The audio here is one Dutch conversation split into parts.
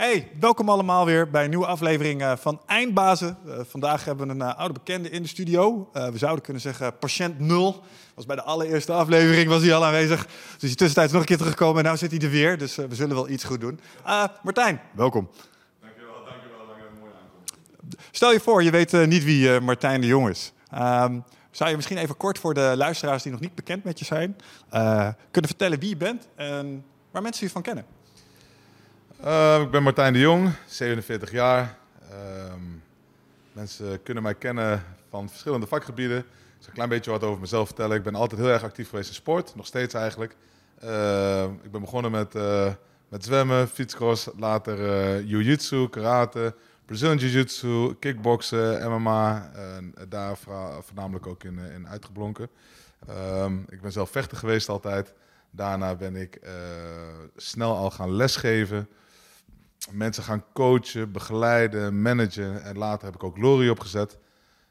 Hey, welkom allemaal weer bij een nieuwe aflevering uh, van Eindbazen. Uh, vandaag hebben we een uh, oude bekende in de studio. we zouden kunnen zeggen patiënt nul. Was bij de allereerste aflevering was hij al aanwezig. Dus hij tussentijds nog een keer teruggekomen en nu zit hij er weer. Dus we zullen wel iets goed doen. Martijn, welkom. Dankjewel, dankjewel. dankjewel. Mooi aankomst. Stel je voor, je weet niet wie Martijn de Jong is. Ehm, zou je misschien even kort voor de luisteraars die nog niet bekend met je zijn... kunnen vertellen wie je bent en waar mensen je van kennen? Uh, ik ben Martijn de Jong, 47 jaar. Uh, mensen kunnen mij kennen van verschillende vakgebieden. Ik zal een klein beetje wat over mezelf vertellen. Ik ben altijd heel erg actief geweest in sport, nog steeds eigenlijk. Uh, ik ben begonnen met, eh, met zwemmen, fietscross, later uh, jiu-jitsu, karate, Brazilian jiu-jitsu, kickboksen, MMA. daar voornamelijk ook in, in uitgeblonken. Ehm, ik ben zelf vechter geweest altijd. Daarna ben ik snel al gaan lesgeven mensen gaan coachen, begeleiden, managen. En later heb ik ook Glory opgezet.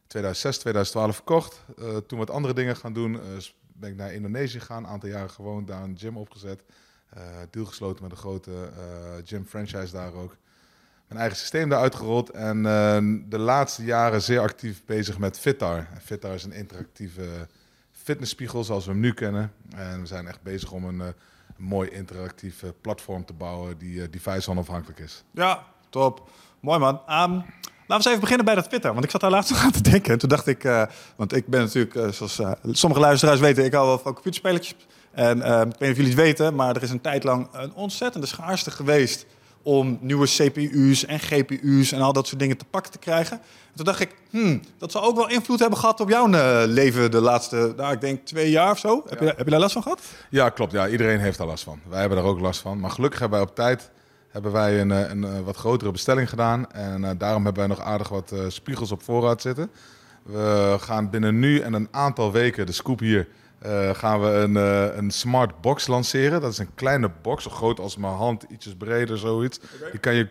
2006, 2012 verkocht. Uh, toen wat andere dingen gaan doen, uh, ben ik naar Indonesië gegaan. Een aantal jaren gewoond, daar een gym opgezet. Uh, deal gesloten met een grote gym franchise daar ook. Mijn eigen systeem daar uitgerold. En de laatste jaren zeer actief bezig met Fitar. Fitar is een interactieve fitnessspiegel zoals we hem nu kennen. En we zijn echt bezig om een mooi interactief eh, platform te bouwen die uh, device onafhankelijk is. Ja, top. Mooi man. Um, laten we eens even beginnen bij dat Twitter. Want ik zat daar laatst nog aan te denken. En toen dacht ik, uh, want ik ben natuurlijk, uh, zoals sommige luisteraars weten, ik hou wel van computerspelletjes. En ehm, ik weet niet of jullie het weten, maar er is een tijd lang een ontzettende schaarste geweest om nieuwe CPU's en GPU's en al dat soort dingen te pakken te krijgen. En toen dacht ik, hmm, dat zal ook wel invloed hebben gehad op jouw uh, leven de laatste, nou, ik denk twee jaar of zo. Heb, je, heb je daar last van gehad? Ja, klopt. Ja, iedereen heeft daar last van. Wij hebben daar ook last van. Maar gelukkig hebben wij op tijd hebben wij een, een, een wat grotere bestelling gedaan. En uh, daarom hebben wij nog aardig wat uh, spiegels op voorraad zitten. We gaan binnen nu en een aantal weken, de scoop hier, uh, gaan we een, uh, een smart box lanceren. Dat is een kleine box, zo groot als mijn hand, ietsjes breder, zoiets. Okay. Die kan je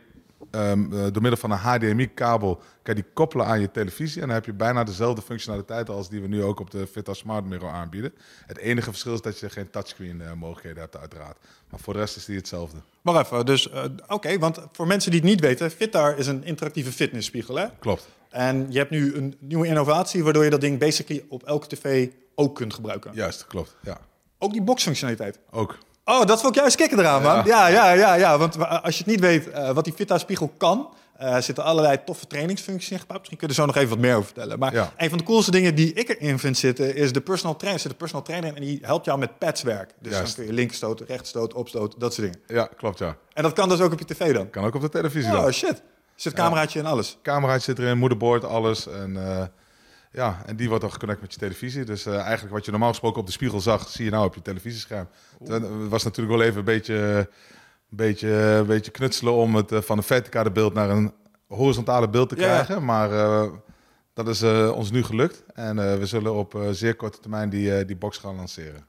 um, uh, door middel van een HDMI-kabel kan die koppelen aan je televisie. En dan heb je bijna dezelfde functionaliteit als die we nu ook op de Vita Smart Mirror aanbieden. Het enige verschil is dat je geen touchscreen mogelijkheden hebt, uiteraard. Maar voor de rest is die hetzelfde. Wacht even, dus oké, okay, want voor mensen die het niet weten, Fitar is een interactieve fitnessspiegel, hè? Klopt. En je hebt nu een nieuwe innovatie waardoor je dat ding basically op elke tv ook kunt gebruiken. Juist, klopt. Ja. Ook die boxfunctionaliteit? Ook. Oh, dat vond ik juist kicken eraan, man. Ja, ja, ja, ja. Want als je het niet weet uh, wat die Vita-spiegel kan... Uh, zitten allerlei toffe trainingsfuncties in gebouwd. Misschien kun je er zo nog even wat meer over vertellen. Maar ja. een van de coolste dingen die ik erin vind zitten... is de personal trainer. Er zit een personal trainer en die helpt jou met padswerk. Dus juist. dan kun je linkerstoot, rechtstoot, opstoot, dat soort dingen. Ja, klopt, ja. En dat kan dus ook op je tv dan? Kan ook op de televisie Oh, dan. shit. Zit cameraatje en alles? Cameraatje zit erin, moederbord, alles. En... Uh, ja, en die wordt dan geconnect met je televisie. Dus uh, eigenlijk wat je normaal gesproken op de spiegel zag, zie je nou op je televisiescherm. Het was natuurlijk wel even een beetje, een beetje, een beetje knutselen om het uh, van een verticale beeld naar een horizontale beeld te krijgen. Ja. Maar uh, dat is ons nu gelukt. En we zullen op zeer korte termijn die, die box gaan lanceren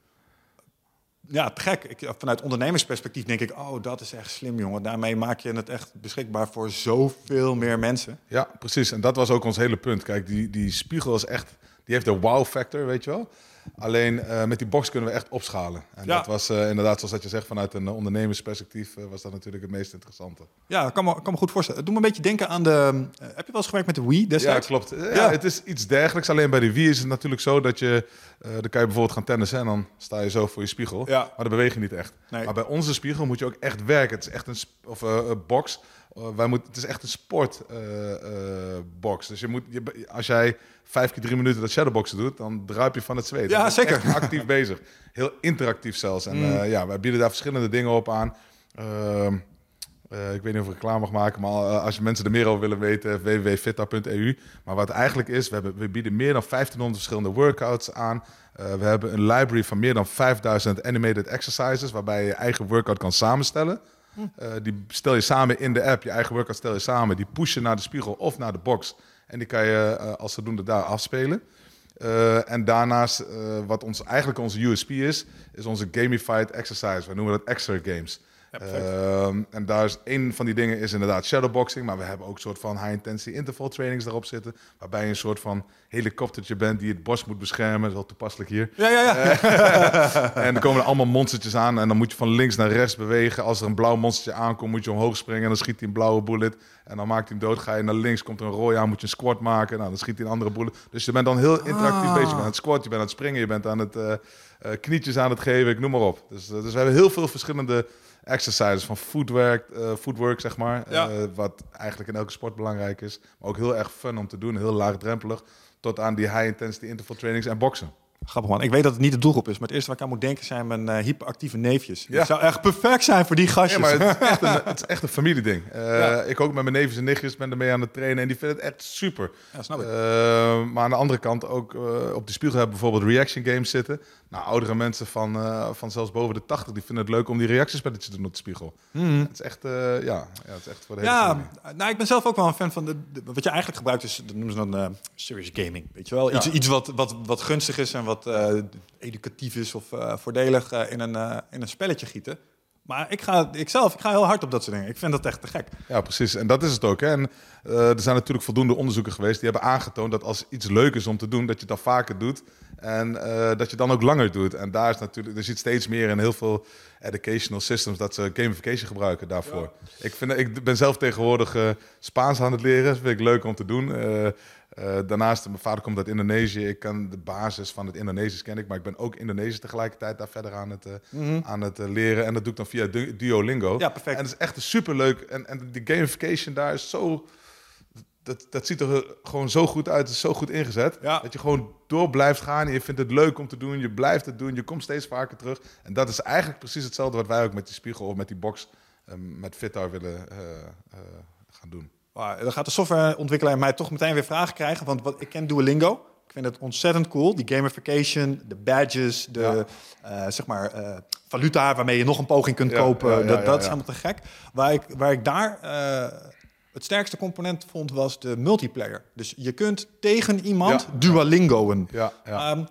ja, te gek. Ik, vanuit ondernemersperspectief denk ik, oh, dat is echt slim, jongen. Daarmee maak je het echt beschikbaar voor zoveel meer mensen. Ja, precies. En dat was ook ons hele punt. Kijk, die, die spiegel is echt, die heeft de wow-factor, weet je wel. Alleen uh, met die box kunnen we echt opschalen. En ja. dat was uh, inderdaad, zoals dat je zegt, vanuit een ondernemersperspectief uh, was dat natuurlijk het meest interessante. Ja, ik kan me, kan me goed voorstellen. Doe me een beetje denken aan de... heb je wel eens gewerkt met de Wii destijds? Ja, klopt. Ja, ja, het is iets dergelijks. Alleen bij de Wii is het natuurlijk zo dat je... dan kan je bijvoorbeeld gaan tennissen en dan sta je zo voor je spiegel. Ja. Maar dan beweeg je niet echt. Nee. Maar bij onze spiegel moet je ook echt werken. Het is echt een, of, een box... Uh, wij moeten, het is echt een sportbox. Uh, uh, dus je moet, je, als jij vijf keer drie minuten dat shadowboxen doet, dan druip je van het zweet. Ja, zeker. actief bezig. Heel interactief zelfs. En mm. ja, wij bieden daar verschillende dingen op aan. Ehm, ik weet niet of ik reclame mag maken, maar als je mensen er meer over willen weten, www.fitta.eu. Maar wat eigenlijk is, we, hebben, we bieden meer dan 1500 verschillende workouts aan. we hebben een library van meer dan 5000 animated exercises, waarbij je je eigen workout kan samenstellen. Uh, die stel je samen in de app, je eigen workout stel je samen. Die push je naar de spiegel of naar de box. En die kan je uh, als zodoende daar afspelen. Uh, en daarnaast, wat ons, eigenlijk onze USP is, is onze gamified exercise. We noemen dat extra games. Ehm, en daar is een van die dingen is inderdaad shadowboxing. Maar we hebben ook een soort van high-intensity interval trainings daarop zitten. Waarbij je een soort van helikoptertje bent die het bos moet beschermen. Dat is wel toepasselijk hier. Ja, ja, ja. En er komen er allemaal monstertjes aan. En dan moet je van links naar rechts bewegen. Als er een blauw monstertje aankomt, moet je omhoog springen. En dan schiet hij een blauwe bullet. En dan maakt hij hem dood. Ga je naar links, komt er een rooi aan, moet je een squat maken. Nou, dan schiet hij een andere bullet. Dus je bent dan heel interactief Ah. bezig. Je bent aan het squat, je bent aan het springen, je bent aan het eh, eh, knietjes aan het geven. Ik noem maar op. Dus, eh, dus we hebben heel veel verschillende exercises. Van footwork, eh, footwork zeg maar. Ja. Eh, wat eigenlijk in elke sport belangrijk is. Maar ook heel erg fun om te doen. Heel laagdrempelig. Tot aan die high-intensity interval trainings en boksen. Grappig man. Ik weet dat het niet de doelgroep is, maar het eerste waar ik aan moet denken zijn mijn eh, hyperactieve neefjes. Ja. Het zou echt perfect zijn voor die Ja, gastjes. maar het is echt een, het is echt een familieding. Eh, Ja. Ik ook met mijn neefjes en nichtjes ben ermee aan het trainen en die vinden het echt super. Ja, snap ik. Maar aan de andere kant ook eh, op die spiegel hebben bijvoorbeeld reaction games zitten. Nou, oudere mensen van, eh, van zelfs boven de 80, die vinden het leuk om die reactiespelletjes te doen op de spiegel. Het is echt, eh, ja, ja, het is echt voor de hele Ja, familie. nou, ik ben zelf ook wel een fan van de, de- wat je eigenlijk gebruikt is, dat noemen ze dan eh, serious gaming, weet je wel? Iets, Ja. iets wat, wat, wat gunstig is en wat educatief is of voordelig in, een, in een spelletje gieten. Maar ik ga, ik zelf, ik ga heel hard op dat soort dingen. Ik vind dat echt te gek. Ja, precies. En dat is het ook. Hè. En, eh, er zijn natuurlijk voldoende onderzoeken geweest die hebben aangetoond dat als iets leuk is om te doen, dat je dan vaker doet. En eh, dat je dan ook langer doet. En daar is natuurlijk, er zit steeds meer in heel veel educational systems dat ze gamification gebruiken daarvoor. Ik, vind, ik ben zelf tegenwoordig eh, Spaans aan het leren. Dat vind ik leuk om te doen. Eh, daarnaast, mijn vader komt uit Indonesië. Ik kan de basis van het Indonesisch ken ik, maar ik ben ook Indonesisch tegelijkertijd daar verder aan het, eh, aan het eh, leren. En dat doe ik dan via Du- Duolingo. Ja, perfect. En dat is echt superleuk. En, en die gamification daar is zo. Dat, dat ziet er gewoon zo goed uit. Het is zo goed ingezet. Ja. Dat je gewoon door blijft gaan. En je vindt het leuk om te doen. Je blijft het doen. Je komt steeds vaker terug. En dat is eigenlijk precies hetzelfde wat wij ook met die spiegel of met die box met Fitar willen gaan doen. Maar dan gaat de softwareontwikkelaar mij toch meteen weer vragen krijgen. Want wat, ik ken Duolingo. Ik vind het ontzettend cool. Die gamification, de badges, de Ja. eh, zeg maar, eh, valuta waarmee je nog een poging kunt Ja, kopen. ja, dat dat is helemaal te gek. Waar ik, waar ik daar eh, het sterkste component vond, was de multiplayer. Dus je kunt tegen iemand. Duolingoen. Ja, ja.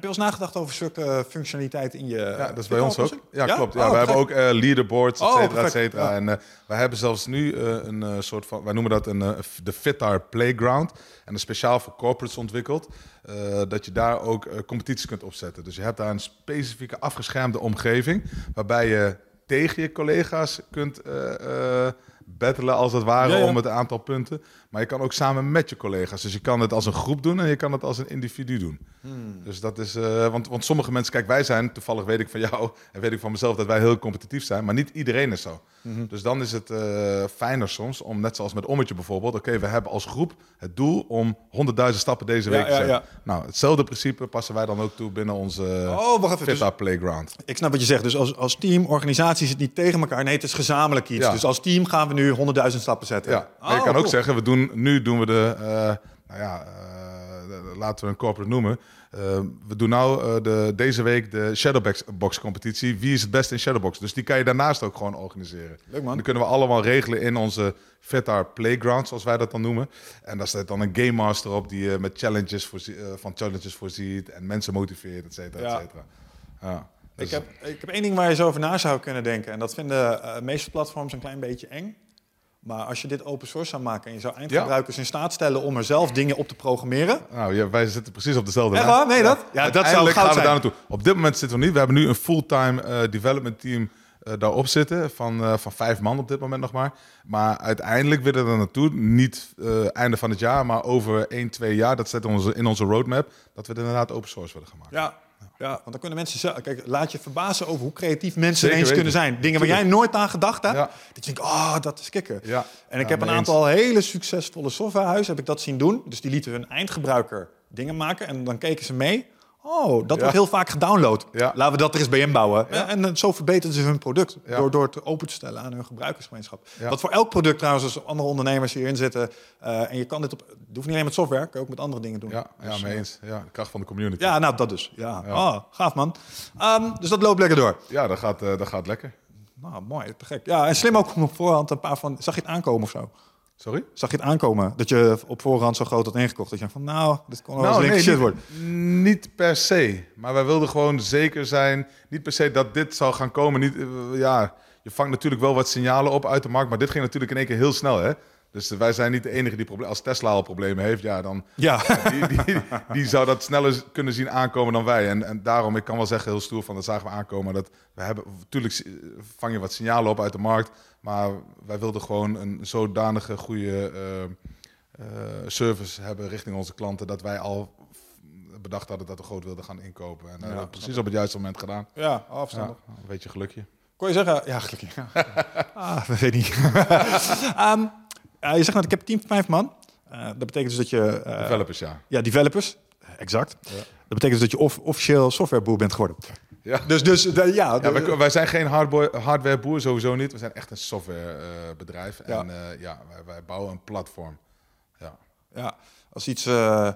Heb je wel eens nagedacht over zulke functionaliteit in je... Ja, dat is bij ons ook. Ja, klopt. Ja, Oh, we hebben ook eh, leaderboards, et Oh, cetera, et cetera. Ja. En eh, wij hebben zelfs nu eh, een eh, soort van, wij noemen dat een, eh, de Fitar Playground. En dat speciaal voor corporates ontwikkeld. eh, dat je daar ook eh, competities kunt opzetten. Dus je hebt daar een specifieke afgeschermde omgeving. Waarbij je tegen je collega's kunt eh, eh, battelen als het ware om het aantal punten. Maar je kan ook samen met je collega's. Dus je kan het als een groep doen en je kan het als een individu doen. Hmm. Dus dat is, eh, want, want sommige mensen, kijk, wij zijn, toevallig weet ik van jou en weet ik van mezelf dat wij heel competitief zijn, maar niet iedereen is zo. Mhm. Dus dan is het eh, fijner soms om, net zoals met Ommetje bijvoorbeeld, oké, we hebben als groep het doel om 100.000 stappen deze Ja, week te zetten. ja. Nou, hetzelfde principe passen wij dan ook toe binnen onze Oh, wacht even. Dus, Playground. ik snap wat je zegt. Dus als, als team, organisatie is het niet tegen elkaar. Nee, het is gezamenlijk iets. Dus als team gaan we nu 100.000 stappen zetten. Ja, je Oh, kan ook cool. zeggen, we doen, nu doen we de, eh, nou ja, eh, laten we een corporate noemen. Eh, we doen nou eh, de, deze week de Shadowbox box competitie. Wie is het beste in Shadowbox? Dus die kan je daarnaast ook gewoon organiseren. Leuk, man. En die kunnen we allemaal regelen in onze Vetar Playground, zoals wij dat dan noemen. En daar staat dan een Game Master op die met challenges voorzie- van challenges voorziet en mensen motiveert, et cetera, et cetera. Ja. Dus- Ik heb, ik heb één ding waar je zo over na zou kunnen denken. En dat vinden de meeste platforms een klein beetje eng. Maar als je dit open source zou maken en je zou eindgebruikers in staat stellen om er zelf dingen op te programmeren. Nou ja, wij zitten precies op dezelfde Echt lijn. waar? Meen je dat? Ja, dat zou goud gaan we daar naartoe. Op dit moment zitten we niet. We hebben nu een fulltime eh, development team eh, daarop zitten. Van, eh, van vijf man op dit moment nog maar. Maar uiteindelijk willen we er naartoe. Niet einde van het jaar, maar over 1, 2 jaar. Dat zit onze, in onze roadmap. Dat we het inderdaad open source willen gaan maken. Ja, ja, want dan kunnen mensen zelf... Kijk, laat je verbazen over hoe creatief mensen Zeker ineens weten. kunnen zijn. Dingen waar jij nooit aan gedacht hebt. Ja. Dat je denkt, oh, dat is kicken. Ja. En ik heb een eens. aantal hele succesvolle softwarehuizen, heb ik dat zien doen. Dus die lieten hun eindgebruiker dingen maken en dan keken ze mee. Oh, dat Ja. wordt heel vaak gedownload. Ja. Laten we dat er eens bij inbouwen. Ja. En, en zo verbeteren ze hun product door, door het open te stellen aan hun gebruikersgemeenschap. Wat voor elk product trouwens, als andere ondernemers hierin zitten. eh, en je kan dit op, het hoeft niet alleen met software, kan je ook met andere dingen doen. Ja, ja Dus, mee eh, eens. Ja, de kracht van de community. Ja, nou dat dus. Ja. Oh, gaaf man. Ehm, dus dat loopt lekker door. Ja, dat gaat, eh, dat gaat lekker. Nou, mooi, te gek. Ja, en slim ook om op voorhand een paar van... Zag je het aankomen of zo? Sorry? Zag je het aankomen? Dat je op voorhand zo groot had ingekocht. Dat je van, nou, dit kon wel eens Nou, links nee, shit worden. niet per se. Maar wij wilden gewoon zeker zijn. Niet per se dat dit zou gaan komen. Niet, eh, ja, je vangt natuurlijk wel wat signalen op uit de markt, maar dit ging natuurlijk in één keer heel snel, hè? Dus wij zijn niet de enige die problemen. Als Tesla al problemen heeft, ja, dan Ja. die, die, die zou dat sneller kunnen zien aankomen dan wij. En, en daarom, ik kan wel zeggen, heel stoer van dat zagen we aankomen. Dat we hebben, natuurlijk vang je wat signalen op uit de markt, maar wij wilden gewoon een zodanige goede eh, eh, service hebben richting onze klanten dat wij al bedacht hadden dat we groot wilden gaan inkopen. En dat hebben we precies op het juiste moment gedaan. Ja, Ja, afstandig. een beetje gelukje. Kon je zeggen? Ja, gelukkig. Ja. ah, dat weet ik niet. Ehm, je zegt net, ik heb een team van vijf man. Eh, dat betekent dus dat je... eh, Developers, ja. ja, developers. Exact. Ja. Dat betekent dus dat je of, officieel softwareboer bent geworden. Ja. Dus, dus de- ja, wij, wij zijn geen hardwareboer, sowieso niet. We zijn echt een softwarebedrijf. Ja. En eh, ja, wij, wij bouwen een platform. Ja. ja, als iets eh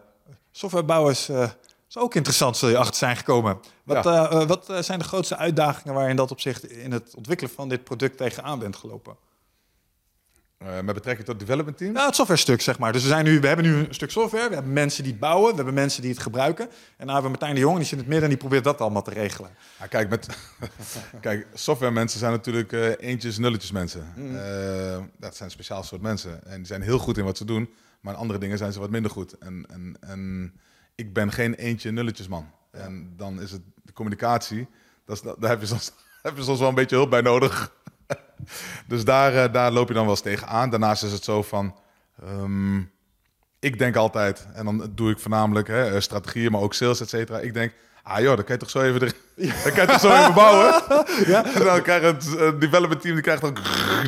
softwarebouwers eh is ook interessant, zul je achter zijn gekomen. Wat, Ja. eh, eh, wat eh, zijn de grootste uitdagingen waar je in dat opzicht in het ontwikkelen van dit product tegenaan bent gelopen? Eh, met betrekking tot development team. Nou, het software stuk, zeg maar. Dus we, zijn nu, we hebben nu een stuk software, we hebben mensen die het bouwen, we hebben mensen die het gebruiken. En dan hebben we Martijn de Jong, die zit in het midden en die probeert dat allemaal te regelen. Ja, kijk, met, kijk, software mensen zijn natuurlijk eh, eentjes, nulletjes mensen. Mm. Eh, dat zijn speciaal soort mensen. En die zijn heel goed in wat ze doen, maar in andere dingen zijn ze wat minder goed. En, en, en ik ben geen eentje, nulletjes man. En dan is het de communicatie, dat is, daar heb je, soms, heb je soms wel een beetje hulp bij nodig. dus daar, eh, daar loop je dan wel eens tegenaan. Daarnaast is het zo van... ehm, ik denk altijd, en dan doe ik voornamelijk hè, eh, strategieën, maar ook sales, et cetera. Ik denk, ah joh, dan kan je toch zo even, er, dan kan je toch zo even bouwen. En dan krijg je het eh, development team, die krijgt dan...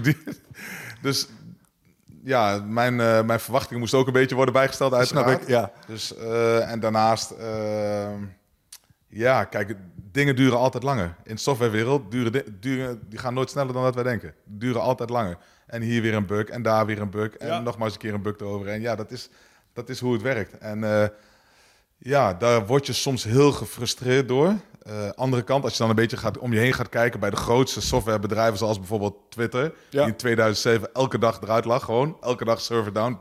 Die, dus ja, mijn, eh, mijn verwachtingen moesten ook een beetje worden bijgesteld uiteraard. Snap ik, ja. Dus, eh, en daarnaast, ehm, ja, kijk, dingen duren altijd langer. In de softwarewereld duren, di- duren die gaan nooit sneller dan dat wij denken. Duren altijd langer. En hier weer een bug en daar weer een bug en Ja. nogmaals een keer een bug eroverheen. Ja, dat is, dat is hoe het werkt. En eh, ja, daar word je soms heel gefrustreerd door. Eh, andere kant, als je dan een beetje gaat, om je heen gaat kijken bij de grootste softwarebedrijven, zoals bijvoorbeeld Twitter, Ja. die in 2007 elke dag eruit lag, gewoon elke dag server down.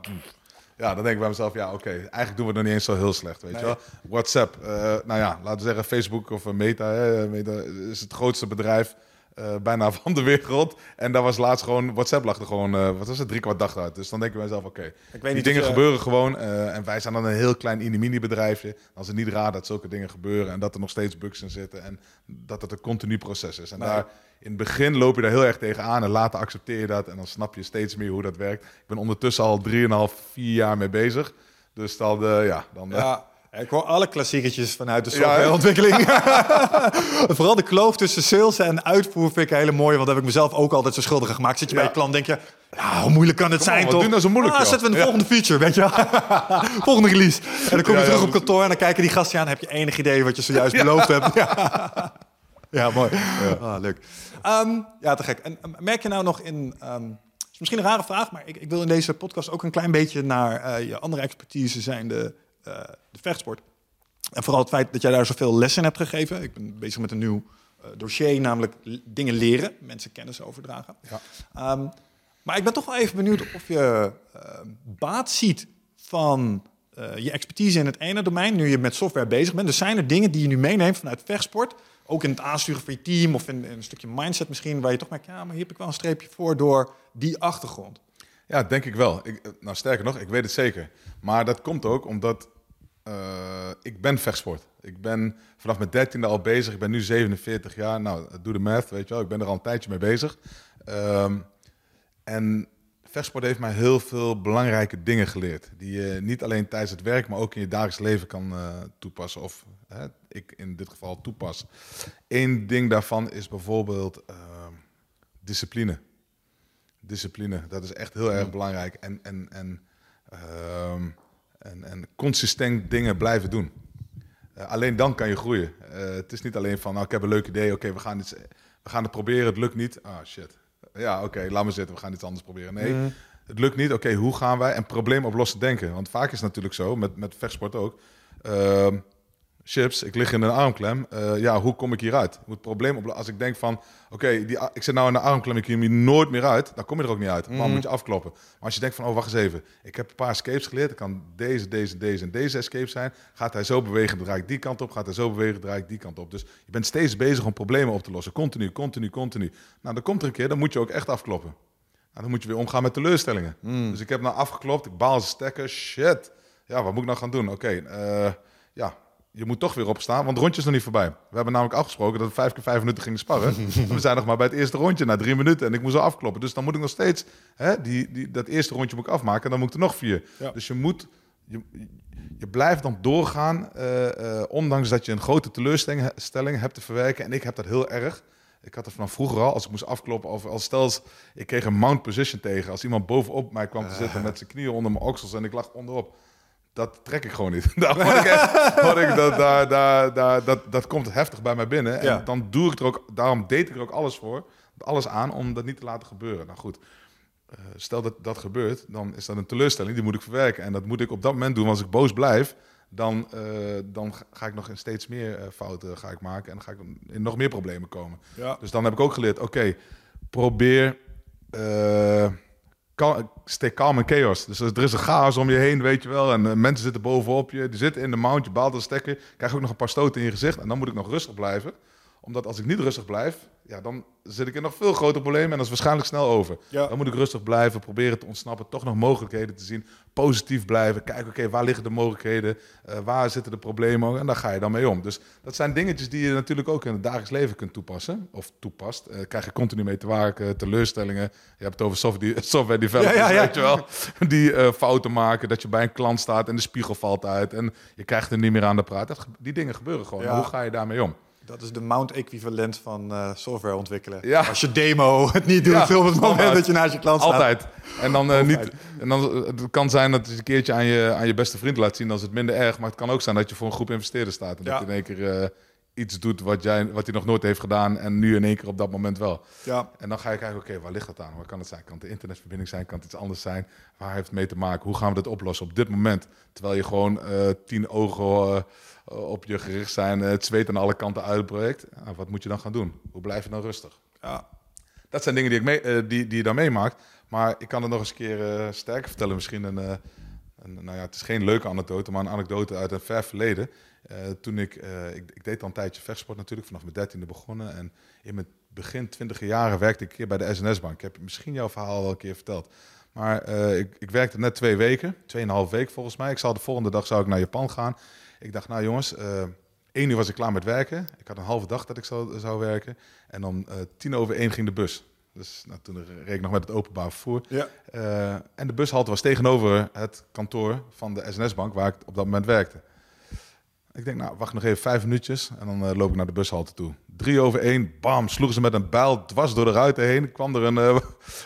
Ja, dan denk ik bij mezelf, ja, oké, eigenlijk doen we het nog niet eens zo heel slecht, weet Nee. je wel. WhatsApp, eh, nou ja, laten we zeggen Facebook of eh, Meta, hè, Meta is het grootste bedrijf eh, bijna van de wereld. En daar was laatst gewoon, WhatsApp lag er gewoon, wat was het, drie kwart dag uit. Dus dan denk ik bij mezelf, oké, die niet dingen je- gebeuren gewoon. en wij zijn dan een heel klein mini bedrijfje. Dan is het niet raar dat zulke dingen gebeuren en dat er nog steeds bugs in zitten. En dat het een continu proces is. En Nee. daar, in het begin loop je daar heel erg tegenaan en later accepteer je dat. En dan snap je steeds meer hoe dat werkt. Ik ben ondertussen al 3,5, 4 jaar mee bezig. Dus dan, eh, ja, dan... eh, Ja, ik hoor alle klassieketjes vanuit de Ja, softwareontwikkeling. Vooral de kloof tussen sales en uitvoer vind ik een hele mooie, want daar heb ik mezelf ook altijd zo schuldig aan gemaakt. Zit je bij Ja. je klant, denk je, ja, hoe moeilijk kan het Kom zijn toch? doe nou zo moeilijk, ah, joh? zetten we de Ja. volgende feature, weet je wel. volgende release. En dan kom je Ja, ja, terug op kantoor en dan kijken die gasten aan. Heb je enig idee wat je zojuist beloofd hebt? Ja, ja mooi. Ah, leuk. Ehm, ja, te gek. En eh, merk je nou nog in... ehm, het is misschien een rare vraag, maar ik, ik wil in deze podcast ook een klein beetje naar eh, je andere expertise zijn, de, eh, de vechtsport. En vooral het feit dat jij daar zoveel lessen in hebt gegeven. Ik ben bezig met een nieuw eh, dossier, namelijk dingen leren, mensen kennis overdragen. Ja. Ehm, maar ik ben toch wel even benieuwd of je baat ziet van je expertise in het ene domein, nu je met software bezig bent. Dus zijn er dingen die je nu meeneemt vanuit vechtsport, ook in het aansturen van je team of in, een stukje mindset misschien, waar je toch merkt, ja, maar hier heb ik wel een streepje voor door die achtergrond. Ja, denk ik wel. Ik, nou, sterker nog, ik weet het zeker. Maar dat komt ook omdat eh, ik ben vechtsport. Ik ben vanaf mijn dertiende al bezig. Ik ben nu 47 jaar. Nou, doe de math, weet je wel. Ik ben er al een tijdje mee bezig. Ehm, en vechtsport heeft mij heel veel belangrijke dingen geleerd. Die je niet alleen tijdens het werk, maar ook in je dagelijks leven kan eh, toepassen. Of hè, ik in dit geval toepas. Eén ding daarvan is bijvoorbeeld ehm, discipline discipline. Dat is echt heel erg belangrijk. En, en, en, ehm, en, en consistent dingen blijven doen. Eh, alleen dan kan je groeien. Eh, het is niet alleen van, nou, ik heb een leuk idee. Oké, we gaan iets, we gaan het proberen. Het lukt niet. Ah, shit. Ja, oké, laat maar zitten. We gaan iets anders proberen. Nee, het lukt niet. Oké, hoe gaan wij? En probleem oplossen denken. Want vaak is het natuurlijk zo, met, met vechtsport ook. Chips, ik lig in een armklem. Eh, ja, hoe kom ik hieruit? Hoe het probleem op, als ik denk van, oké, ik zit nou in een armklem, ik kom hier nooit meer uit, dan kom je er ook niet uit. Dan moet je afkloppen. Maar als je denkt van, oh, wacht eens even, ik heb een paar escapes geleerd, ik kan deze, deze, deze en deze escape zijn. Gaat hij zo bewegen, draai ik die kant op. Gaat hij zo bewegen, draai ik die kant op. Dus je bent steeds bezig om problemen op te lossen. Continu, continu, continu. Nou, dan komt er een keer, dan moet je ook echt afkloppen. Nou, dan moet je weer omgaan met teleurstellingen. Dus ik heb nou afgeklopt, ik baal ze stekken, shit. Ja, wat moet ik nou gaan doen? Oké, eh, ja, je moet toch weer opstaan, want het rondje is nog niet voorbij. We hebben namelijk afgesproken dat we vijf keer vijf minuten gingen sparren. we zijn nog maar bij het eerste rondje, na drie minuten. En ik moest al afkloppen. Dus dan moet ik nog steeds, hè, die, die, dat eerste rondje moet ik afmaken. En dan moet ik er nog vier. Ja. Dus je moet, je, je blijft dan doorgaan, eh, eh, ondanks dat je een grote teleurstelling stelling hebt te verwerken. En ik heb dat heel erg. Ik had er vanaf vroeger al, als ik moest afkloppen, of als stel, eens, ik kreeg een mount position tegen. Als iemand bovenop mij kwam te zitten met zijn knieën onder mijn oksels en ik lag onderop. Dat trek ik gewoon niet. Daar word ik echt, word ik, dat, daar, daar, daar, dat, dat komt heftig bij mij binnen. En Ja. dan doe ik er ook, daarom deed ik er ook alles voor, alles aan om dat niet te laten gebeuren. Nou goed, eh, stel dat dat gebeurt, dan is dat een teleurstelling, die moet ik verwerken. En dat moet ik op dat moment doen, want als ik boos blijf, dan, eh, dan ga- ik nog steeds meer eh, fouten ga ik maken en dan ga ik in nog meer problemen komen. Ja. Dus dan heb ik ook geleerd, oké, probeer, kal- stay calm in chaos. Dus er is een chaos om je heen, weet je wel, en eh, mensen zitten bovenop je, die zitten in de mount, je baalt een stekker, krijg ook nog een paar stoten in je gezicht en dan moet ik nog rustig blijven. Omdat als ik niet rustig blijf, ja, dan zit ik in nog veel groter problemen en dat is waarschijnlijk snel over. Ja. Dan moet ik rustig blijven, proberen te ontsnappen, toch nog mogelijkheden te zien, positief blijven, kijken, oké, waar liggen de mogelijkheden, Eh, waar zitten de problemen en daar ga je dan mee om. Dus dat zijn dingetjes die je natuurlijk ook in het dagelijks leven kunt toepassen, of toepast. Eh krijg je continu mee te maken, teleurstellingen. Je hebt het over software, software developers, Ja, ja, ja. weet je wel, die eh, fouten maken, dat je bij een klant staat en de spiegel valt uit en je krijgt er niet meer aan de praat. Dat, die dingen gebeuren gewoon. Hoe ga je daarmee om? Dat is de mount-equivalent van eh, software ontwikkelen. Ja. Als je demo het niet doet Ja, op het moment dat je naast je klant staat. Altijd. En dan Altijd. niet. En dan, eh, het kan zijn dat je een keertje aan je, aan je beste vriend laat zien, dan is het minder erg. Maar het kan ook zijn dat je voor een groep investeerders staat. En Ja. dat je in één keer iets doet wat, jij, wat hij nog nooit heeft gedaan. En nu in één keer op dat moment wel. Ja. En dan ga je kijken, oké, waar ligt dat aan? Waar kan het zijn? Kan het de internetverbinding zijn? Kan het iets anders zijn? Waar heeft het mee te maken? Hoe gaan we dit oplossen op dit moment? Terwijl je gewoon tien ogen op je gericht zijn, eh, het zweet aan alle kanten uitbreekt. Wat moet je dan gaan doen? Hoe blijf je dan rustig? Ja. Dat zijn dingen die, ik mee, eh, die, die je dan meemaakt. Maar ik kan het nog eens een keer eh, sterker vertellen. Misschien een, eh, een, nou ja, het is geen leuke anekdote, maar een anekdote uit een ver verleden. Eh, toen ik, eh, ik, ik deed al een tijdje vechtsport natuurlijk, vanaf mijn dertiende begonnen. En in mijn begin twintige jaren werkte ik een keer bij de SNS-bank. Ik heb misschien jouw verhaal al een keer verteld. Maar eh, ik, ik werkte net twee weken, tweeënhalf week volgens mij. Ik zou de volgende dag zou ik naar Japan gaan. Ik dacht, nou jongens, eh één uur was ik klaar met werken. Ik had een halve dag dat ik zou, zou werken. En om eh, tien over één ging de bus. Dus nou, toen reed ik nog met het openbaar vervoer. Ja. Eh, en de bushalte was tegenover het kantoor van de SNS-bank waar ik op dat moment werkte. Ik denk, nou, wacht nog even vijf minuutjes en dan loop ik naar de bushalte toe. Drie over één, bam, sloegen ze met een bijl dwars door de ruiten heen. Kwam er een,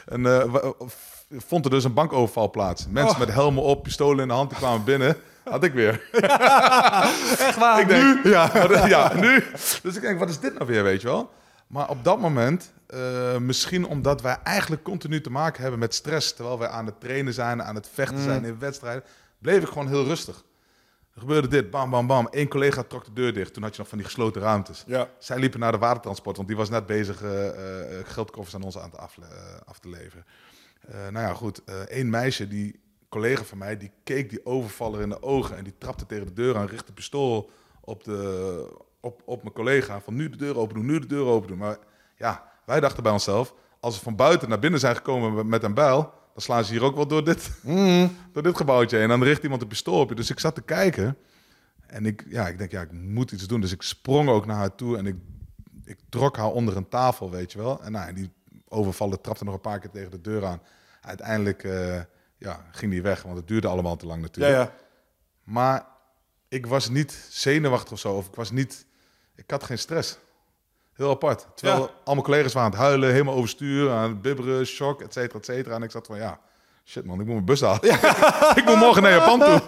een wa- vond er dus een bankoverval plaats. Mensen Oh. met helmen op, pistolen in de hand, die kwamen binnen. Had ik weer. Echt waar? Ik denk, nu? Ja. Ja, nu. Dus ik denk, wat is dit nou weer, weet je wel? Maar op dat moment, eh, misschien omdat wij eigenlijk continu te maken hebben met stress, terwijl wij aan het trainen zijn, aan het vechten zijn in wedstrijden, bleef ik gewoon heel rustig. Er gebeurde dit, bam, bam, bam. Eén collega trok de deur dicht. Toen had je nog van die gesloten ruimtes. Ja. Zij liepen naar de watertransport, want die was net bezig eh, eh, geldkoffers aan ons aan afle- eh, af te leveren. Nou ja, goed. Eén meisje, die collega van mij, die keek die overvaller in de ogen en die trapte tegen de deur aan, richtte pistool op, de, op, op mijn collega. Van nu de deur open doen, nu de deur open doen. Maar ja, wij dachten bij onszelf, als ze van buiten naar binnen zijn gekomen met- een bijl, dan slaan ze hier ook wel door dit, door dit gebouwtje heen. En dan richt iemand een pistool op je. Dus ik zat te kijken en ik, ja, ik denk, ja, ik moet iets doen. Dus ik sprong ook naar haar toe en ik, ik trok haar onder een tafel, weet je wel. En nou, die overvallen trapte nog een paar keer tegen de deur aan. Uiteindelijk eh, ja, ging die weg, want het duurde allemaal te lang Ja, natuurlijk. ja. Maar ik was niet zenuwachtig of zo. Of ik was niet... Ik had geen stress. Heel apart. Terwijl Ja. al mijn collega's waren aan het huilen, helemaal overstuur, aan het bibberen, shock, et cetera, et cetera. En ik zat van, ja, shit man, ik moet mijn bus halen. ik moet morgen naar Japan toe.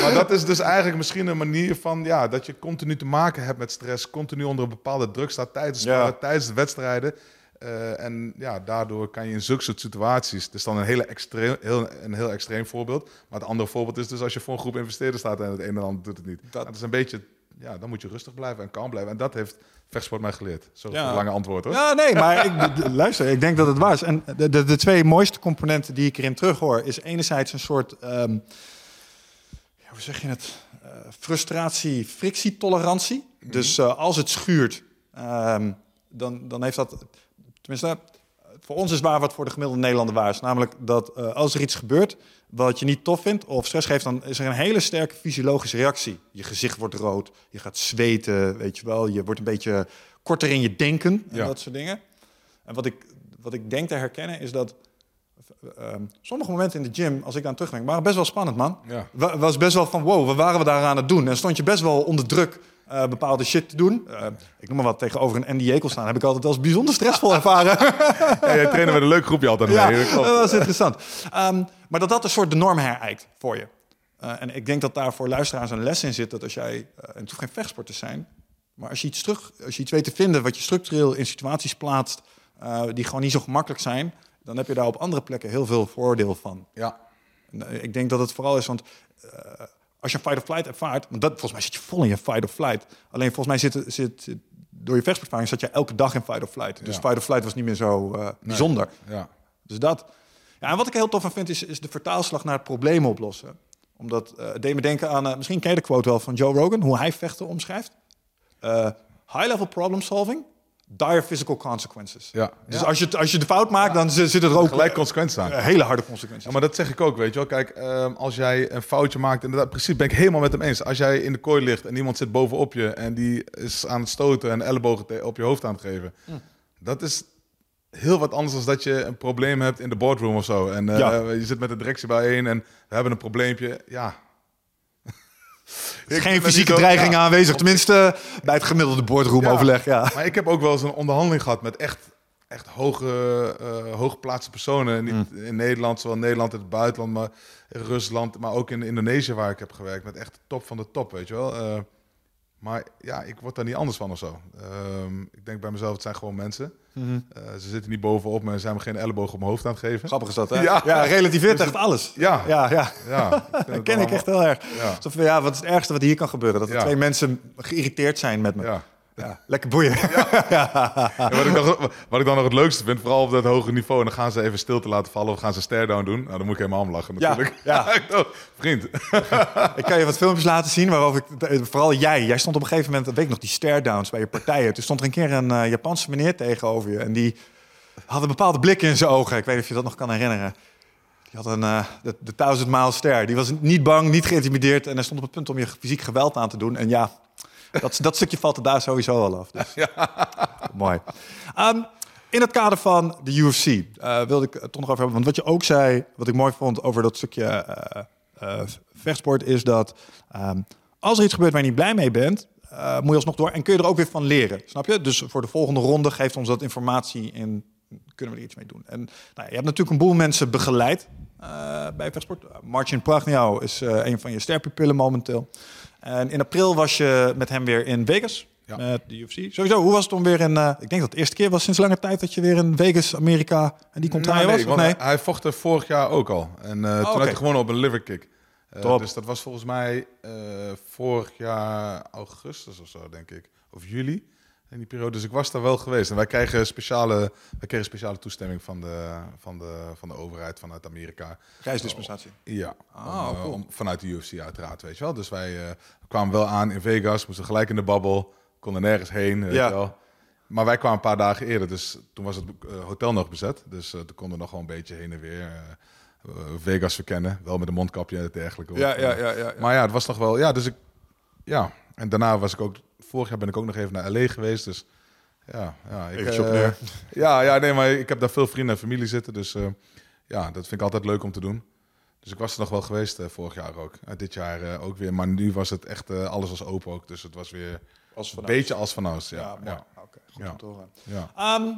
maar dat is dus eigenlijk misschien een manier van, ja, dat je continu te maken hebt met stress, continu onder een bepaalde druk staat tijdens, Ja. tijdens de wedstrijden. Eh, en ja, daardoor kan je in zulke soort situaties. Het is dan een, hele extreem, heel, een heel extreem voorbeeld. Maar het andere voorbeeld is dus als je voor een groep investeerders staat en het een en ander doet het niet. Dat, is een beetje ja, dan moet je rustig blijven en kalm blijven. En dat heeft vechtsport mij geleerd. Zo Ja. een lange antwoord hoor. Ja, nee, maar ik, luister, ik denk dat het waar is. En de, de, de twee mooiste componenten die ik erin terughoor, is enerzijds een soort, ehm, ja, hoe zeg je het, Eh, frustratie, frictietolerantie. Dus eh, als het schuurt, ehm, dan, dan heeft dat, tenminste, voor ons is waar wat voor de gemiddelde Nederlander waar is. Namelijk dat eh, als er iets gebeurt wat je niet tof vindt of stress geeft, dan is er een hele sterke fysiologische reactie. Je gezicht wordt rood, je gaat zweten, weet je wel. Je wordt een beetje korter in je denken en Ja. dat soort dingen. En wat ik, wat ik denk te herkennen is dat eh, ehm, sommige momenten in de gym, als ik aan terugdenk, waren best wel spannend, man. Ja. Wa- was best wel van, wow, wat waren we daar aan het doen? En stond je best wel onder druk eh, bepaalde shit te doen. Eh, ik noem maar wat, tegenover een Andy Jekel staan heb ik altijd als bijzonder stressvol ervaren. Ja, jij trainde met een leuk groepje altijd mee. Ja, dat was interessant. Ehm, maar dat dat een soort de norm herijkt voor je. Eh, en ik denk dat daar voor luisteraars een les in zit. Dat als jij, en het hoeft geen vechtsport te zijn, maar als je iets terug, als je iets weet te vinden wat je structureel in situaties plaatst die gewoon niet zo gemakkelijk zijn, dan heb je daar op andere plekken heel veel voordeel van. Ja. En, ik denk dat het vooral is, want als je fight of flight ervaart, want dat, volgens mij zit je vol in je fight of flight. Alleen volgens mij zit, zit, zit- door je vechtsportervaring zat je elke dag in fight of flight. Dus Ja. fight of flight was niet meer zo eh, bijzonder. Ja. Dus dat. Ja, en wat ik heel tof aan vind, is, is de vertaalslag naar het probleem oplossen. Omdat, het deed me denken aan, eh, misschien ken je de quote wel van Joe Rogan, hoe hij vechten omschrijft. Eh, high-level problem solving, dire physical consequences. Ja. Dus Ja. als, je, als je de fout maakt, dan zit er ook Gelijk consequenties aan. eh, hele harde consequenties. Ja, maar dat zeg ik ook, weet je wel. Kijk, ehm, als jij een foutje maakt, en dat in principe ben ik helemaal met hem eens. Als jij in de kooi ligt en iemand zit bovenop je en die is aan het stoten en ellebogen op je hoofd aan het geven. Dat is heel wat anders dan dat je een probleem hebt in de boardroom of zo. En eh, Ja. je zit met de directie bijeen en we hebben een probleempje. Ja. Er is geen fysieke dreiging ja. aanwezig. Tenminste, bij het gemiddelde boardroomoverleg, ja. Maar ik heb ook wel eens een onderhandeling gehad met echt, echt hoge, eh hooggeplaatste personen. Niet Mm. in Nederland, zowel in Nederland in het buitenland, maar in Rusland, maar ook in Indonesië waar ik heb gewerkt. Met echt de top van de top, weet je wel. Eh, maar ja, ik word daar niet anders van of zo. Ehm, ik denk bij mezelf, het zijn gewoon mensen. Mhm. Eh, ze zitten niet bovenop me en zijn me geen elleboog op mijn hoofd aan het geven. Grappig is dat, hè? Ja. Ja, relativeert echt alles. Ja, Ja, ja. Dat ken ik echt heel erg. Ja. Alsof, ja, wat is het ergste wat hier kan gebeuren? Dat er Ja. twee mensen geïrriteerd zijn met me. Ja, Ja. lekker boeien. En wat, ik nog, wat ik dan nog het leukste vind, vooral op dat hoge niveau, en dan gaan ze even stil te laten vallen of gaan ze stare down doen. Nou, dan moet ik helemaal om lachen Ja, natuurlijk. ja. Vriend, Ik kan je wat filmpjes laten zien waarover ik, vooral jij, jij stond op een gegeven moment, weet ik nog, die stare-downs bij je partijen. Toen stond er een keer een eh, Japanse meneer tegenover je en die had een bepaalde blik in zijn ogen. Ik weet niet of je dat nog kan herinneren. Die had een, eh, de, de thousand mile stare. Die was niet bang, niet geïntimideerd en hij stond op het punt om je fysiek geweld aan te doen. En ja, dat, dat stukje valt er daar sowieso al af. Dus. Mooi. Ehm, in het kader van de UFC eh, wilde ik het toch nog over hebben. Want wat je ook zei, wat ik mooi vond over dat stukje eh, eh, vechtsport, is dat ehm, als er iets gebeurt waar je niet blij mee bent, moet je alsnog door en kun je er ook weer van leren. Snap je? Dus voor de volgende ronde geeft ons dat informatie en kunnen we er iets mee doen. En nou, ja, je hebt natuurlijk een boel mensen begeleid bij vechtsport. Marcin Pragniau is eh, een van je sterpupillen momenteel. En in april was je met hem weer in Vegas. Ja. Met de UFC. Sowieso, hoe was het om weer in... eh, ik denk dat het de eerste keer was sinds lange tijd dat je weer in Vegas, Amerika... en die contraille was, nee, of want nee? Hij vocht er vorig jaar ook al. En eh, toen oké. had hij gewonnen op een liver kick. Eh, dus dat was volgens mij vorig jaar augustus of zo, denk ik. Of juli. In die periode. Dus ik was daar wel geweest. En wij kregen speciale, wij kregen speciale toestemming van de, van, de, van de overheid vanuit Amerika. Reisdispensatie. Ja, Ah, om, eh, cool. om- vanuit de UFC uiteraard, weet je wel. Dus wij eh, kwamen wel aan in Vegas, moesten gelijk in de babbel, konden nergens heen, weet Ja. je wel. Maar wij kwamen een paar dagen eerder, dus toen was het eh, hotel nog bezet. Dus eh, toen konden we nog wel een beetje heen en weer Vegas verkennen. Wel met een mondkapje en dergelijke. Ja, ja, ja, ja, ja. Maar ja, het was nog wel, ja, dus ik, ja. En daarna was ik ook, vorig jaar ben ik ook nog even naar LA geweest, dus ja. ja ik, eh, ja, ja, nee, maar ik heb daar veel vrienden en familie zitten, dus eh, ja, dat vind ik altijd leuk om te doen. Dus ik was er nog wel geweest eh, vorig jaar ook. Dit jaar ook weer. Maar nu was het echt, alles was open ook. Dus het was weer Als een beetje als vanouds. Ja, Ja, ja. Oké, goed Ja. om te horen. ja. Ehm,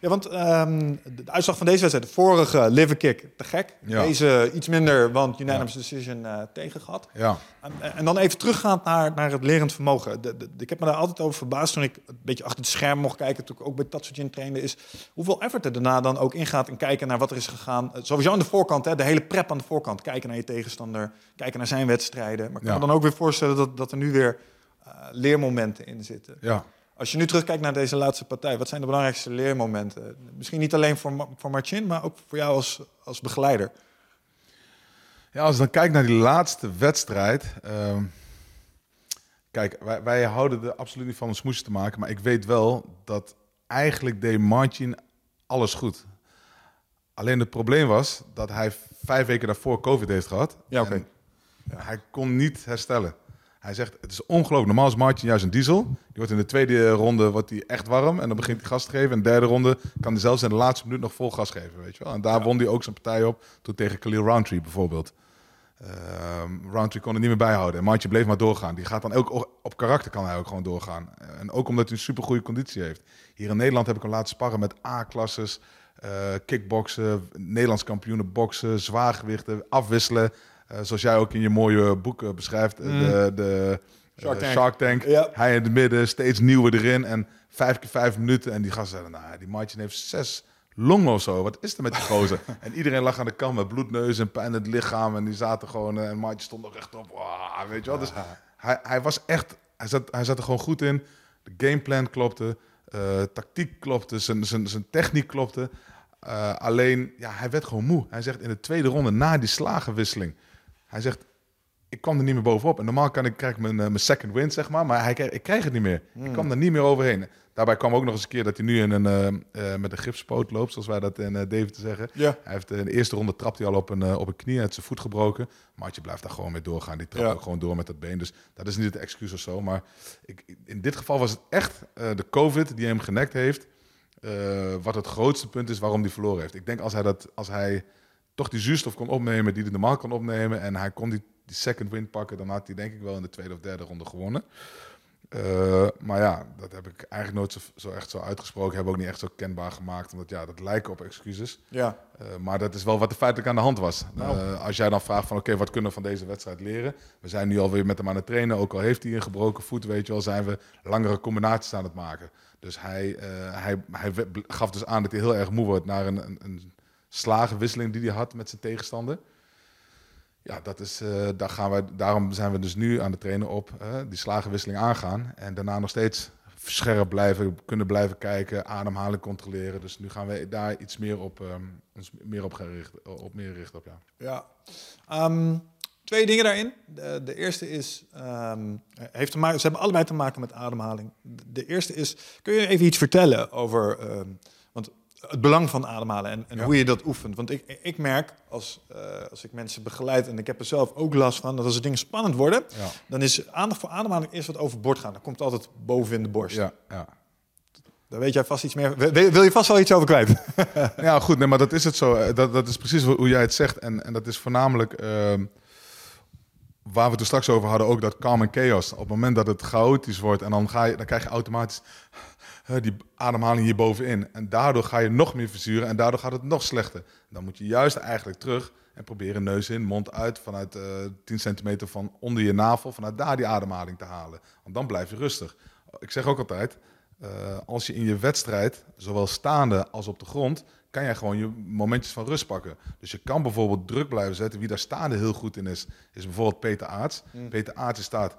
ja, want ehm, de uitslag van deze wedstrijd, de vorige liver kick, te gek. Ja. Deze iets minder, want unanimous decision eh, tegen gehad. ja. En, en dan even teruggaand naar, naar het lerend vermogen. De, de- ik heb me daar altijd over verbaasd toen ik een beetje achter het scherm mocht kijken, toen ik ook bij Tatsujin trainde, is hoeveel effort er daarna dan ook ingaat en kijken naar wat er is gegaan. Eh, Sowieso aan de voorkant, hè, de hele prep aan de voorkant. Kijken naar je tegenstander, kijken naar zijn wedstrijden. Maar ik kan me dan ook weer voorstellen dat, dat er nu weer leermomenten in zitten. Ja. Als je nu terugkijkt naar deze laatste partij, wat zijn de belangrijkste leermomenten? Misschien niet alleen voor, voor Marcin, maar ook voor jou als, als begeleider. Ja, als je dan kijkt naar die laatste wedstrijd. ehm, kijk, wij, wij houden er absoluut niet van een smoesje te maken. Maar ik weet wel dat eigenlijk deed Martin alles goed. Alleen het probleem was dat hij vijf weken daarvoor COVID heeft gehad. Ja, oké. En Hij kon niet herstellen. Hij zegt, het is ongelooflijk. Normaal is Martin juist een diesel. Die wordt in de tweede ronde wordt hij echt warm. En dan begint hij gas te geven. En de derde ronde kan hij zelfs in de laatste minuut nog vol gas geven. Weet je wel? En daar won hij ook zijn partij op. Toen tegen Khalil Roundtree bijvoorbeeld. Ehm Roundtree kon het niet meer bijhouden. En Martje bleef maar doorgaan. Die gaat dan ook op karakter kan hij ook gewoon doorgaan. En ook omdat hij een supergoeie conditie heeft. Hier in Nederland heb ik hem laten sparren met A-klasses, eh kickboksen, Nederlands kampioenen boksen, zwaargewichten, afwisselen. Eh, zoals jij ook in je mooie boek eh, beschrijft. eh, De, de Mm. Shark Tank. Shark Tank. Hij in het midden, steeds nieuwe erin. En vijf keer vijf minuten. En die gasten zeiden, nou, die Martin heeft zes longen of zo. Wat is er met die gozer? en iedereen lag aan de kant met bloedneus en pijn in het lichaam. En die zaten gewoon... en Martin stond nog rechtop. Wauw, weet je wel? Dus hij, hij was echt... Hij zat, hij zat er gewoon goed in. De gameplan klopte. eh, tactiek klopte. Zijn, zijn, zijn techniek klopte. Alleen, ja, hij werd gewoon moe. Hij zegt in de tweede ronde, na die slagenwisseling... Hij zegt, ik kwam er niet meer bovenop. En normaal kan ik, krijg ik mijn, eh, mijn second win, zeg maar. Maar hij, ik krijg het niet meer. Ik kwam er niet meer overheen. Daarbij kwam ook nog eens een keer dat hij nu in een, eh, eh, met een gipspoot loopt, zoals wij dat in uh, Deventer zeggen. Ja. Hij heeft, in de eerste ronde trapt hij al op een, op een knie, zijn voet gebroken. Maatje blijft daar gewoon mee doorgaan. Die trapt Ja. ook gewoon door met dat been. Dus dat is niet het excuus of zo. Maar ik, in dit geval was het echt de COVID die hem genekt heeft. wat het grootste punt is waarom hij verloren heeft. Ik denk als hij, dat, als hij toch die zuurstof kon opnemen die hij normaal kan opnemen. En hij kon die, die second win pakken. Dan had hij denk ik wel in de tweede of derde ronde gewonnen. Eh, maar ja, dat heb ik eigenlijk nooit zo, zo echt zo uitgesproken. Hebben we ook niet echt zo kenbaar gemaakt. Omdat ja, dat lijken op excuses. Ja. Eh, maar dat is wel wat er feitelijk aan de hand was. Nou. Eh, als jij dan vraagt van oké, wat kunnen we van deze wedstrijd leren? We zijn nu alweer met hem aan het trainen. Ook al heeft hij een gebroken voet, weet je wel, zijn we langere combinaties aan het maken. Dus hij, hij, hij gaf dus aan dat hij heel erg moe wordt naar een, een, een slagenwisseling die hij had met zijn tegenstander. Ja, dat is, eh, daar gaan wij, daarom zijn we dus nu aan het trainen op eh, die slagenwisseling aangaan. En daarna nog steeds scherp blijven, kunnen blijven kijken, ademhaling controleren. Dus nu gaan we daar iets meer op, ehm, meer op, gaan richten, op meer richten op, ja. Ja. Ehm, twee dingen daarin. De, de eerste is, ehm, heeft ze hebben allebei te maken met ademhaling. De, de eerste is, kun je even iets vertellen over het belang van ademhalen en, en Ja. hoe je dat oefent? Want ik, ik merk, als, eh, als ik mensen begeleid, en ik heb er zelf ook last van, dat als dingen spannend worden, Ja, dan is aandacht voor ademhaling eerst wat overboord gaan. Dan komt altijd boven in de borst. ja, ja. Daar weet jij vast iets meer. Wil, je vast wel iets over kwijt? Ja, goed, nee, maar dat is het zo. Eh, Dat, dat is precies hoe jij het zegt. En, en dat is voornamelijk ehm, waar we het er straks over hadden, ook dat calm en chaos. Op het moment dat het chaotisch wordt en dan, ga je, dan krijg je automatisch die ademhaling hier bovenin. En daardoor ga je nog meer verzuren en daardoor gaat het nog slechter. Dan moet je juist eigenlijk terug en proberen neus in, mond uit, vanuit eh 10 centimeter van onder je navel, vanuit daar die ademhaling te halen. Want dan blijf je rustig. Ik zeg ook altijd, eh, als je in je wedstrijd, zowel staande als op de grond, kan jij gewoon je momentjes van rust pakken. Dus je kan bijvoorbeeld druk blijven zetten. Wie daar staande heel goed in is, is bijvoorbeeld Peter Aarts. Peter Aarts staat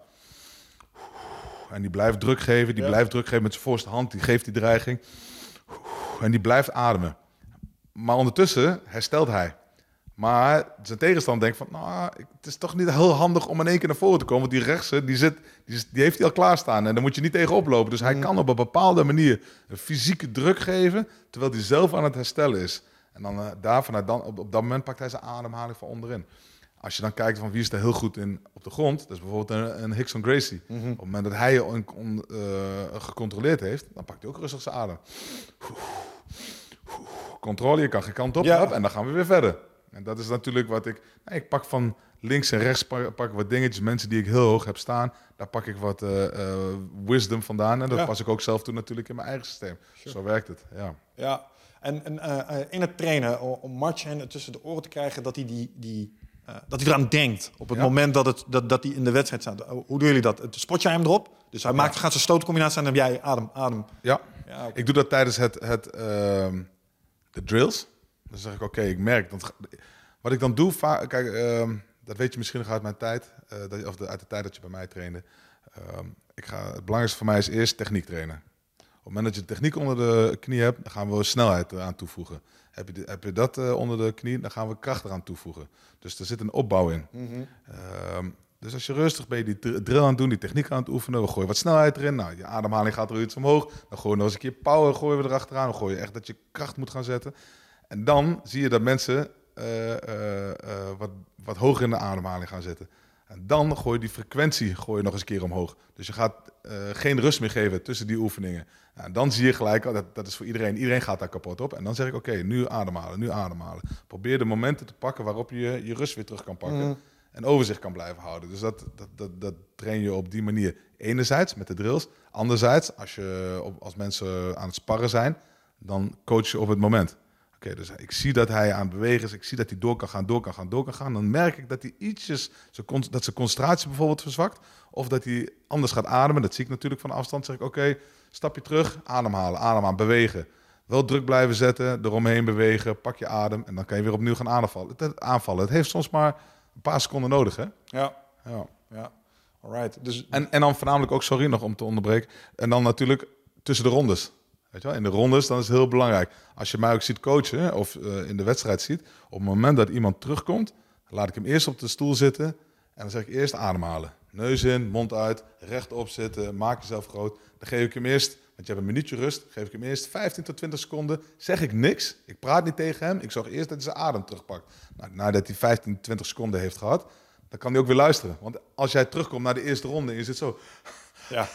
en die blijft druk geven, die Ja. blijft druk geven met zijn voorste hand, die geeft die dreiging en die blijft ademen. Maar ondertussen herstelt hij. Maar zijn tegenstander denkt van, nou, het is toch niet heel handig om in één keer naar voren te komen. Want die rechtse, die, zit, die, die heeft hij al klaarstaan. En daar moet je niet tegen oplopen. Dus hij kan op een bepaalde manier een fysieke druk geven, terwijl hij zelf aan het herstellen is. En dan eh, daar vanuit dan, op, op dat moment pakt hij zijn ademhaling van onderin. Als je dan kijkt van wie is er heel goed in op de grond, dat is bijvoorbeeld een, een Hickson Gracie. Op het moment dat hij je on- on- eh, gecontroleerd heeft, dan pakt hij ook rustig zijn adem. Controle, je kan geen kant op, Ja. en dan gaan we weer verder. En dat is natuurlijk wat ik... nee, ik pak van links en rechts pak, wat dingetjes. Mensen die ik heel hoog heb staan, daar pak ik wat eh, eh, wisdom vandaan. En dat Ja. pas ik ook zelf toe natuurlijk in mijn eigen systeem. Zo werkt het, ja. Ja, en, en in het trainen, om Marchen tussen de oren te krijgen dat hij, die, die, eh, dat hij eraan denkt. Op het Ja. moment dat, het, dat, dat hij in de wedstrijd staat. Hoe doen jullie dat? Spot jij hem erop? Dus hij maakt, gaat zijn stootcombinatie aan en dan heb jij adem, adem. Ja, ik doe dat tijdens het, het, ehm, de drills. Dan zeg ik, oké, ik merk. Dat, wat ik dan doe, kijk, ehm, dat weet je misschien nog uit mijn tijd, eh, dat, of de, uit de tijd dat je bij mij trainde. Ehm, ik ga, het belangrijkste voor mij is eerst techniek trainen. Op het moment dat je techniek onder de knie hebt, dan gaan we snelheid eraan toevoegen. Heb je, heb je dat uh, onder de knie, dan gaan we kracht eraan toevoegen. Dus er zit een opbouw in. Mm -hmm. dus als je rustig ben je die drill aan het doen, die techniek aan het oefenen, we gooien wat snelheid erin. Nou, je ademhaling gaat er iets omhoog. Dan gooien we nog eens een keer power gooien we erachteraan. Dan gooi je echt dat je kracht moet gaan zetten. En dan zie je dat mensen uh, wat, wat hoger in de ademhaling gaan zitten. En dan gooi je die frequentie gooi je nog eens een keer omhoog. Dus je gaat uh, geen rust meer geven tussen die oefeningen. En dan zie je gelijk, oh, dat, dat is voor iedereen, iedereen gaat daar kapot op. En dan zeg ik, oké, nu ademhalen, nu ademhalen. Probeer de momenten te pakken waarop je je rust weer terug kan pakken. Mm. En overzicht kan blijven houden. Dus dat, dat, dat, dat train je op die manier. Enerzijds met de drills. Anderzijds, als, je, als mensen aan het sparren zijn, dan coach je op het moment. Oké, dus ik zie dat hij aan het bewegen is. Ik zie dat hij door kan gaan, door kan gaan, door kan gaan. Dan merk ik dat hij ietsjes, dat zijn concentratie bijvoorbeeld verzwakt. Of dat hij anders gaat ademen. Dat zie ik natuurlijk van afstand. zeg ik, oké, stapje terug, ademhalen, ademhalen, bewegen. Wel druk blijven zetten, eromheen bewegen, pak je adem. En dan kan je weer opnieuw gaan aanvallen. Het, aanvallen. het heeft soms maar een paar seconden nodig, hè? Ja. Ja. ja. Alright. Dus... En, en dan voornamelijk ook, sorry nog om te onderbreken. En dan natuurlijk tussen de rondes. Weet je wel? In de rondes dan is het heel belangrijk. Als je mij ook ziet coachen of uh, in de wedstrijd ziet, op het moment dat iemand terugkomt, laat ik hem eerst op de stoel zitten en dan zeg ik eerst ademhalen. Neus in, mond uit, rechtop zitten, maak jezelf groot. Dan geef ik hem eerst, want je hebt een minuutje rust, geef ik hem eerst 15 tot 20 seconden. Zeg ik niks, ik praat niet tegen hem, ik zorg eerst dat hij zijn adem terugpakt. Nou, nadat hij 15, 20 seconden heeft gehad, dan kan hij ook weer luisteren. Want als jij terugkomt naar de eerste ronde je zit zo... Ja.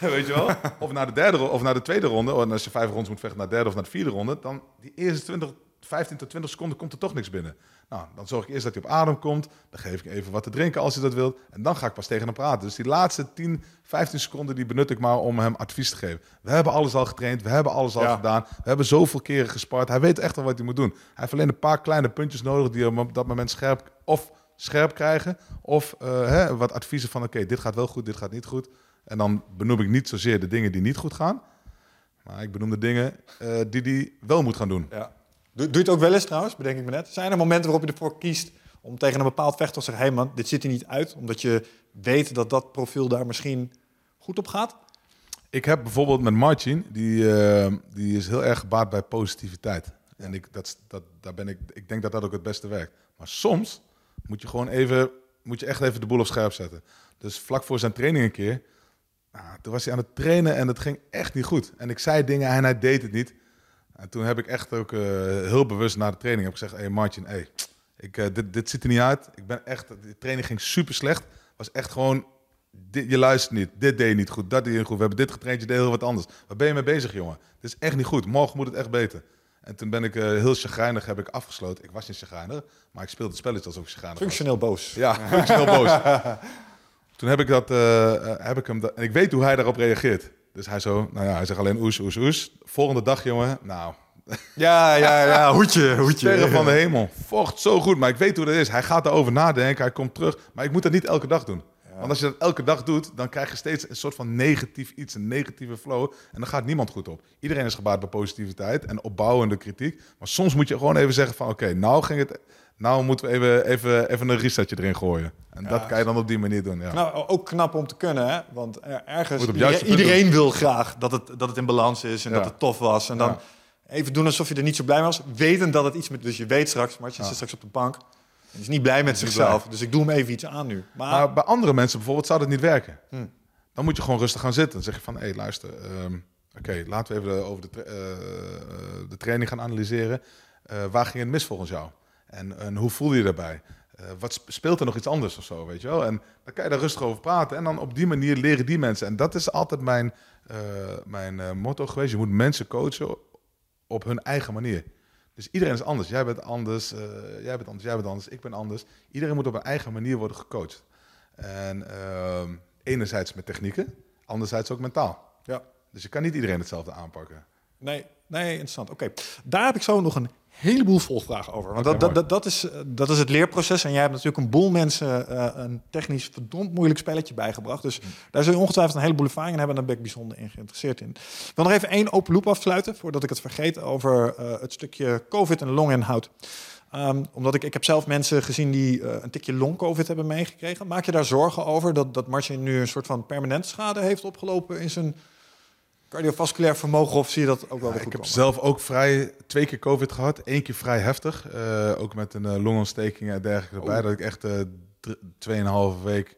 Weet je wel? Of naar de derde of naar de tweede ronde. Of als je vijf rondes moet vechten naar de derde of naar de vierde ronde. Dan die eerste 20, 15 tot 20 seconden komt er toch niks binnen. Nou, dan zorg ik eerst dat hij op adem komt. Dan geef ik even wat te drinken als hij dat wil. En dan ga ik pas tegen hem praten. Dus die laatste 10, 15 seconden die benut ik maar om hem advies te geven. We hebben alles al getraind. We hebben alles al gedaan. We hebben zoveel keren gespart. Hij weet echt wel wat hij moet doen. Hij heeft alleen een paar kleine puntjes nodig die hem op dat moment scherp of scherp krijgen. Of uh, hè, wat adviezen van oké, dit gaat wel goed, dit gaat niet goed. En dan benoem ik niet zozeer de dingen die niet goed gaan. Maar ik benoem de dingen uh, die hij wel moet gaan doen. Ja. Doe, doe je het ook wel eens trouwens, bedenk ik me net. Zijn er momenten waarop je ervoor kiest om tegen een bepaald vechter te zeggen... hé hey man, dit zit er niet uit. Omdat je weet dat dat profiel daar misschien goed op gaat? Ik heb bijvoorbeeld met Martin, die, uh, die is heel erg gebaat bij positiviteit. En ik, dat, dat, daar ben ik, ik denk dat dat ook het beste werkt. Maar soms moet je gewoon even, moet je echt even de boel op scherp zetten. Dus vlak voor zijn training een keer nou, toen was hij aan het trainen en het ging echt niet goed. En ik zei dingen en hij deed het niet. En toen heb ik echt ook uh, heel bewust na de training heb gezegd: Hé hey Martin, hey, ik, uh, dit, dit ziet er niet uit. Ik ben echt, de training ging super slecht. Was echt gewoon, dit, je luistert niet. Dit deed je niet goed, dat deed je niet goed. We hebben dit getraind, je deed heel wat anders. Waar ben je mee bezig, jongen? Dit is echt niet goed. Morgen moet het echt beter. En toen ben ik uh, heel chagrijnig heb ik afgesloten. Ik was niet chagrijnig, maar ik speelde het spelletje alsof ik chagrijnig Functioneel boos. Ja, functioneel boos. Toen heb ik, dat, uh, heb ik hem... en ik weet hoe hij daarop reageert. Dus hij zo, nou ja, hij zegt alleen oes, oes, oes. Volgende dag, jongen, nou... Ja, ja, ja, hoedje, hoedje. Sterren van de hemel. Vocht zo goed, maar ik weet hoe dat is. Hij gaat erover nadenken, hij komt terug. Maar ik moet dat niet elke dag doen. Want als je dat elke dag doet, dan krijg je steeds een soort van negatief iets, een negatieve flow. En dan gaat niemand goed op. Iedereen is gebaat bij positiviteit en opbouwende kritiek. Maar soms moet je gewoon even zeggen van, oké, nou ging het nou moeten we even, even, even een resetje erin gooien. En dat kan je dan op die manier doen. Ja. Nou, ook knap om te kunnen, hè? Want ergens, iedereen, wil graag dat het, dat het in balans is en dat het tof was. En dan even doen alsof je er niet zo blij was. Weten dat het iets met... Dus je weet straks, maar je zit straks op de bank. Hij is niet blij met zichzelf. Dus ik doe hem even iets aan nu. Maar, bij andere mensen bijvoorbeeld zou dat niet werken. Hm. Dan moet je gewoon rustig gaan zitten. Dan zeg je van, hé, hey, luister. Ehm, oké, laten we even over de, uh, de training gaan analyseren. Uh, waar ging het mis volgens jou? En, en hoe voel je je daarbij? Uh, wat speelt er nog iets anders of zo, weet je wel? En dan kan je daar rustig over praten. En dan op die manier leren die mensen. En dat is altijd mijn, mijn motto geweest. Je moet mensen coachen op hun eigen manier. Dus iedereen is anders. Jij bent anders, jij bent anders, jij bent anders, ik ben anders. Iedereen moet op een eigen manier worden gecoacht. En ehm, enerzijds met technieken, anderzijds ook mentaal. Ja. Dus je kan niet iedereen hetzelfde aanpakken. Nee, nee interessant. Oké, daar heb ik zo nog een heleboel volvragen over. Want dat, dat, dat, is, dat is het leerproces. En jij hebt natuurlijk een boel mensen uh, een technisch verdomd moeilijk spelletje bijgebracht. Dus daar zul je ongetwijfeld een heleboel ervaring in hebben. En daar ben ik bijzonder in geïnteresseerd in. Ik wil nog even één open loop afsluiten, voordat ik het vergeet, over uh, het stukje COVID en longinhoud. Ehm, omdat ik, ik heb zelf mensen gezien die eh, een tikje long-covid hebben meegekregen. Maak je daar zorgen over dat, dat Martin nu een soort van permanent schade heeft opgelopen in zijn cardiovasculair vermogen? Of zie je dat ook wel weer ik heb komen? zelf ook vrij twee keer COVID gehad. Eén keer vrij heftig. eh, ook met een eh, longontsteking en dergelijke erbij. Oh. Dat ik echt dr- tweeënhalve week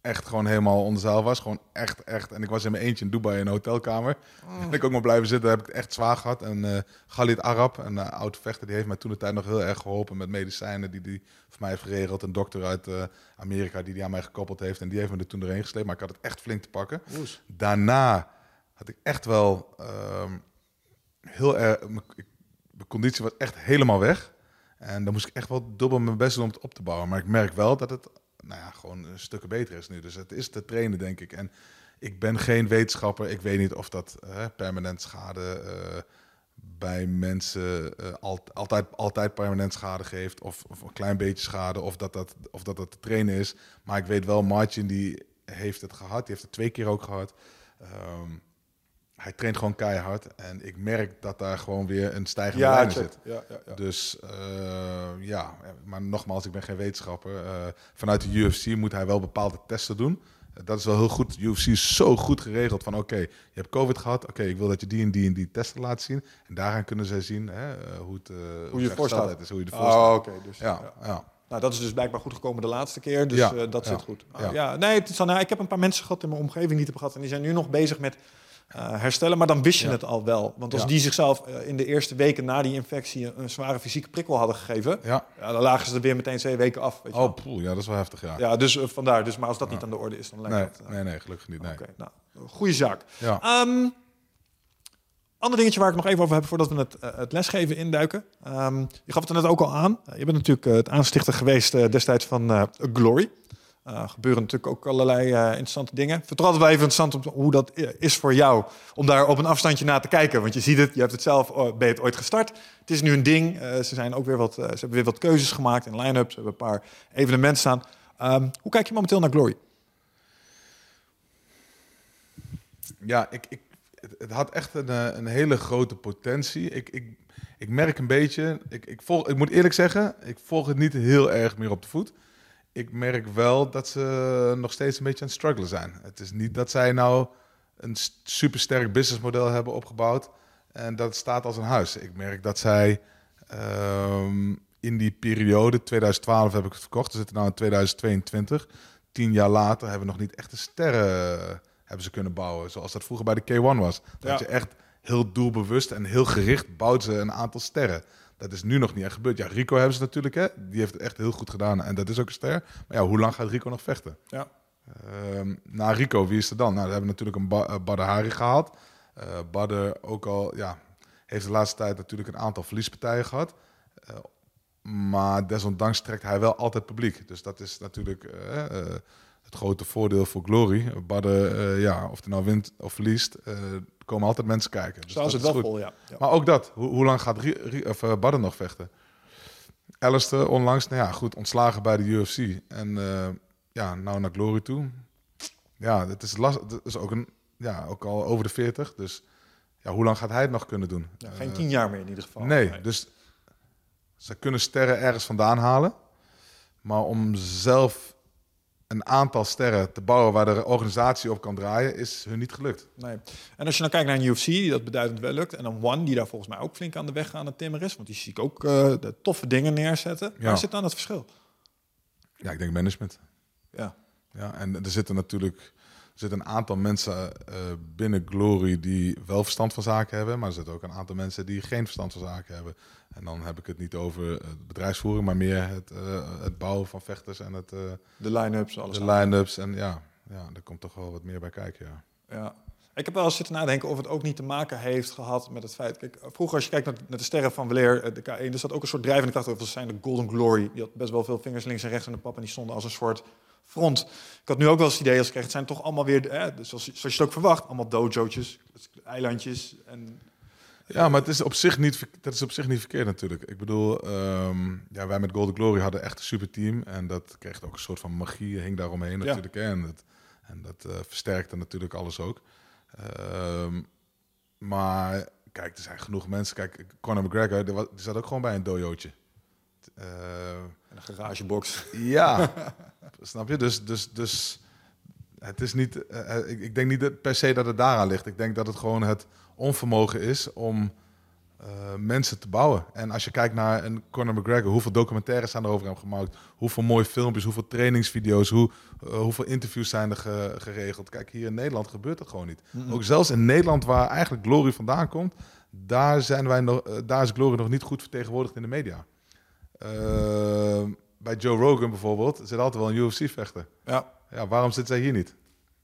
echt gewoon helemaal onder was. Gewoon echt, echt. En ik was in mijn eentje in Dubai in een hotelkamer. Oh. En ik ook maar blijven zitten. Heb ik het echt zwaar gehad. En eh Khalid Arab, een uh, oud vechter, die heeft mij toen de tijd nog heel erg geholpen met medicijnen die die voor mij heeft geregeld. Een dokter uit Amerika die die aan mij gekoppeld heeft. En die heeft me er toen doorheen gesleept. Maar ik had het echt flink te pakken. Oes. Daarna had ik echt wel ehm, heel erg. Mijn conditie was echt helemaal weg. En dan moest ik echt wel dubbel mijn best doen om het op te bouwen. Maar ik merk wel dat het nou ja, gewoon een stukken beter is nu. Dus het is te trainen, denk ik. En ik ben geen wetenschapper. Ik weet niet of dat permanent schade eh, bij mensen eh, al- altijd, altijd permanent schade geeft. Of, of een klein beetje schade. Of dat dat, of dat dat te trainen is. Maar ik weet wel, Martin die heeft het gehad. Die heeft het twee keer ook gehad. Ehm, hij traint gewoon keihard. En ik merk dat daar gewoon weer een stijgende Ja, lijn in zit. Ja, ja, ja. Dus eh, ja, maar nogmaals, ik ben geen wetenschapper. Eh, vanuit de UFC moet hij wel bepaalde testen doen. Dat is wel heel goed. UFC is zo goed geregeld van oké, je hebt COVID gehad. Oké, ik wil dat je die en die en die testen laat zien. En daaraan kunnen zij zien hè, eh, hoe, het, Hoe je de ervoor staat. is, hoe je ervoor staat. Oh, oké. dus, Ja, ja. Nou, dat is dus blijkbaar goed gekomen de laatste keer. Dus dat zit goed. Ah, ja. ja. nee, het is dan, nou, ik heb een paar mensen gehad in mijn omgeving die het hebben gehad. En die zijn nu nog bezig met eh, herstellen. Maar dan wist je Ja. het al wel. Want als Ja. die zichzelf eh, in de eerste weken na die infectie een, een zware fysieke prikkel hadden gegeven. ja. Ja, dan lagen ze er weer meteen twee weken af. Weet je Oh, poeh, ja, dat is wel heftig, ja. ja, dus eh, vandaar. Dus, maar als dat niet aan de orde is, dan lijkt nee, het... nee, nee, gelukkig niet. Nee. Oké, nou, goede zaak. Ja. Ehm ander dingetje waar ik nog even over heb voordat we het, het lesgeven induiken. Ehm, je gaf het er net ook al aan. Je bent natuurlijk het aanstichter geweest destijds van Glory. Eh gebeuren natuurlijk ook allerlei eh, interessante dingen. Vertrouw het wel even interessant hoe dat eh, is voor jou. Om daar op een afstandje naar te kijken. Want je ziet het, je hebt het zelf oh, ben het ooit gestart. Het is nu een ding. Ze, zijn ook weer wat, ze hebben weer wat keuzes gemaakt in line-up. Ze hebben een paar evenementen staan. Ehm, hoe kijk je momenteel naar Glory? Ja, ik, ik, het, had echt een, een hele grote potentie. Ik, ik, ik merk een beetje, ik, ik, volg, ik moet eerlijk zeggen, ik volg het niet heel erg meer op de voet. Ik merk wel dat ze nog steeds een beetje aan het struggelen zijn. Het is niet dat zij nou een supersterk businessmodel hebben opgebouwd en dat staat als een huis. Ik merk dat zij ehm, in die periode, 2012 heb ik het verkocht, we zitten nu in 2022, tien jaar later hebben we nog niet echt de sterren hebben ze kunnen bouwen, zoals dat vroeger bij de K1 was. Dat Ja. je echt heel doelbewust en heel gericht bouwt ze een aantal sterren. Dat is nu nog niet echt gebeurd. Ja, Rico hebben ze natuurlijk, hè. Die heeft het echt heel goed gedaan en dat is ook een ster. Maar ja, hoe lang gaat Rico nog vechten? Ja. Ehm, na Rico, wie is er dan? Nou, we hebben natuurlijk een ba uh, Badr Hari gehaald. Eh Badr ook al, ja, heeft de laatste tijd natuurlijk een aantal verliespartijen gehad. Eh, maar desondanks trekt hij wel altijd publiek. Dus dat is natuurlijk eh, eh, het grote voordeel voor Glory. Badr, eh, ja, of hij nou wint of verliest, eh, komen altijd mensen kijken. Dus Staan ze dat het is wel goed. vol, ja. ja. Maar ook dat. Hoe, hoe lang gaat Ri- Ri- of, eh, Badr nog vechten? Alistair onlangs, nou ja, goed, ontslagen bij de UFC. En ja, nou naar Glory toe. Ja, het is, last, het is ook, een, ja, ook al over de 40. Dus ja, hoe lang gaat hij het nog kunnen doen? Ja, geen tien jaar meer in ieder geval. Nee, dus ze kunnen sterren ergens vandaan halen. Maar om zelf een aantal sterren te bouwen waar de organisatie op kan draaien, is hun niet gelukt. Nee. En als je dan kijkt naar een UFC, die dat beduidend wel lukt. En dan One, die daar volgens mij ook flink aan de weg aan het timmeren is. Want die zie ik ook eh, de toffe dingen neerzetten. Ja. Waar zit dan het verschil? Ja, ik denk management. Ja. Ja, en er zitten natuurlijk zitten een aantal mensen eh, binnen Glory die wel verstand van zaken hebben, maar er zitten ook een aantal mensen die geen verstand van zaken hebben. En dan heb ik het niet over het bedrijfsvoering, maar meer het, eh, het bouwen van vechters en het, eh, De line-ups, alles. de line-ups. En ja, ja, daar komt toch wel wat meer bij kijken. Ja. Ja. Ik heb wel eens zitten nadenken of het ook niet te maken heeft gehad met het feit... Kijk, vroeger als je kijkt naar, naar de sterren van Weleer, de K1... er zat ook een soort drijvende kracht over. Dat zijn de Golden Glory. Die had best wel veel vingers links en rechts in de pap... en die stonden als een soort front. Ik had nu ook wel eens het idee als ik kreeg... het zijn toch allemaal weer, eh, zoals, zoals je het ook verwacht... allemaal dojo's, eilandjes en... Ja, maar het is op zich niet, dat is op zich niet verkeerd natuurlijk. Ik bedoel, ehm, ja, wij met Golden Glory hadden echt een super team. En dat kreeg ook een soort van magie, hing daaromheen natuurlijk. Hè, en dat, en dat eh, versterkte natuurlijk alles ook. Ehm, maar kijk, er zijn genoeg mensen. Kijk, Conor McGregor, die, die zat ook gewoon bij een dojootje. Eh, Een garagebox. ja, snap je? Dus, dus, dus het is niet, eh, eh, ik, ik denk niet dat per se dat het daaraan ligt. Ik denk dat het gewoon het onvermogen is om eh, mensen te bouwen. En als je kijkt naar een Conor McGregor, hoeveel documentaires zijn er over hem gemaakt? Hoeveel mooie filmpjes, hoeveel trainingsvideo's, hoe, hoeveel interviews zijn er ge- geregeld? Kijk, hier in Nederland gebeurt dat gewoon niet. Ook zelfs in Nederland, waar eigenlijk Glory vandaan komt, daar, zijn wij nog, daar is Glory nog niet goed vertegenwoordigd in de media. Eh, bij Joe Rogan bijvoorbeeld zit altijd wel een UFC-vechter. Ja. Ja, waarom zit zij hier niet?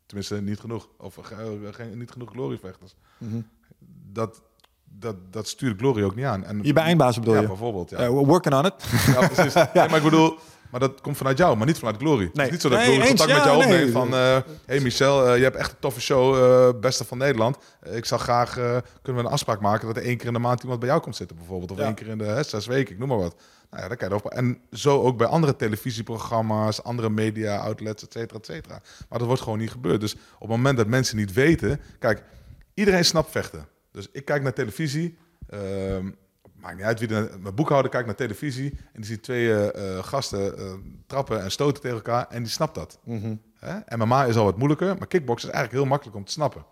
Tenminste, niet genoeg. Of eh, geen, niet genoeg Glory-vechters. Mhm. Dat, dat, dat stuurt Glory ook niet aan. En, Hier bij Eindbazen bedoel ja, je? bijvoorbeeld. Ja. Eh, working on it. Ja, precies. Nee, maar ik bedoel, maar dat komt vanuit jou, maar niet vanuit Glory. Het is niet zo dat Glory contact met jou nee. opneemt van... eh hey Michel, eh, je hebt echt een toffe show, eh, beste van Nederland. Ik zou graag, kunnen we een afspraak maken dat er één keer in de maand iemand bij jou komt zitten bijvoorbeeld. Of één keer in de hè, zes weken, ik noem maar wat. Nou ja, dat kan je erop. En zo ook bij andere televisieprogramma's, andere media outlets, et cetera, et cetera. Maar dat wordt gewoon niet gebeurd. Dus op het moment dat mensen niet weten... Kijk, iedereen snapt vechten. Dus ik kijk naar televisie... ehm, Maakt niet uit wie er... Mijn boekhouder kijkt naar televisie en die ziet twee eh, eh, gasten eh, trappen en stoten tegen elkaar en die snapt dat. Hè? MMA is al wat moeilijker, maar kickbox is eigenlijk heel makkelijk om te snappen.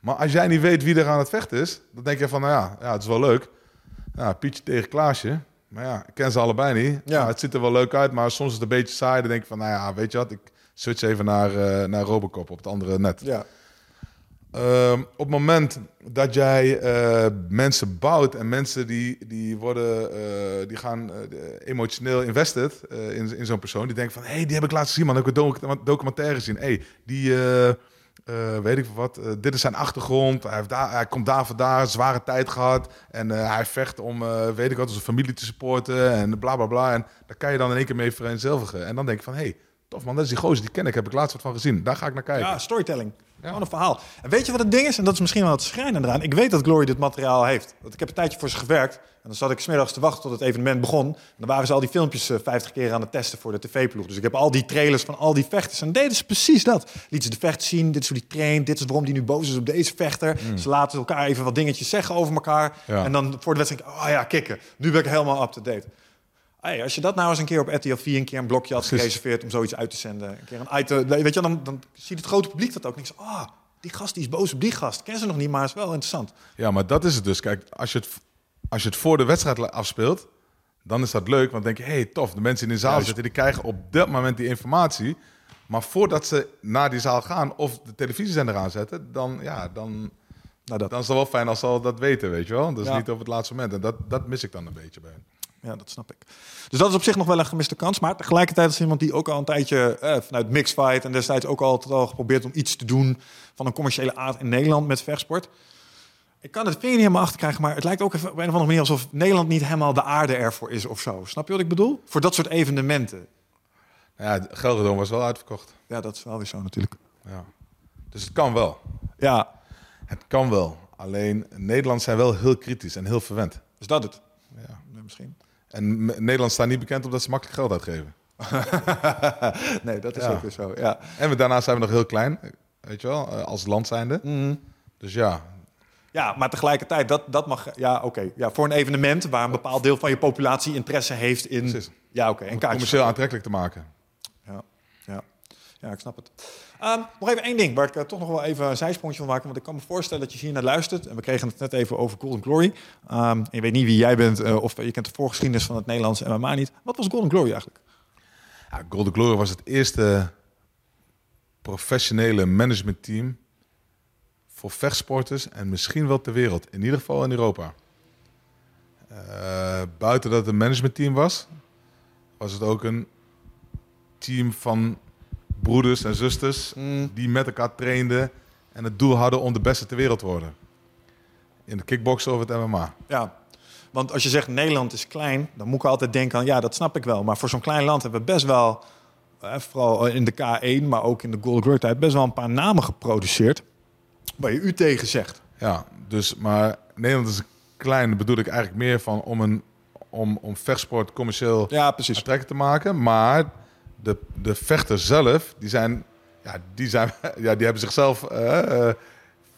Maar als jij niet weet wie er aan het vechten is, dan denk je van, nou ja, ja het is wel leuk. Ja, Pietje tegen Klaasje. Maar ja, ik ken ze allebei niet. Ja. Het ziet er wel leuk uit, maar soms is het een beetje saai. Dan denk ik van, nou ja, weet je wat, ik switch even naar, eh, naar Robocop op het andere net. Ja. Ehm, op het moment dat jij eh, mensen bouwt en mensen die, die worden, eh, die gaan eh, emotioneel invested in, in zo'n persoon, die denken van, hé, hey, die heb ik laatst gezien, man, heb ik een docu- documentaire gezien. hey, die, weet ik wat, dit is zijn achtergrond, hij, heeft daar, hij komt daar vandaan, zware tijd gehad en hij vecht om, weet ik wat, zijn familie te supporten en bla bla bla. En daar kan je dan in één keer mee vereenzelvigen. En dan denk je van, hé, hey, tof man, dat is die gozer, die ken ik, heb ik laatst wat van gezien. Daar ga ik naar kijken. Ja, storytelling. Ja. Gewoon een verhaal. En weet je wat het ding is? En dat is misschien wel het schrijnende eraan. Ik weet dat Glory dit materiaal heeft. Want ik heb een tijdje voor ze gewerkt. En dan zat ik smiddags te wachten tot het evenement begon. En dan waren ze al die filmpjes eh, 50 keer aan het testen voor de tv-ploeg. Dus ik heb al die trailers van al die vechters. En deden ze precies dat. Lieten ze de vechters zien. Dit is hoe die traint. Dit is waarom die nu boos is op deze vechter. Ze laten elkaar even wat dingetjes zeggen over elkaar. Ja. En dan voor de wedstrijd, oh ja, kicken. Nu ben ik helemaal up-to-date. Hey, als je dat nou eens een keer op RTL 4 een keer een blokje had gereserveerd om zoiets uit te zenden. Een keer een item, weet je, dan, dan ziet het grote publiek dat ook. Zeg, ah, die gast die is boos op die gast. Ken ze nog niet, maar is wel interessant. Ja, maar dat is het dus. Kijk, als je het, als je het voor de wedstrijd afspeelt, dan is dat leuk. Want dan denk je, hé, hey, tof. De mensen in de zaal zitten, die krijgen op dat moment die informatie. Maar voordat ze naar die zaal gaan of de televisiezender aanzetten, dan, ja, dan, Nou, dat, dan is het wel fijn als ze al dat weten, weet je wel. Dus Ja. niet op het laatste moment. En dat, dat mis ik dan een beetje bij hen. Ja, dat snap ik. Dus dat is op zich nog wel een gemiste kans. Maar tegelijkertijd is iemand die ook al een tijdje eh, vanuit Mixfight en destijds ook altijd al geprobeerd om iets te doen van een commerciële aard in Nederland met vechtsport. Ik kan het vinger niet helemaal achter krijgen, maar het lijkt ook even op een of andere manier alsof Nederland niet helemaal de aarde ervoor is of zo. Snap je wat ik bedoel? Voor dat soort evenementen. Nou ja, Gelredome was wel uitverkocht. Ja, dat is wel weer zo natuurlijk. Ja. Dus het kan wel. Ja, Het kan wel. Alleen Nederland zijn wel heel kritisch en heel verwend. is dat het? Ja. Misschien. En Nederland staat niet bekend omdat ze makkelijk geld uitgeven. nee, dat is Ja. ook weer zo. Ja. En we, daarna zijn we nog heel klein, weet je wel, eh, als land zijnde. Mhm. Dus ja, ja, maar tegelijkertijd, dat, dat mag... Ja, oké. Ja, voor een evenement waar een bepaald deel van je populatie interesse heeft in... Precies. Ja, oké. En kaartjes. commercieel aantrekkelijk te maken. Ja, ja. ja, ik snap het. Ehm, nog even één ding waar ik eh, toch nog wel even een zijsprongje van maken. Want ik kan me voorstellen dat je hier naar luistert. En we kregen het net even over Golden Glory. Ehm, en je weet niet wie jij bent eh, of je kent de voorgeschiedenis van het Nederlandse MMA niet. Wat was Golden Glory eigenlijk? Ja, Golden Glory was het eerste professionele managementteam voor vechtsporters en misschien wel ter wereld. In ieder geval in Europa. Eh, buiten dat het een managementteam was, was het ook een team van broeders en zusters die met elkaar trainden en het doel hadden om de beste ter wereld te worden. In de kickboksen of het MMA. Ja, want als je zegt Nederland is klein, dan moet ik altijd denken aan, ja, dat snap ik wel. Maar voor zo'n klein land hebben we best wel, eh, vooral in de K1, maar ook in de Golden Glory tijd, best wel een paar namen geproduceerd. Waar je u tegen zegt. Ja, dus, maar Nederland is klein, bedoel ik eigenlijk meer van om, een, om, om vechtsport commercieel Ja, precies. te maken. Maar de, de vechters zelf, die zijn, ja, die zijn, ja, die hebben zichzelf eh, eh,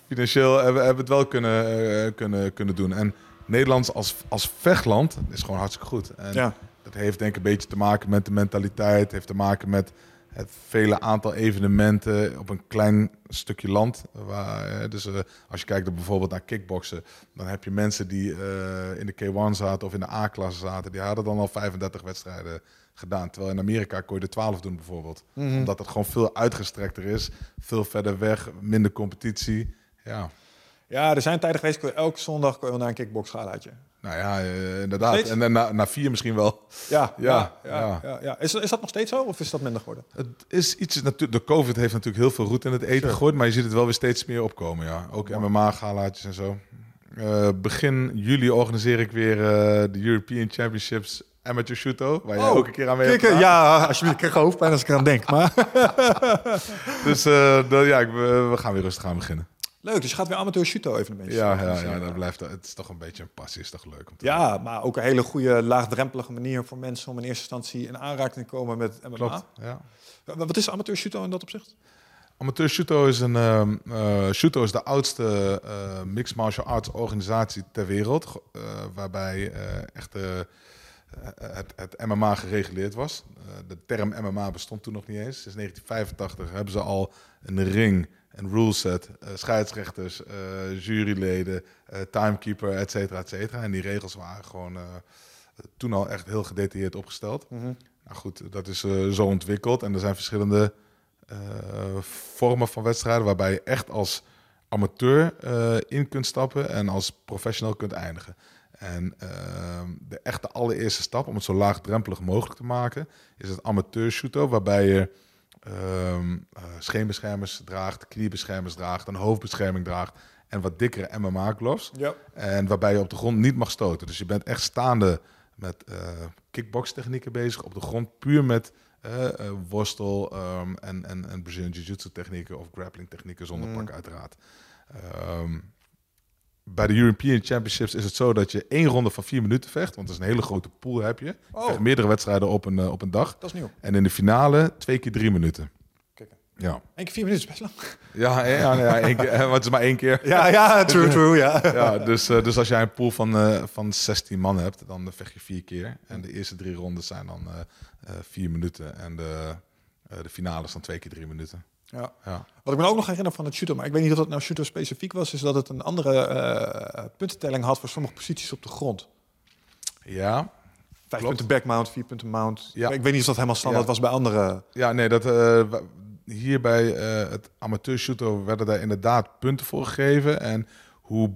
financieel hebben, hebben het wel kunnen, eh, kunnen, kunnen doen. En Nederland als, als vechtland is gewoon hartstikke goed. En Ja. Dat heeft denk ik een beetje te maken met de mentaliteit. Heeft te maken met het vele aantal evenementen op een klein stukje land. Waar, dus als je kijkt bijvoorbeeld naar kickboksen, dan heb je mensen die in de K1 zaten of in de A-klasse zaten. Die hadden dan al 35 wedstrijden gedaan. Terwijl in Amerika kon je er 12 doen bijvoorbeeld. Omdat het gewoon veel uitgestrekter is, veel verder weg, minder competitie. Ja, Ja, er zijn tijden geweest, elke zondag kon je naar een kickboxgalaatje. nou ja, eh, inderdaad. Steeds? En dan na, na vier misschien wel. Ja, ja, Ja, ja. ja. ja, ja. Is, is dat nog steeds zo of is dat minder geworden? Het is iets, de COVID heeft natuurlijk heel veel roet in het eten Sure. gegooid, maar je ziet het wel weer steeds meer opkomen. Ja. Ook MMA-galaatjes en zo. Eh, begin juli organiseer ik weer eh, de European Championships Amateur Shooto, waar je Oh, ook een keer aan mee Kikken, gedaan. ja, alsjeblieft. Ik krijg hoofdpijn als ik eraan denk. Maar Dus eh, dan- ja, ik, we, gaan weer rustig aan beginnen. leuk, dus je gaat weer amateur shooto evenementjes. Ja, ja, ja, dat blijft, het is toch een beetje een passie, is toch leuk om te Ja, maar ook een hele goede laagdrempelige manier voor mensen om in eerste instantie in aanraking te komen met MMA. Klopt, ja. Wat is amateur shooto in dat opzicht? Amateur Shooto is een ehm eh, Shooto is de oudste eh, mixed martial arts organisatie ter wereld, waarbij echt eh, het, het MMA gereguleerd was. Eh, de term MMA bestond toen nog niet eens. Sinds 1985 hebben ze al een ring, een ruleset, eh scheidsrechters, eh, juryleden, eh, timekeeper, et cetera, et cetera. En die regels waren gewoon eh, toen al echt heel gedetailleerd opgesteld. Nou goed, dat is eh, zo ontwikkeld en er zijn verschillende eh, vormen van wedstrijden waarbij je echt als amateur eh, in kunt stappen en als professional kunt eindigen. En ehm, de echte allereerste stap om het zo laagdrempelig mogelijk te maken is het amateur shooto, waarbij je eh, scheenbeschermers draagt, kniebeschermers draagt, een hoofdbescherming draagt en wat dikkere MMA gloves. Ja. En waarbij je op de grond niet mag stoten. Dus je bent echt staande met kickbox technieken bezig. Op de grond puur met eh, worstel ehm, en, en, en Brazilian Jiu-Jitsu technieken of grappling technieken zonder pak uiteraard. Bij de European Championships is het zo dat je één ronde van vier minuten vecht. Want dat is een hele grote pool heb je. Oh. meerdere wedstrijden op een, eh, op een dag. Dat is nieuw. En in de finale twee keer drie minuten. Kijk. Ja, Eén keer vier minuten is best lang. ja, ja, ja, één keer, eh, maar het is maar één keer. Ja, ja, true, true, ja. Ja, dus, eh, dus als jij een pool van, eh, van 16 man hebt, dan eh, vecht je vier keer. En de eerste drie rondes zijn dan eh, eh, vier minuten. En de, eh, de finale is dan twee keer drie minuten. Ja. Ja. Wat ik me ook nog herinner van het shooter, maar ik weet niet of dat nou shooter specifiek was, is dat het een andere eh, puntentelling had voor sommige posities op de grond. Ja, Vijf Klopt. punten backmount, vier punten mount. Ja. Ik weet niet of dat helemaal standaard Ja. was bij andere. ja nee, dat, eh, hier bij eh, het amateur shooter werden daar inderdaad punten voor gegeven. En hoe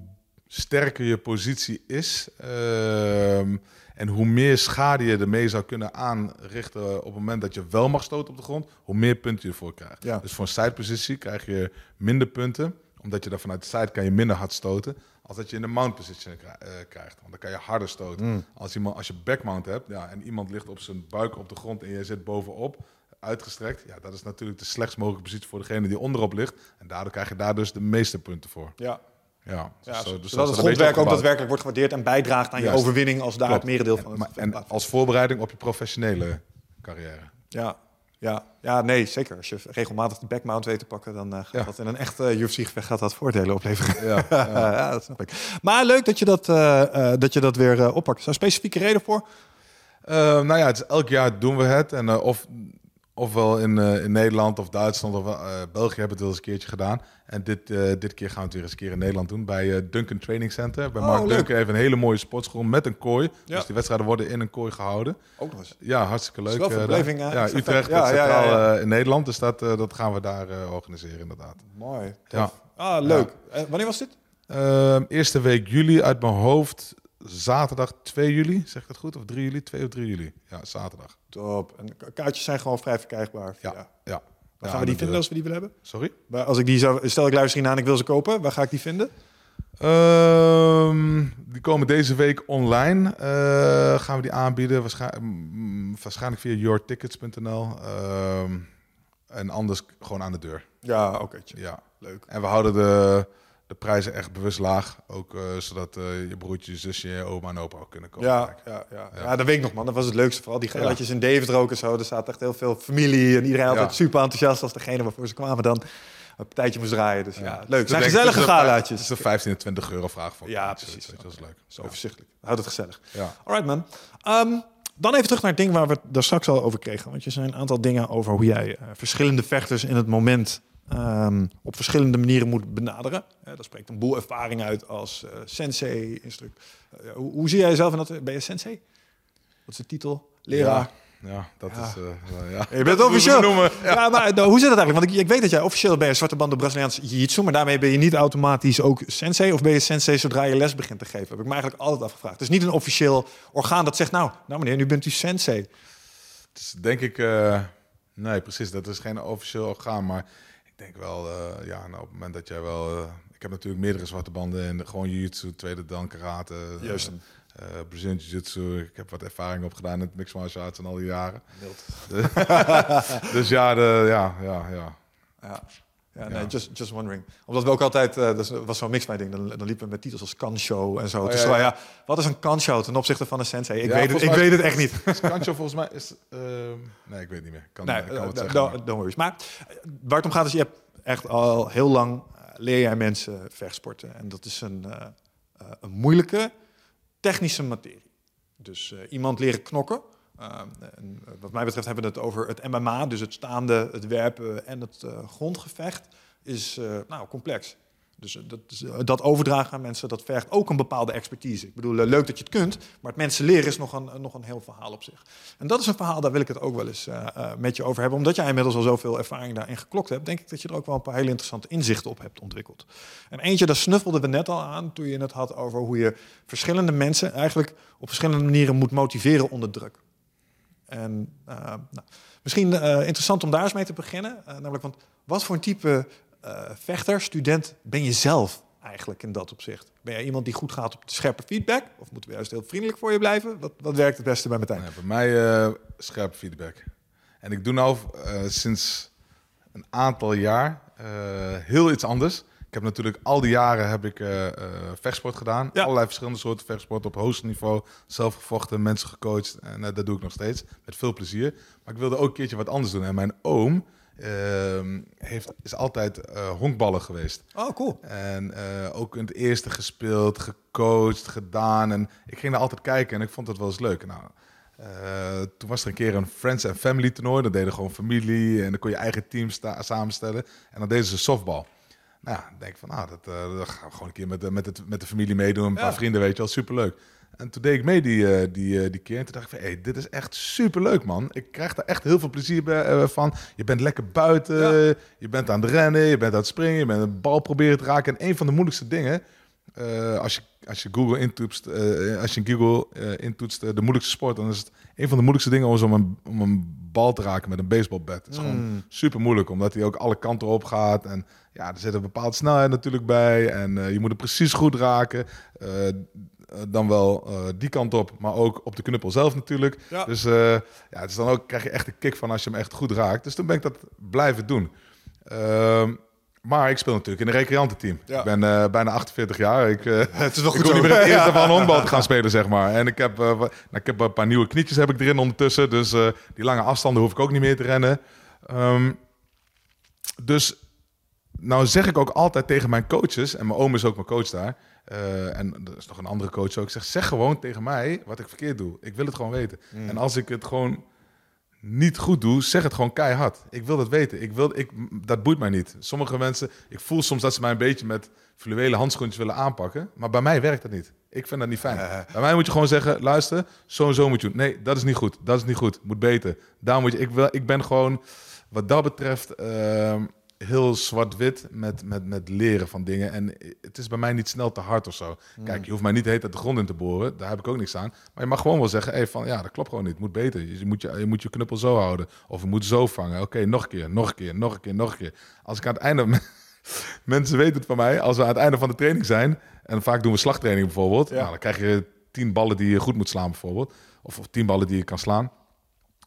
sterker je positie is ehm, en hoe meer schade je ermee zou kunnen aanrichten op het moment dat je wel mag stoten op de grond, hoe meer punten je ervoor krijgt. Ja. Dus voor een sidepositie krijg je minder punten, omdat je dan vanuit de side kan je minder hard stoten, als dat je in de mount position eh, krijgt. Want dan kan je harder stoten. Als, iemand, als je backmount hebt ja, en iemand ligt op zijn buik op de grond en je zit bovenop, uitgestrekt, ja, dat is natuurlijk de slechtst mogelijke positie voor degene die onderop ligt. En daardoor krijg je daar dus de meeste punten voor. Ja. Ja, dus zo- dus dat is het grondwerk ook daadwerkelijk wordt gewaardeerd en bijdraagt aan je overwinning als daar Klopt. het merendeel van het Maar- van en plaats- als voorbereiding op je professionele carrière. Ja, ja, ja, nee, zeker. Als je regelmatig de backmount weet te pakken, dan eh, gaat Ja. dat in een echt uh, UFC-gevecht gaat dat voordelen opleveren. Ja, ja. dat snap ik. Maar leuk dat je dat, eh, eh, dat, je dat weer eh, oppakt. Is daar een specifieke reden voor? Eh, nou ja, het is, elk jaar doen we het. En, eh, of, ofwel in, eh, in Nederland of Duitsland of eh, België hebben het wel eens een keertje gedaan. En dit, eh, dit keer gaan we het weer eens een keer in Nederland doen. Bij eh, Duncan Training Center. Bij Oh, Mark leuk. Duncan heeft een hele mooie sportschool met een kooi. Ja. Dus die wedstrijden worden in een kooi gehouden. Ook nog eens. Ja, hartstikke leuk. ja, Utrecht? Ja, het ja, ja, centraal ja. eh, in Nederland. Dus dat, eh, dat gaan we daar eh, organiseren inderdaad. Mooi. Ja. Ah, leuk. Wanneer was dit? Ehm, eerste week juli uit mijn hoofd. Zaterdag 2 juli, zeg ik dat goed? Of 3 juli? 2 of 3 juli? Ja, zaterdag. Top. En ka- kaartjes zijn gewoon vrij verkrijgbaar. Ja, via- ja. Waar Ja, gaan we die vinden eh, als we die willen hebben? Sorry? Waar- Als ik die zou, stel ik luister hiernaar en ik wil ze kopen, waar ga ik die vinden? Ehm, die komen deze week online. Eh, gaan we die aanbieden? Waarschijnlijk, waarschijnlijk via yourtickets.nl. Ehm, en anders gewoon aan de deur. Ja, oké. Ja. Leuk. En we houden de, de prijzen echt bewust laag. Ook eh, zodat eh, je broertje, je zusje, je oma en opa ook kunnen komen. Ja, ja, ja. ja, dat weet ik nog, man. Dat was het leukste. Vooral die galatjes in Deventer ook en zo. Er staat echt heel veel familie en iedereen altijd super enthousiast als degene waarvoor ze kwamen dan een partijtje moest draaien. Dus ja, leuk. Het zijn gezellige galaatjes. tussen de 15 en 20 euro vraag voor. Ja, precies. weet je, Dat is leuk. Zo overzichtelijk. Houd het gezellig. Ja. Alright, man. Ehm, dan even terug naar het ding waar we het daar straks al over kregen. Want je zei een aantal dingen over hoe jij uh, verschillende vechters in het moment um, op verschillende manieren moet benaderen. Uh, dat spreekt een boel ervaring uit als uh, sensei, instructeur. Hoe, hoe, zie jij jezelf in dat? Ben je sensei? Wat is de titel? Leraar? Ja. Ja, dat ja. is... Uh, ja. Je bent officieel. Ja. ja. maar nou, hoe zit het eigenlijk? Want ik, ik weet dat jij officieel bij een zwarte banden Braziliaans jiu-jitsu, maar daarmee ben je niet automatisch ook sensei, of ben je sensei zodra je les begint te geven? Heb ik me eigenlijk altijd afgevraagd. Het is niet een officieel orgaan dat zegt, nou, nou meneer, nu bent u sensei. Het is denk ik... Uh, nee, precies. Dat is geen officieel orgaan, maar denk wel, uh, ja, nou, op het moment dat jij wel... ik heb natuurlijk meerdere zwarte banden en gewoon jiu-jitsu, tweede dan karate. Juist. Uh, Brazilian Jiu-Jitsu. Ik heb wat ervaring opgedaan in het mixed martial arts en al die jaren. dus ja, de, ja, ja, ja. Ja, ja, nee, just, just wondering. Omdat we ook altijd, uh, dat was zo'n mix ding, dan, dan liepen we met titels als kanshow en zo. Oh, dus ja, ja. wat is een kanshow ten opzichte van een sensei? Ik, weet, het, ik weet het echt niet. Kanshow volgens mij is, uh, nee, ik weet niet meer. Kan, nee, kan het zeggen, don't, don't worry. Maar waar het om gaat is, je hebt echt al heel lang leer jij mensen vechtsporten. En dat is een, een moeilijke, technische materie. Dus uh, iemand leren knokken. Uh, en wat mij betreft hebben we het over het MMA, dus het staande, het werpen en het uh, grondgevecht, is nou, complex. Dus dat, dat, overdragen aan mensen, dat vergt ook een bepaalde expertise. Ik bedoel, leuk dat je het kunt, maar het mensen leren is nog een, nog een heel verhaal op zich. En dat is een verhaal, daar wil ik het ook wel eens met je over hebben. Omdat jij inmiddels al zoveel ervaring daarin geklokt hebt, denk ik dat je er ook wel een paar hele interessante inzichten op hebt ontwikkeld. En eentje, daar snuffelden we net al aan toen je het had over hoe je verschillende mensen eigenlijk op verschillende manieren moet motiveren onder druk. En uh, nou, misschien interessant om daar eens mee te beginnen. namelijk, want wat voor een type vechter, student, ben je zelf eigenlijk in dat opzicht? Ben jij iemand die goed gaat op scherpe feedback? Of moeten we juist heel vriendelijk voor je blijven? Wat, wat werkt het beste bij Martijn? Nee, bij mij scherpe feedback. En ik doe nou uh, sinds een aantal jaar heel iets anders. Ik heb natuurlijk al die jaren heb ik vechtsport gedaan. Ja. Allerlei verschillende soorten vechtsport op hoogste niveau. Zelf gevochten, mensen gecoacht. En dat doe ik nog steeds. Met veel plezier. Maar ik wilde ook een keertje wat anders doen. En mijn oom, uh, heeft, is altijd uh, honkballen geweest. Oh, cool. En uh, ook in het eerste gespeeld, gecoacht, gedaan. En ik ging daar altijd kijken en ik vond het wel eens leuk. Nou, uh, toen was er een keer een Friends and Family toernooi. Dat deden gewoon familie en dan kon je eigen team samenstellen. En dan deden ze softbal. Nou ja, denk van, nou, dat, dat gaan we gewoon een keer met, met, het, met de familie meedoen. Een paar vrienden, weet je wel, superleuk. En toen deed ik mee die, uh, die, uh, die keer. En toen dacht ik van, hey, dit is echt super leuk, man. Ik krijg daar echt heel veel plezier bij, uh, van. Je bent lekker buiten, ja. je bent aan het rennen, je bent aan het springen, je bent een bal proberen te raken. En een van de moeilijkste dingen, als, je, als je Google intoetst, als je Google intoetst de moeilijkste sport, dan is het een van de moeilijkste dingen om een, om een bal te raken met een baseballbat. Het is mm. gewoon super moeilijk, omdat hij ook alle kanten op gaat. En ja, er zit een bepaalde snelheid natuurlijk bij. En je moet het precies goed raken. Eh, dan wel uh, die kant op, maar ook op de knuppel zelf natuurlijk. Ja. Dus uh, ja, het is dan ook krijg je echt een kick van als je hem echt goed raakt. Dus toen ben ik dat blijven doen. Uh, maar ik speel natuurlijk in een recreantenteam. Ja. Ik ben bijna 48 jaar. Ik, het is nog goed ik niet meer het eerste van honkbal te gaan spelen, zeg maar. En ik heb, nou, ik heb een paar nieuwe knietjes heb ik erin ondertussen. Dus die lange afstanden hoef ik ook niet meer te rennen. Um, dus nou zeg ik ook altijd tegen mijn coaches, en mijn oom is ook mijn coach daar... Uh, en er is nog een andere coach ook. Ik zeg, zeg gewoon tegen mij wat ik verkeerd doe. Ik wil het gewoon weten. Mm. En als ik het gewoon niet goed doe, zeg het gewoon keihard. Ik wil dat weten. Ik wil, ik, dat boeit mij niet. Sommige mensen, ik voel soms dat ze mij een beetje met fluwelen handschoentjes willen aanpakken. Maar bij mij werkt dat niet. Ik vind dat niet fijn. Uh. Bij mij moet je gewoon zeggen, luister, zo en zo moet je doen. Nee, dat is niet goed. Dat is niet goed. Moet beter. Daar moet je, ik, wil, ik ben gewoon, wat dat betreft... Uh, heel zwart-wit met, met, met leren van dingen. En het is bij mij niet snel te hard of zo. Hmm. Kijk, je hoeft mij niet heet de grond in te boren. Daar heb ik ook niks aan. Maar je mag gewoon wel zeggen, hey, van, ja, dat klopt gewoon niet. Het moet beter. Je moet je, je moet je knuppel zo houden. Of je moet zo vangen. Oké, nog een keer, nog een keer, nog een keer, nog een keer. Als ik aan het einde... Mensen weten het van mij. Als we aan het einde van de training zijn... En vaak doen we slagtraining bijvoorbeeld. Ja. Nou, dan krijg je tien ballen die je goed moet slaan bijvoorbeeld. Of, of tien ballen die je kan slaan.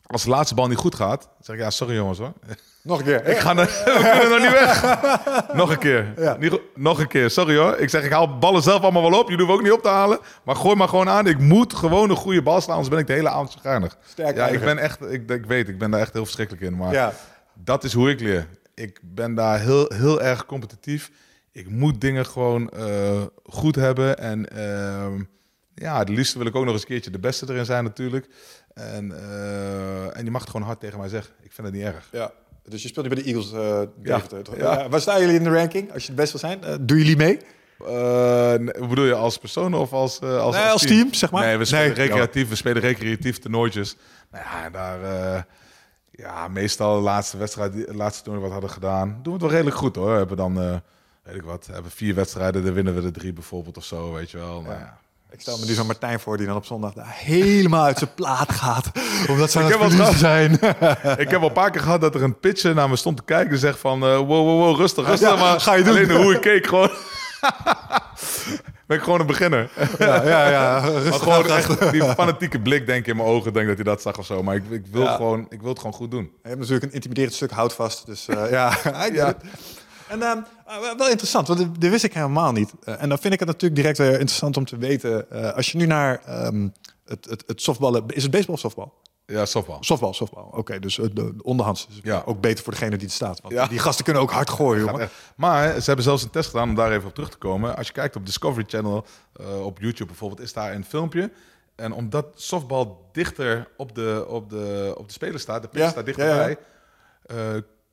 Als de laatste bal niet goed gaat, zeg ik ja, sorry jongens hoor. Nog een keer. Ik ga er, we kunnen nog niet weg. nog een keer. Ja. Niet, nog een keer. Sorry hoor. Ik zeg, ik haal ballen zelf allemaal wel op. Jullie hoeven ook niet op te halen. Maar gooi maar gewoon aan. Ik moet gewoon een goede bal slaan, anders ben ik de hele avond chagrijnig. Sterk. Ja, ik ben echt, ik, ik weet, ik ben daar echt heel verschrikkelijk in. Maar ja. dat is hoe ik leer. Ik ben daar heel, heel erg competitief. Ik moet dingen gewoon uh, goed hebben. En uh, ja, het liefst wil ik ook nog eens een keertje de beste erin zijn natuurlijk. En, eh, en je mag het gewoon hard tegen mij zeggen. Ik vind het niet erg. Ja. Dus je speelt nu bij de Eagles, eh Ja. Toch? Ja. Ja. Waar staan jullie in de ranking? Als je het best wil zijn. Eh, doen jullie mee? Eh, hoe bedoel je, als persoon of als, eh, als, Nee, als team, zeg maar. Nee, we spelen Nee. recreatief. We spelen recreatief toernooitjes. Nou ja, daar... eh, ja, meestal de laatste wedstrijd, die- de laatste toernooi wat hadden gedaan, doen we het wel redelijk goed hoor. We hebben dan, eh, weet ik wat, hebben vier wedstrijden, dan winnen we de drie bijvoorbeeld of zo, weet je wel. Nou, ja. Ik stel me nu zo'n Martijn voor die dan op zondag daar helemaal uit zijn plaat gaat. Omdat ze aan het wel zijn. Ik heb al een paar keer gehad dat er een pitcher naar me stond te kijken en zegt van, eh, wow, wow, wow, rustig, rustig. Ja, maar ga je doen. alleen hoe ik keek gewoon... ben ik gewoon een beginner. Ja, ja, ja. Maar Rustig gewoon aan. echt die fanatieke blik denk ik in mijn ogen, denk dat hij dat zag of zo. Maar ik, ik, wil, Ja. gewoon, ik wil het gewoon goed doen. Je hebt natuurlijk een intimiderend stuk hout vast. Dus eh, ja. En eh, wel interessant, want dit wist ik helemaal niet. Eh, en dan vind ik het natuurlijk direct weer interessant om te weten. eh, als je nu naar ehm, het, het, het softballen... Is het baseball of softbal? Ja, softbal. Softbal, softbal. Oké, dus eh, de, de onderhands. is Ja. ook beter voor degene die er staat. Want Ja. die gasten kunnen ook hard gooien, jongen. Maar ze hebben zelfs een test gedaan om daar even op terug te komen. Als je kijkt op Discovery Channel, op YouTube bijvoorbeeld, is daar een filmpje. En omdat softbal dichter op de, op de, op de speler staat, de pitch Ja, staat ja, dichterbij,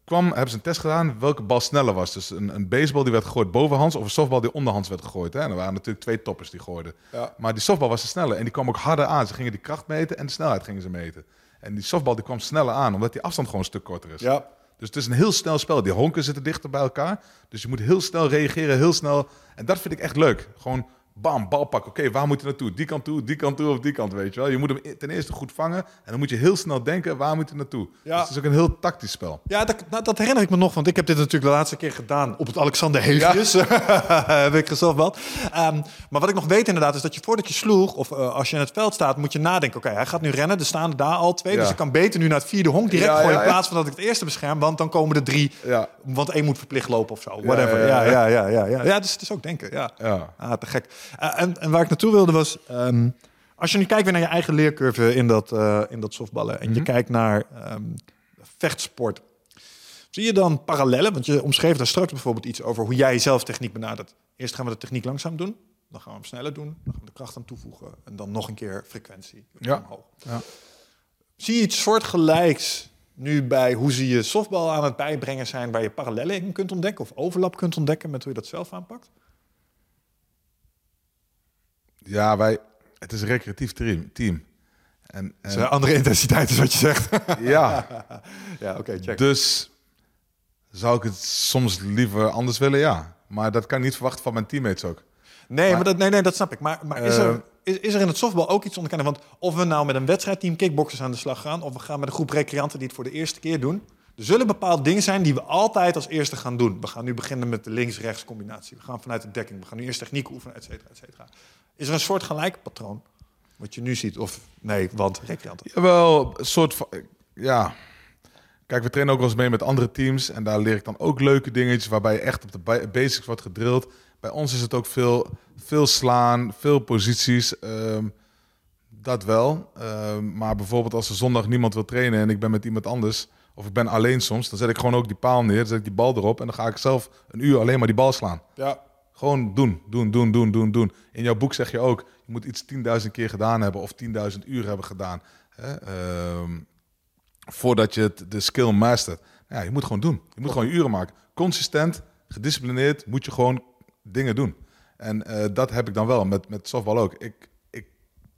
kwam, hebben ze een test gedaan welke bal sneller was. Dus een, een baseball die werd gegooid bovenhands of een softbal die onderhands werd gegooid. Hè? En er waren natuurlijk twee toppers die gooiden. Ja. Maar die softbal was de sneller en die kwam ook harder aan. Ze gingen die kracht meten en de snelheid gingen ze meten. En die softbal die kwam sneller aan, omdat die afstand gewoon een stuk korter is. Ja, Dus het is een heel snel spel. Die honken zitten dichter bij elkaar. Dus je moet heel snel reageren, heel snel. En dat vind ik echt leuk. Gewoon bam, bal pakken. Oké, waar moet hij naartoe? Die kant toe, die kant toe of die kant, weet je wel. Je moet hem ten eerste goed vangen. En dan moet je heel snel denken, waar moet hij naartoe? Ja. Dus het is ook een heel tactisch spel. Ja, dat, nou, dat herinner ik me nog, want ik heb dit natuurlijk de laatste keer gedaan op het Alexander Heefjes. heb ik gesoftbald. Ehm maar wat ik nog weet inderdaad, is dat je voordat je sloeg, of eh, als je in het veld staat, moet je nadenken. Oké, hij gaat nu rennen, er staan er daar al twee. Ja. Dus ik kan beter nu naar het vierde honk direct Ja, gooien, ja, in ja. plaats van dat ik het eerste bescherm, want dan komen er drie. Ja. Want één moet verplicht lopen of zo. Whatever. ja, Ja, ja, ja, ja. Ja, ja, ja. dus het is ook denken, ja. Ja. Ah, te gek. Eh, en, en waar ik naartoe wilde was... ehm, als je nu kijkt weer naar je eigen leercurve in dat, eh, in dat softballen... en je kijkt naar ehm, vechtsport... zie je dan parallellen? Want je omschreef daar straks bijvoorbeeld iets over... hoe jij zelf techniek benadert. Eerst gaan we de techniek langzaam doen. Dan gaan we hem sneller doen. Dan gaan we de kracht aan toevoegen. En dan nog een keer frequentie Ja. omhoog. Ja. Zie je iets soortgelijks nu bij hoe ze je softbal aan het bijbrengen zijn... waar je parallellen in kunt ontdekken of overlap kunt ontdekken... met hoe je dat zelf aanpakt? Ja, wij... Het is een recreatief team. En, en een andere intensiteit is wat je zegt. ja, ja, oké, check. dus zou ik het soms liever anders willen, ja. Maar dat kan ik niet verwachten van mijn teammates ook. nee, maar- maar dat, nee, nee, dat snap ik. Maar, maar is, er, is, is er in het softbal ook iets onderkennen? Want of we nou met een wedstrijdteam kickboxers aan de slag gaan... of we gaan met een groep recreanten die het voor de eerste keer doen... er zullen bepaalde dingen zijn die we altijd als eerste gaan doen. We gaan nu beginnen met de links-rechts combinatie. We gaan vanuit de dekking. We gaan nu eerst techniek oefenen, et cetera, et cetera. Is er een soort gelijk patroon wat je nu ziet? Of nee, want recreanten. Jawel, een soort van... Ja. Kijk, we trainen ook wel eens mee met andere teams. En daar leer ik dan ook leuke dingetjes... waarbij je echt op de ba- basics wordt gedrild. Bij ons is het ook veel, veel slaan, veel posities. ehm, dat wel. Ehm, maar bijvoorbeeld als er zondag niemand wil trainen... en ik ben met iemand anders... of ik ben alleen soms... dan zet ik gewoon ook die paal neer. Dan zet ik die bal erop... en dan ga ik zelf een uur alleen maar die bal slaan. Ja, Gewoon doen, doen, doen, doen, doen, doen. In jouw boek zeg je ook, je moet iets 10.000 keer gedaan hebben of 10.000 uur hebben gedaan. Hè? Ehm, voordat je het, de skill mastert. Ja, je moet gewoon doen. Je moet gewoon je uren maken. Consistent, gedisciplineerd, moet je gewoon dingen doen. En eh, dat heb ik dan wel met, met softbal ook. Ik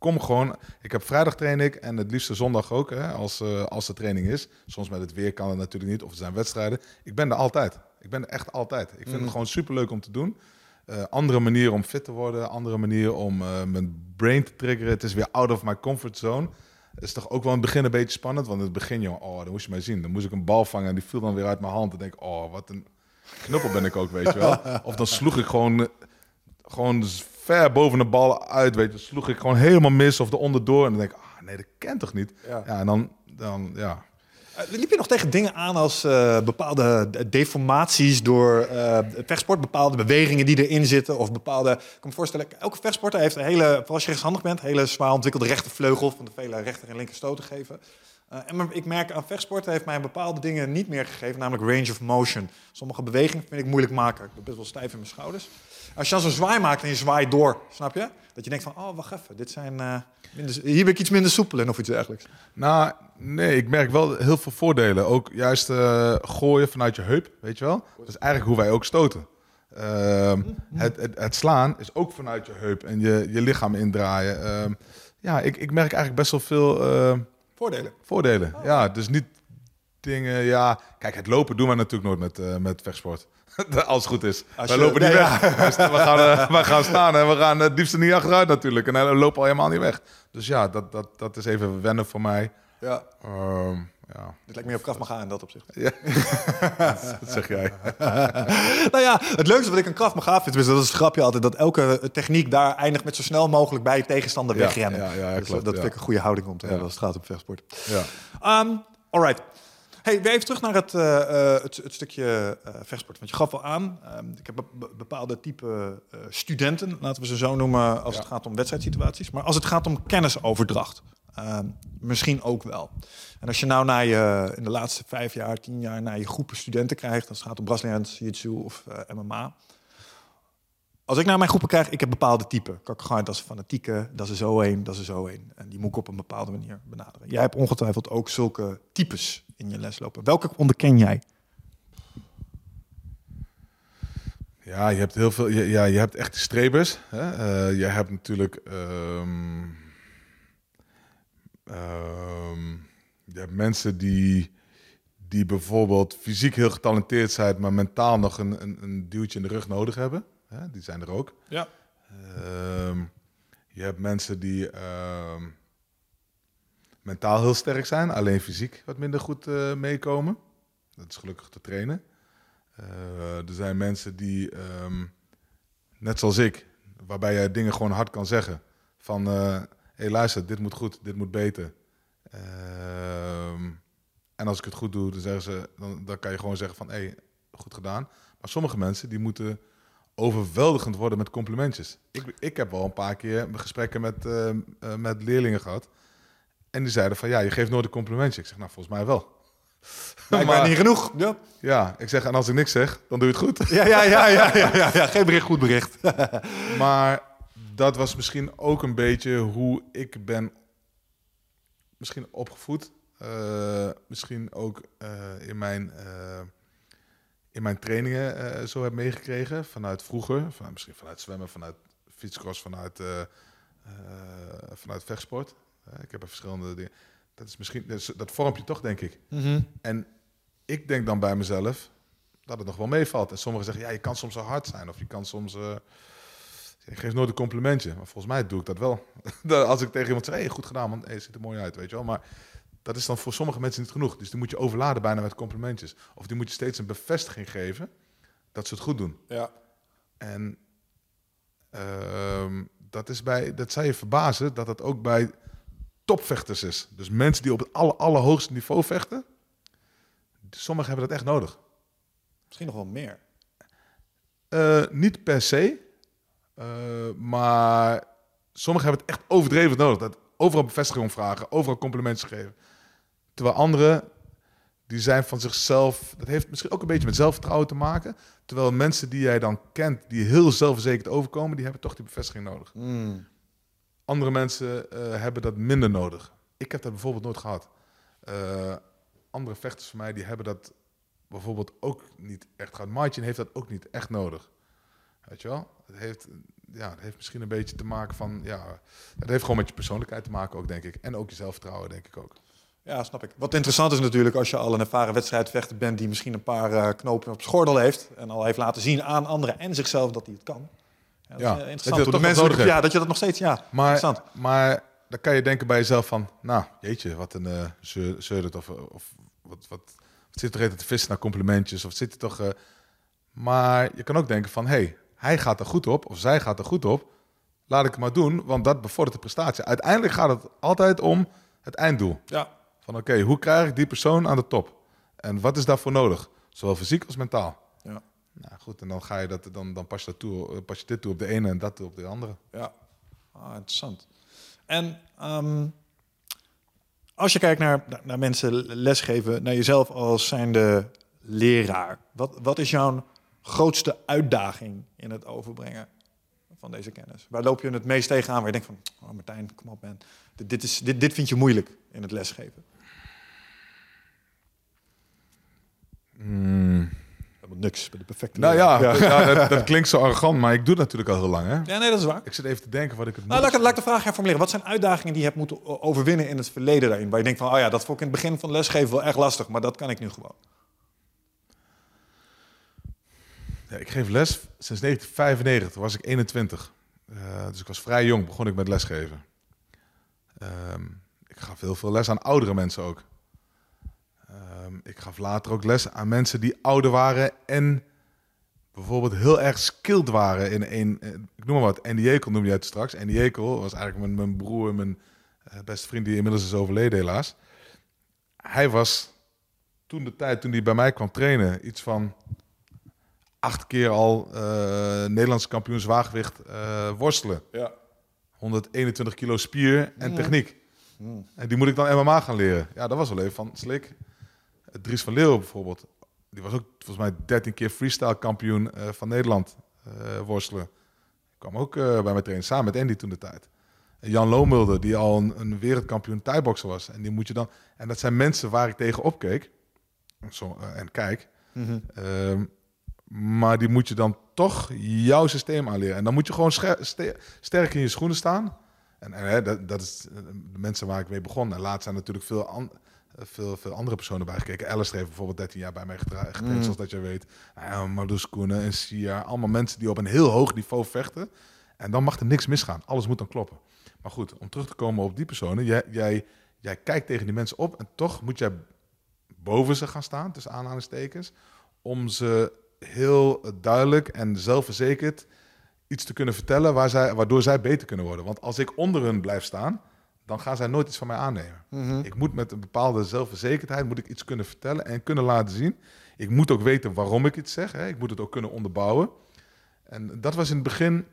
kom gewoon, ik heb vrijdag train ik en het liefste zondag ook, hè, als, eh, als de training is. Soms met het weer kan het natuurlijk niet, of er zijn wedstrijden. Ik ben er altijd. Ik ben er echt altijd. Ik vind het gewoon superleuk om te doen. Eh, andere manier om fit te worden, andere manier om eh, mijn brain te triggeren. Het is weer out of my comfort zone. Het is toch ook wel in het begin een beetje spannend, want in het begin, joh, oh, dan moest je mij zien. Dan moest ik een bal vangen en die viel dan weer uit mijn hand. En denk ik, oh, wat een knuppel ben ik ook, weet je wel. Of dan sloeg ik gewoon, gewoon ver boven de bal uit, weet je. Sloeg ik gewoon helemaal mis of eronder door. En dan denk ik, ah, nee, dat kent toch niet? Ja. Ja, en dan, dan ja. Eh, liep je nog tegen dingen aan als eh, bepaalde de- deformaties door het vechtsport, bepaalde bewegingen die erin zitten of bepaalde... Ik kan me voorstellen, elke vechtsporter heeft een hele, vooral als je rechtshandig bent, een hele zwaar ontwikkelde rechtervleugel van de vele rechter en linker stoten geven. Eh, en maar ik merk aan vechtsport heeft mij bepaalde dingen niet meer gegeven, namelijk range of motion. Sommige bewegingen vind ik moeilijk maken. Ik ben best wel stijf in mijn schouders. Als je dan zo'n zwaai maakt en je zwaait door, snap je? Dat je denkt van, oh, wacht even, dit zijn, eh, minder, hier ben ik iets minder soepel in of iets dergelijks. Nou, nee, ik merk wel heel veel voordelen. Ook juist eh, gooien vanuit je heup, weet je wel? Dat is eigenlijk hoe wij ook stoten. Ehm, het, het, het slaan is ook vanuit je heup en je, je lichaam indraaien. Ehm, ja, ik, ik merk eigenlijk best wel veel ehm, Voordelen. voordelen. Ja, dus niet dingen, ja... Kijk, het lopen doen we natuurlijk nooit met, met vechtsport. Als het goed is. Als wij je- lopen niet weg. We sta- We gaan, eh, we gaan staan en we gaan het liefst er niet achteruit natuurlijk. En dan lopen we helemaal niet weg. Dus ja, dat, dat, dat is even wennen voor mij. Ja, Ehm, ja, dit lijkt meer op kracht gaan in dat opzicht. dat zeg jij. nou ja, het leukste wat ik aan Krav Maga vind, is dat is het grapje altijd, dat elke techniek daar eindigt met zo snel mogelijk bij je tegenstander Ja, wegrennen. ja, ja, ja, Dus, klopt, eh, dat ja. vind ik een goede houding om te Ja. hebben als het gaat om vechtsport. Ja. Um, alright. Hey, weer even terug naar het, eh, eh, het, het stukje eh, vechtsport. Want je gaf al aan, ehm, ik heb be- bepaalde type studenten, laten we ze zo noemen, als Ja. het gaat om wedstrijdsituaties. Maar als het gaat om kennisoverdracht, ehm, misschien ook wel. En als je nou naar je, in de laatste vijf jaar, tien jaar, naar je groepen studenten krijgt, als het gaat om Braziliaans Jiu-Jitsu of MMA. Als ik naar mijn groepen krijg, ik heb bepaalde typen. Kakagai, dat is fanatieke, dat is zo een, dat is zo een. En die moet ik op een bepaalde manier benaderen. Jij hebt ongetwijfeld ook zulke types in je les lopen. Welke onderken jij? Ja, je hebt heel veel. Ja, je hebt echt strebers. Hè? Eh, je hebt natuurlijk. ehm, je hebt mensen die, die bijvoorbeeld fysiek heel getalenteerd zijn, maar mentaal nog een, een, een duwtje in de rug nodig hebben. Hè? Die zijn er ook. Ja. Ehm, je hebt mensen die ehm, mentaal heel sterk zijn, alleen fysiek wat minder goed eh, meekomen. Dat is gelukkig te trainen. Eh, er zijn mensen die, ehm, net zoals ik, waarbij je dingen gewoon hard kan zeggen. Van, hé hey, luister, dit moet goed, dit moet beter. En als ik het goed doe, dan, zeggen ze, dan, dan kan je gewoon zeggen van, hé, hey, goed gedaan. Maar sommige mensen, die moeten overweldigend worden met complimentjes. Ik, ik heb wel een paar keer gesprekken met, eh, eh, met leerlingen gehad. En die zeiden van, ja, je geeft nooit een complimentje. Ik zeg, nou, volgens mij wel. Blijkbaar Maar- niet genoeg. Ja. Ja, ik zeg, en als ik niks zeg, dan doe je het goed. Ja, ja, ja, ja, ja, ja, ja. Geen bericht, goed bericht. Maar dat was misschien ook een beetje hoe ik ben misschien opgevoed. Eh, misschien ook in, mijn, in mijn trainingen eh, zo heb meegekregen. Vanuit vroeger. Van, misschien vanuit zwemmen, vanuit fietscross, vanuit, eh, eh, vanuit vechtsport. Ik heb er verschillende dingen. Dat, is misschien, dat, is- dat vormt je toch, denk ik. En ik denk dan bij mezelf dat het nog wel meevalt. En sommigen zeggen, ja, je kan soms zo hard zijn. Of je kan soms... je geeft nooit een complimentje. Maar volgens mij doe ik dat wel. Als ik tegen iemand zeg, hey, goed gedaan man. Hey, ziet er mooi uit, weet je wel. Maar dat is dan voor sommige mensen niet genoeg. Dus die moet je overladen bijna met complimentjes. Of die moet je steeds een bevestiging geven dat ze het goed doen. Ja. En ehm, dat, is bij, dat zou je verbazen dat dat ook bij topvechters is. Dus mensen die op het aller, allerhoogste niveau vechten. Sommigen hebben dat echt nodig. Misschien nog wel meer. Eh, niet per se. eh, maar sommigen hebben het echt overdreven nodig. Dat overal bevestiging om vragen, overal complimentjes geven. Terwijl anderen, die zijn van zichzelf... Dat heeft misschien ook een beetje met zelfvertrouwen te maken. Terwijl mensen die jij dan kent, die heel zelfverzekerd overkomen... die hebben toch die bevestiging nodig. Andere mensen eh, hebben dat minder nodig. Ik heb dat bijvoorbeeld nooit gehad. Eh, andere vechters van mij, die hebben dat bijvoorbeeld ook niet echt gehad. Martin heeft dat ook niet echt nodig. Weet je wel? Het heeft, ja, het heeft misschien een beetje te maken van... Ja, het heeft gewoon met je persoonlijkheid te maken ook, denk ik. En ook je zelfvertrouwen, denk ik ook. Ja, snap ik. Wat interessant is natuurlijk als je al een ervaren wedstrijdvechter bent die misschien een paar eh, knopen op schordel heeft en al heeft laten zien aan anderen en zichzelf dat hij het kan. Ja, dat Ja, is, eh, dat je interessant. dat mensen, nog nodig ja, dat je dat nog steeds, ja, interessant. Maar, maar dan kan je denken bij jezelf van... Nou, jeetje, wat een uh, zeurd of, of wat, wat, wat zit er te vissen naar complimentjes? Of zit er toch... Uh, maar je kan ook denken van... Hey, hij gaat er goed op of zij gaat er goed op. Laat ik het maar doen, want dat bevordert de prestatie. Uiteindelijk gaat het altijd om het einddoel. Ja. Van oké, okay, hoe krijg ik die persoon aan de top? En wat is daarvoor nodig? Zowel fysiek als mentaal. Ja. Nou goed, en dan ga je dat, dan, dan pas je, dat toe, pas je dit toe op de ene en dat toe op de andere. Ja, ah, interessant. En um, Als je kijkt naar, naar- mensen lesgeven, naar jezelf als zijnde leraar. Wat, wat is jouw grootste uitdaging in het overbrengen van deze kennis? Waar loop je het meest tegenaan? Waar je denkt van, oh Martijn, kom op man. Dit, dit, is, dit, dit vind je moeilijk in het lesgeven. Helemaal niks, bij de perfecte Nou ja, ja. dat, dat klinkt zo arrogant, maar ik doe het natuurlijk al heel lang. Hè? Ja, nee, dat is waar. Ik zit even te denken wat ik het Nou, laat, ik, laat ik de vraag herformuleren. Wat zijn uitdagingen die je hebt moeten overwinnen in het verleden daarin? Waar je denkt van, oh ja, dat vond ik in het begin van lesgeven wel echt lastig, maar dat kan ik nu gewoon. Ja, ik geef les sinds 1995, toen was ik 21. Eh, dus ik was vrij jong, begon ik met lesgeven. Ehm, ik gaf heel veel les aan oudere mensen ook. Ehm, ik gaf later ook les aan mensen die ouder waren en bijvoorbeeld heel erg skilled waren in een, eh, ik noem maar wat, Andy Jekel noemde je het straks. Andy Jekel was eigenlijk mijn, mijn broer, mijn eh, beste vriend die inmiddels is overleden helaas. Hij was toen de tijd, toen hij bij mij kwam trainen, iets van acht keer al eh Nederlands kampioen zwaargewicht worstelen. Ja. 121 kilo spier en techniek. En die moet ik dan MMA gaan leren. Ja, dat was wel even van slik. Dries van Leeuwen bijvoorbeeld. Die was ook volgens mij 13 keer freestyle kampioen eh, van Nederland eh, worstelen. Kwam ook eh, bij mij trainen, samen met Andy toen de tijd. En Jan Loomulder, die al een, een wereldkampioen thai-bokser was. En die moet je dan... En dat zijn mensen waar ik tegen opkeek. Zo, en kijk. Ehm, maar die moet je dan toch jouw systeem aanleren. En dan moet je gewoon sterk in je schoenen staan. En, en hè, dat, dat is de mensen waar ik mee begon. En later zijn natuurlijk veel, an- eh, veel, veel andere personen bijgekeken. Alice heeft bijvoorbeeld 13 jaar bij mij getra- getraind, zoals dat je weet. Uh, Koenen en Sia. Allemaal mensen die op een heel hoog niveau vechten. En dan mag er niks misgaan. Alles moet dan kloppen. Maar goed, om terug te komen op die personen. Jij, jij, jij kijkt tegen die mensen op en toch moet jij boven ze gaan staan, tussen aanhalingstekens, om ze heel duidelijk en zelfverzekerd iets te kunnen vertellen waar zij, waardoor zij beter kunnen worden. Want als ik onder hun blijf staan, dan gaan zij nooit iets van mij aannemen. Ik moet met een bepaalde zelfverzekerdheid moet ik iets kunnen vertellen en kunnen laten zien. Ik moet ook weten waarom ik iets zeg. Hè. Ik moet het ook kunnen onderbouwen. En dat was in het begin,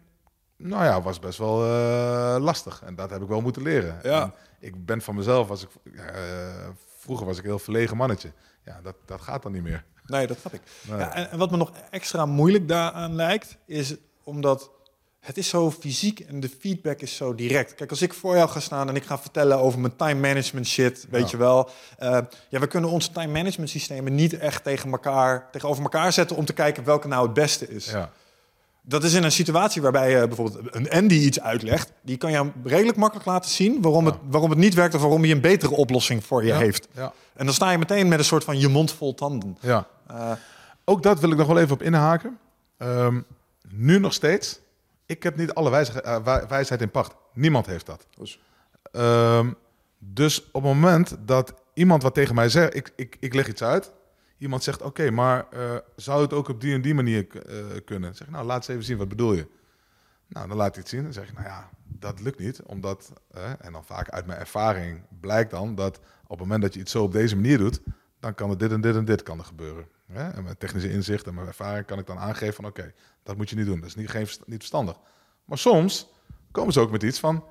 nou ja, was best wel eh, lastig. En dat heb ik wel moeten leren. Ja. Ik ben van mezelf, was ik, eh, vroeger was ik een heel verlegen mannetje. Ja, dat, dat gaat dan niet meer. Nee, dat snap ik. Nee. Ja, en, en wat me nog extra moeilijk daaraan lijkt, is omdat het is zo fysiek en de feedback is zo direct. Kijk, als ik voor jou ga staan en ik ga vertellen over mijn time management shit, weet Ja. je wel. eh, ja, we kunnen onze time management systemen niet echt tegen elkaar, tegenover elkaar zetten om te kijken welke nou het beste is. Ja. Dat is in een situatie waarbij je bijvoorbeeld een Andy iets uitlegt, die kan je redelijk makkelijk laten zien waarom, het, waarom het niet werkt of waarom hij een betere oplossing voor je heeft. Ja. En dan sta je meteen met een soort van je mond vol tanden. ja. Eh, Ook dat wil ik nog wel even op inhaken. Ehm, nu nog steeds. Ik heb niet alle wijze, eh, wij- wijsheid in pacht. Niemand heeft dat. Dus- dus op het moment dat iemand wat tegen mij zegt, ik, ik, ik leg iets uit. Iemand zegt, oké, maar eh, zou het ook op die en die manier eh, kunnen? Dan zeg ik, nou, laat eens even zien, wat bedoel je? Nou, dan laat hij het zien. Dan zeg ik, nou ja, dat lukt niet. Omdat, eh, en dan vaak uit mijn ervaring blijkt dan dat op het moment dat je iets zo op deze manier doet, dan kan er dit en dit en dit kan er gebeuren. Hè? En met technische inzicht en mijn ervaring kan ik dan aangeven van, oké, dat moet je niet doen. Dat is niet, geen, niet verstandig. Maar soms komen ze ook met iets van,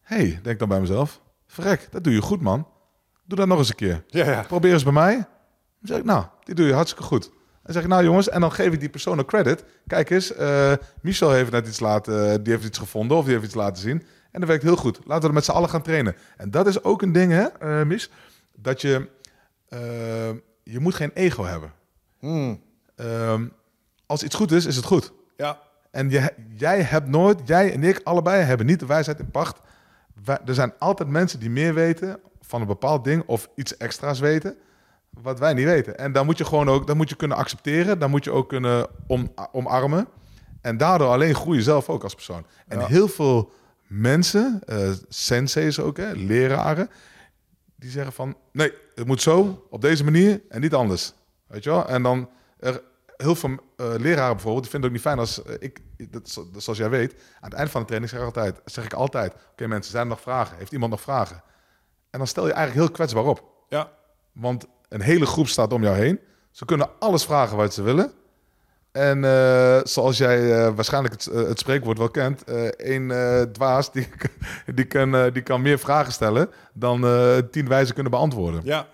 hey, denk dan bij mezelf, verrek, dat doe je goed man. Doe dat nog eens een keer. Ja, ja. Probeer eens bij mij. Dan zeg ik, nou, die doe je hartstikke goed. Dan zeg ik, nou jongens, en dan geef ik die persoon een credit. Kijk eens, eh, Michel heeft net iets laten, die heeft iets gevonden of die heeft iets laten zien. En dat werkt heel goed. Laten we er met z'n allen gaan trainen. En dat is ook een ding, hè, eh Mich, dat je, eh, je moet geen ego hebben. Hmm. Ehm, als iets goed is, is het goed. Ja. En je, jij hebt nooit, jij en ik allebei hebben niet de wijsheid in pacht. Wij- er zijn altijd mensen die meer weten van een bepaald ding of iets extra's weten, wat wij niet weten. En dan moet je gewoon ook, dan moet je kunnen accepteren, dan moet je ook kunnen om, omarmen. En daardoor alleen groei je zelf ook als persoon. En Ja. heel veel mensen, eh senseis ook, hè, leraren, die zeggen van, nee, het moet zo, op deze manier en niet anders. Weet je wel? En dan, er, heel veel eh, leraren bijvoorbeeld, die vinden het ook niet fijn als eh, ik, dat, zoals jij weet, aan het eind van de training zeg ik altijd, zeg ik altijd, oké mensen, zijn er nog vragen? Heeft iemand nog vragen? En dan stel je eigenlijk heel kwetsbaar op. Ja. Want een hele groep staat om jou heen. Ze kunnen alles vragen wat ze willen. En eh, zoals jij eh, waarschijnlijk het, eh, het spreekwoord wel kent, één dwaas die, die, kan, die kan meer vragen stellen dan tien wijzen kunnen beantwoorden. Ja.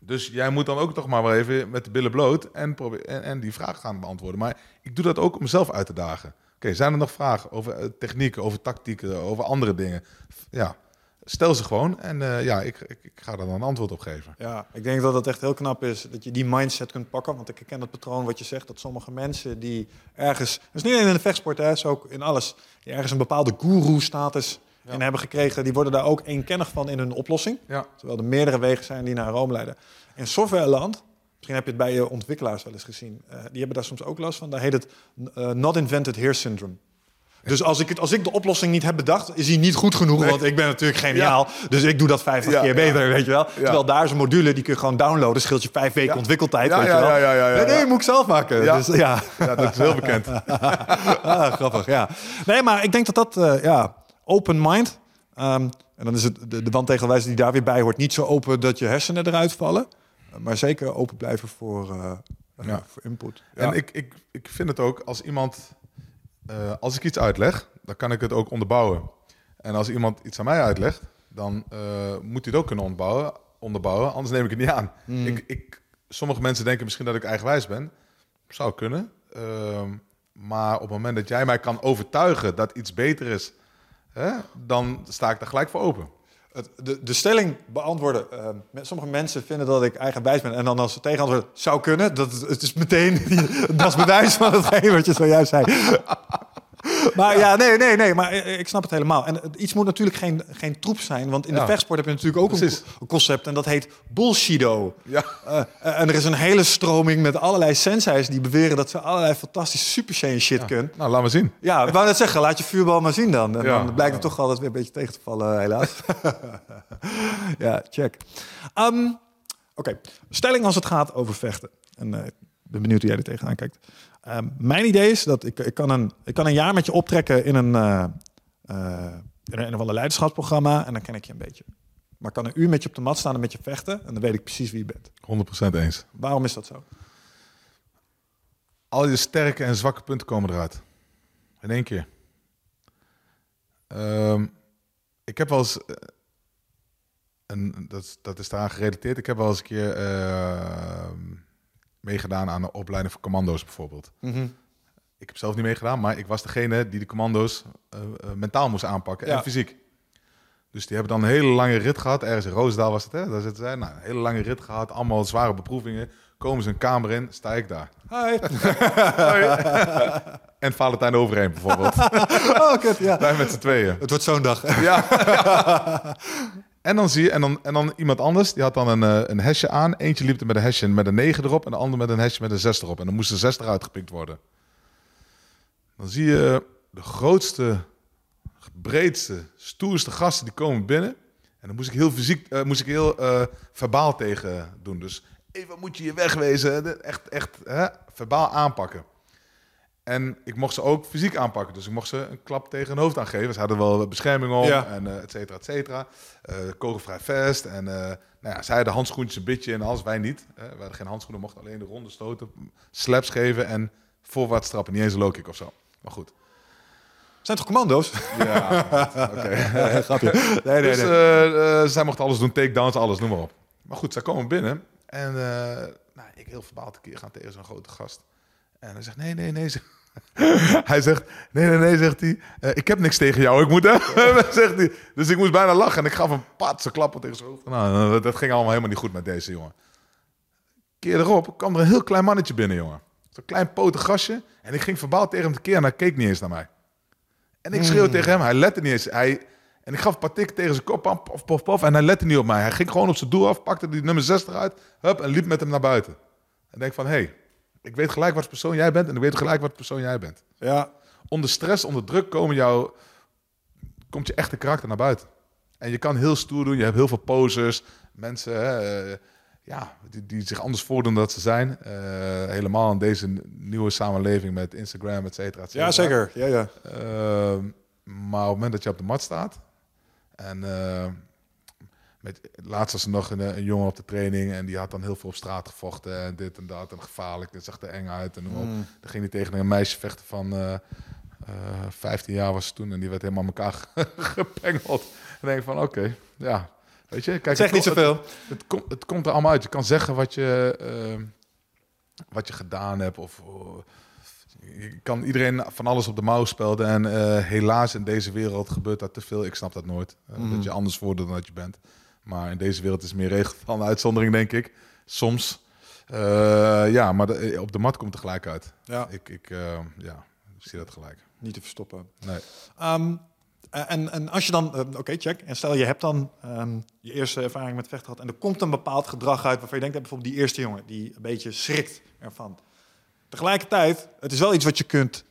Dus jij moet dan ook toch maar wel even met de billen bloot en, en, en die vraag gaan beantwoorden. Maar ik doe dat ook om mezelf uit te dagen. Oké, zijn er nog vragen over technieken, over tactieken, over andere dingen? Ja, stel ze gewoon en eh, ja, ik, ik, ik ga daar dan een antwoord op geven. Ja, ik denk dat het echt heel knap is dat je die mindset kunt pakken. Want ik herken het patroon wat je zegt, dat sommige mensen die ergens, dus niet alleen in de vechtsport, hè, is ook in alles, die ergens een bepaalde guru-status in hebben gekregen, die worden daar ook eenkennig van in hun oplossing. Ja, Terwijl er meerdere wegen zijn die naar Rome leiden. In softwareland, misschien heb je het bij je ontwikkelaars wel eens gezien, eh, die hebben daar soms ook last van. Daar heet het eh, not invented here syndrome. Dus als ik, het, als ik de oplossing niet heb bedacht, is die niet goed genoeg. Want ik ben natuurlijk geniaal. Dus ik doe dat 50 Ja, keer ja. beter, weet je wel. Terwijl daar is een module, die kun je gewoon downloaden. Scheelt je vijf weken ontwikkeltijd, Ja, weet ja, je wel. Nee, nee, moet ik zelf maken. Ja. Dus, ja. ja dat is heel bekend. ah, grappig, ja. Nee, maar ik denk dat dat, eh, ja, open mind. Ehm, en dan is het de, de wandtegelwijze die daar weer bij hoort. Niet zo open dat je hersenen eruit vallen. Maar zeker open blijven voor, Ja. voor input. En ik, ik, ik vind het ook als iemand, eh, als ik iets uitleg, dan kan ik het ook onderbouwen. En als iemand iets aan mij uitlegt, dan eh, moet hij het ook kunnen onderbouwen, onderbouwen anders neem ik het niet aan. Ik, ik, sommige mensen denken misschien dat ik eigenwijs ben. Zou kunnen. Ehm, maar op het moment dat jij mij kan overtuigen dat iets beter is, hè, dan sta ik daar gelijk voor open. De, de stelling beantwoorden. eh, sommige mensen vinden dat ik eigenwijs ben. En dan als ze tegenantwoorden, zou kunnen. Dat, het is meteen, dat is bewijs van hetgeen wat je zojuist zei. Maar ja, nee, nee, nee. Maar eh, ik snap het helemaal. En het- iets moet natuurlijk geen, geen troep zijn. Want in de vechtsport heb je natuurlijk ook een, Precies. een concept. En dat heet bullshido. Ja. Eh, eh, en er is een hele stroming met allerlei sensei's die beweren dat ze allerlei fantastische super Saiyan shit kunnen. Nou, laat maar zien. Ja, ik wou net zeggen, laat je vuurbal maar zien dan. En dan blijkt het toch altijd weer een beetje tegen te vallen, helaas. ja, check. Ehm, Oké, stelling als het gaat over vechten. En eh, ik ben benieuwd hoe jij er tegenaan kijkt. Ehm, mijn idee is dat ik, ik, kan een, ik kan een jaar met je optrekken in een, eh eh, in een, of ander leiderschapsprogramma en dan ken ik je een beetje. Maar ik kan een uur met je op de mat staan en met je vechten en dan weet ik precies wie je bent. 100% eens. Waarom is dat zo? Al je sterke en zwakke punten komen eruit. In één keer. Ehm, ik heb wel eens... eh, Een, dat, is- dat is daaraan gerelateerd. Ik heb wel eens een keer ehm, meegedaan aan een opleiding voor commando's bijvoorbeeld. Ik heb zelf niet meegedaan, maar ik was degene die de commando's eh, eh, mentaal moest aanpakken Ja. en fysiek. Dus die hebben dan een hele lange rit gehad. Ergens in Roosendaal was het, hè? Daar zitten zij. Nou, een hele lange rit gehad. Allemaal zware beproevingen. Komen ze een kamer in, sta ik daar. Hi. En Valentijn overheen bijvoorbeeld. oh, kut, ja. Wij met z'n tweeën. Het wordt zo'n dag. Ja. En dan zie je, en dan, en dan iemand anders, die had dan een, eh, een hesje aan. Eentje liep er met een hesje met een 9 erop en de ander met een hesje met een 6 erop. En dan moest de 6 eruit gepikt worden. Dan zie je de grootste, breedste, stoerste gasten die komen binnen. En dan moest ik heel fysiek, eh, moest ik heel eh, verbaal tegen doen. Dus even moet je je wegwezen. Echt, echt hè, verbaal aanpakken. En ik mocht ze ook fysiek aanpakken. Dus ik mocht ze een klap tegen hun hoofd aangeven. Ze hadden wel bescherming om, Ja. en eh et cetera, et cetera. Eh, kogelvrij vest. En eh, nou ja, zij hadden handschoentjes een beetje en alles. Wij niet. Wij hadden geen handschoenen, mochten alleen de ronde stoten. Slaps geven en voorwaarts trappen. Niet eens een low kick of zo. Maar goed. Zijn toch commando's? Ja, oké. Grapje. Nee, nee, Dus nee. zij mochten alles doen, takedowns, alles, noem maar op. Maar goed, zij komen binnen. En nou, ik heel verbaald een keer gaan tegen zo'n grote gast. En hij zegt, nee, nee, nee. zegt- hij zegt, nee, nee, nee, zegt hij. eh, ik heb niks tegen jou, ik moet zegt hij. Dus ik moest bijna lachen en ik gaf een patse klappen tegen zijn hoofd. Nou, dat ging allemaal helemaal niet goed met deze jongen. Keer erop kwam er een heel klein mannetje binnen, jongen. Zo'n klein potig gastje. En ik ging verbaald tegen hem tekeer en hij keek niet eens naar mij. En ik schreeuwde tegen hem, hij lette niet eens. Hij, en ik gaf een paar tikken tegen zijn kop, pam, pof, pof, pof, en hij lette niet op mij. Hij ging gewoon op zijn doel af, pakte die nummer 6 eruit, hup, en liep met hem naar buiten. En denk van, hé, hey, ik weet gelijk wat persoon jij bent en ik weet gelijk wat persoon jij bent. Ja, Onder stress, onder druk komen jou, komt je echte karakter naar buiten. En je kan heel stoer doen, je hebt heel veel posers, mensen hè, eh, ja, die, die zich anders voordoen dan dat ze zijn. Eh, helemaal in deze nieuwe samenleving met Instagram, et cetera, et cetera. ja zeker. Ja, ja. Ehm, maar op het moment dat je op de mat staat en eh, met, laatst was er nog een, een jongen op de training en die had dan heel veel op straat gevochten en dit en dat en gevaarlijk. Dat zag er eng uit en. Mm. Dan ging hij tegen een meisje vechten van eh, eh, 15 jaar was ze toen en die werd helemaal elkaar gepengeld. En denk van oké, ja. Weet je, kijk, Zeg het, niet het, zoveel. het, komt, het komt er allemaal uit. Je kan zeggen wat je, eh, wat je gedaan hebt of... je kan iedereen van alles op de mouw spelden. En eh, helaas in deze wereld gebeurt dat te veel. Ik snap dat nooit. Eh, Mhm. Dat je anders wordt dan dat je bent. Maar in deze wereld is meer regel dan uitzondering, denk ik. Soms. Eh, ja, maar de- op de mat komt er gelijk uit. Ja, Ik, ik eh, ja, ik zie dat gelijk. niet te verstoppen. Nee. Ehm, en, en als je dan, eh, oké, check. En stel je hebt dan ehm, je eerste ervaring met vechten gehad en er komt een bepaald gedrag uit waarvan je denkt, eh, bijvoorbeeld die eerste jongen die een beetje schrikt ervan. Tegelijkertijd, het is wel iets wat je kunt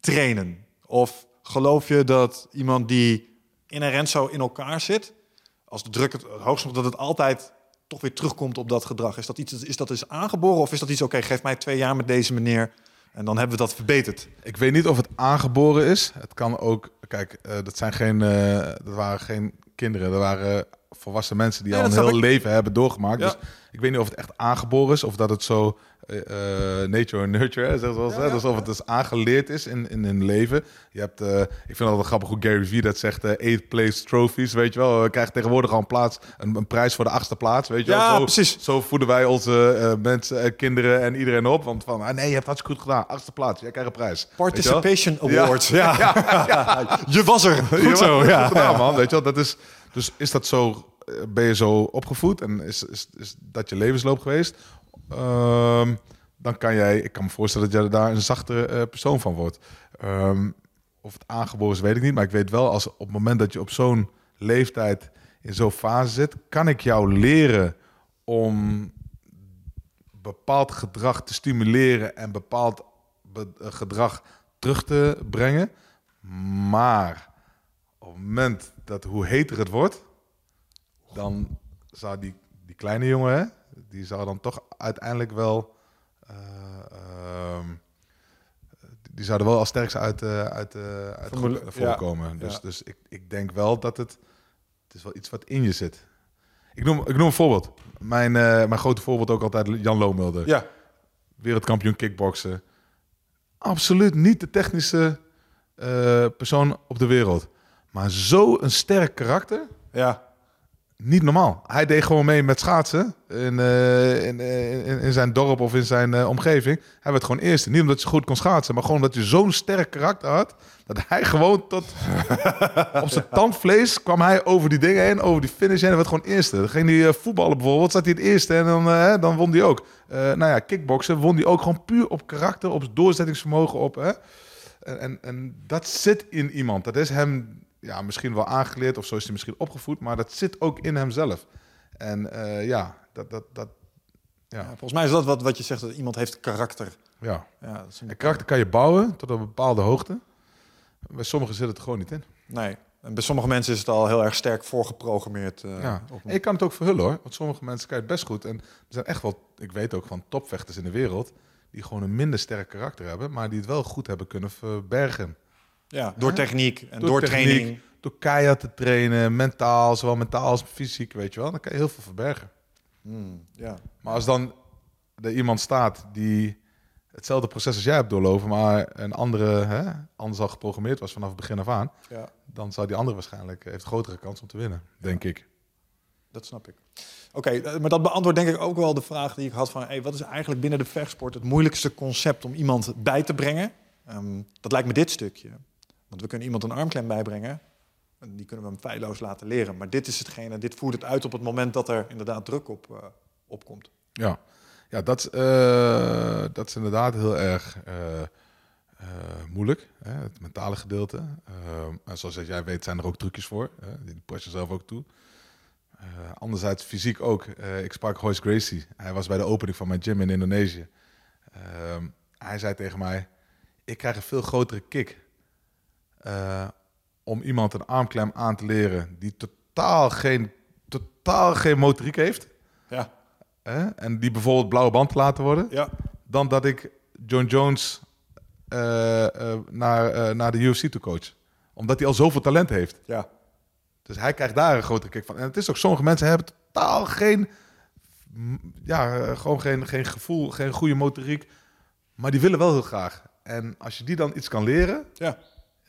trainen. Of geloof je dat iemand die inherent zo in elkaar zit, als de druk het hoogst wordt, dat het altijd toch weer terugkomt op dat gedrag? Is dat iets, is dat eens aangeboren of is dat iets, oké, geef mij twee jaar met deze meneer en dan hebben we dat verbeterd? Ik weet niet of het aangeboren is. Het kan ook. Kijk, eh, dat zijn geen. eh, dat waren geen kinderen. Dat waren volwassen mensen die Nee, al een heel ik. leven hebben doorgemaakt. Ja. Dus ik weet niet of het echt aangeboren is of dat het zo eh, eh, nature and nurture, hè, zegt wel hè? ja, Dus of het dus aangeleerd is in, in hun leven. Je hebt, eh, ik vind het altijd grappig hoe Gary Vee dat zegt, eh, eighth place trophies, weet je wel. We krijgen tegenwoordig al een plaats, een, een prijs voor de achtste plaats, weet je Ja, wel. Zo, precies. Zo voeden wij onze mensen, kinderen en iedereen op. Want van, ah, nee, je hebt hartstikke goed gedaan. Achtste plaats, jij krijgt een prijs. Participation Ja. Awards. Ja. Je was er. Goed Ja, zo. Ja. goed gedaan, man. Weet je wel, dat is, dus is dat zo, ben je zo opgevoed en is, is, is dat je levensloop geweest? Ehm, dan kan jij, ik kan me voorstellen dat jij daar een zachtere eh, persoon van wordt. Ehm, of het aangeboren is, weet ik niet. Maar ik weet wel, als op het moment dat je op zo'n leeftijd in zo'n fase zit, kan ik jou leren om bepaald gedrag te stimuleren en bepaald be- eh, gedrag terug te brengen. Maar op het moment dat hoe heter het wordt, dan zou die, die kleine jongen, hè, die zou dan toch uiteindelijk wel, ehm, die zou er wel als sterkste uit, eh, uit, eh, uit Vermoedelijk, naar voren ja. komen. Dus, Ja. dus ik, ik denk wel dat het, het is wel iets wat in je zit. Ik noem, ik noem een voorbeeld. Mijn, mijn grote voorbeeld ook altijd Jan Loomulder Ja. wereldkampioen kickboksen. Absoluut niet de technische persoon op de wereld. Maar zo een sterk karakter, Ja. Niet normaal. Hij deed gewoon mee met schaatsen in, eh, in, eh, in, in zijn dorp of in zijn eh, omgeving. Hij werd gewoon eerste. Niet omdat hij goed kon schaatsen, maar gewoon omdat hij zo'n sterk karakter had. Dat hij gewoon tot op zijn tandvlees kwam hij over die dingen heen, over die finish heen. En werd gewoon eerste. Dan ging hij eh, voetballen bijvoorbeeld, zat hij het eerste en dan, dan won hij ook. Nou ja, kickboksen won hij ook gewoon puur op karakter, op doorzettingsvermogen, op. Hè? En, en, en dat zit in iemand. Dat is hem ja, misschien wel aangeleerd of zo is hij misschien opgevoed, maar dat zit ook in hemzelf. En eh, ja, dat, dat, dat, Ja, ja, Volgens mij is dat wat, wat je zegt, dat iemand heeft karakter. ja. Ja, dat is een- En karakter kan je bouwen tot een bepaalde hoogte. Bij sommigen zit het er gewoon niet in. Nee. En bij sommige mensen is het al heel erg sterk voorgeprogrammeerd. eh, Ja. je kan het ook verhullen hoor. Want sommige mensen kan je het best goed. En er zijn echt wel, ik weet ook van topvechters in de wereld. die gewoon een minder sterk karakter hebben. maar die het wel goed hebben kunnen verbergen. Ja, door techniek en door, Door techniek. training. Door keihard te trainen, mentaal, zowel mentaal als fysiek, weet je wel. Dan kan je heel veel verbergen. Hmm, ja. Maar als dan er iemand staat die hetzelfde proces als jij hebt doorlopen. maar een andere, hè, anders al geprogrammeerd was vanaf het begin af aan. ja, dan zou die andere waarschijnlijk heeft een grotere kans om te winnen, denk ik. dat snap ik. Oké, eh, maar dat beantwoordt denk ik ook wel de vraag die ik had van... Hey, wat is eigenlijk binnen de vechtsport het moeilijkste concept om iemand bij te brengen? Ehm, dat lijkt me dit stukje. Want we kunnen iemand een armklem bijbrengen. En die kunnen we hem feilloos laten leren. Maar dit is hetgene, dit voert het uit op het moment dat er inderdaad druk op, eh, opkomt. Ja, ja dat, eh, dat is inderdaad heel erg eh, moeilijk, hè, het mentale gedeelte. En zoals jij weet zijn er ook trucjes voor, hè, die pas je zelf ook toe. Anderzijds fysiek ook. Ik sprak Royce Gracie. Hij was bij de opening van mijn gym in Indonesië. Hij zei tegen mij, ik krijg een veel grotere kick eh, om iemand een armklem aan te leren die totaal geen, totaal geen motoriek heeft. Ja? En die bijvoorbeeld blauwe band te laten worden. ja. Dan dat ik John Jones eh, eh, naar, naar de UFC toe coach. Omdat hij al zoveel talent heeft. ja. Dus hij krijgt daar een grotere kick van. En het is ook, sommige mensen hebben totaal geen, ja, gewoon geen, geen gevoel, geen goede motoriek. Maar die willen wel heel graag. En als je die dan iets kan leren, Ja.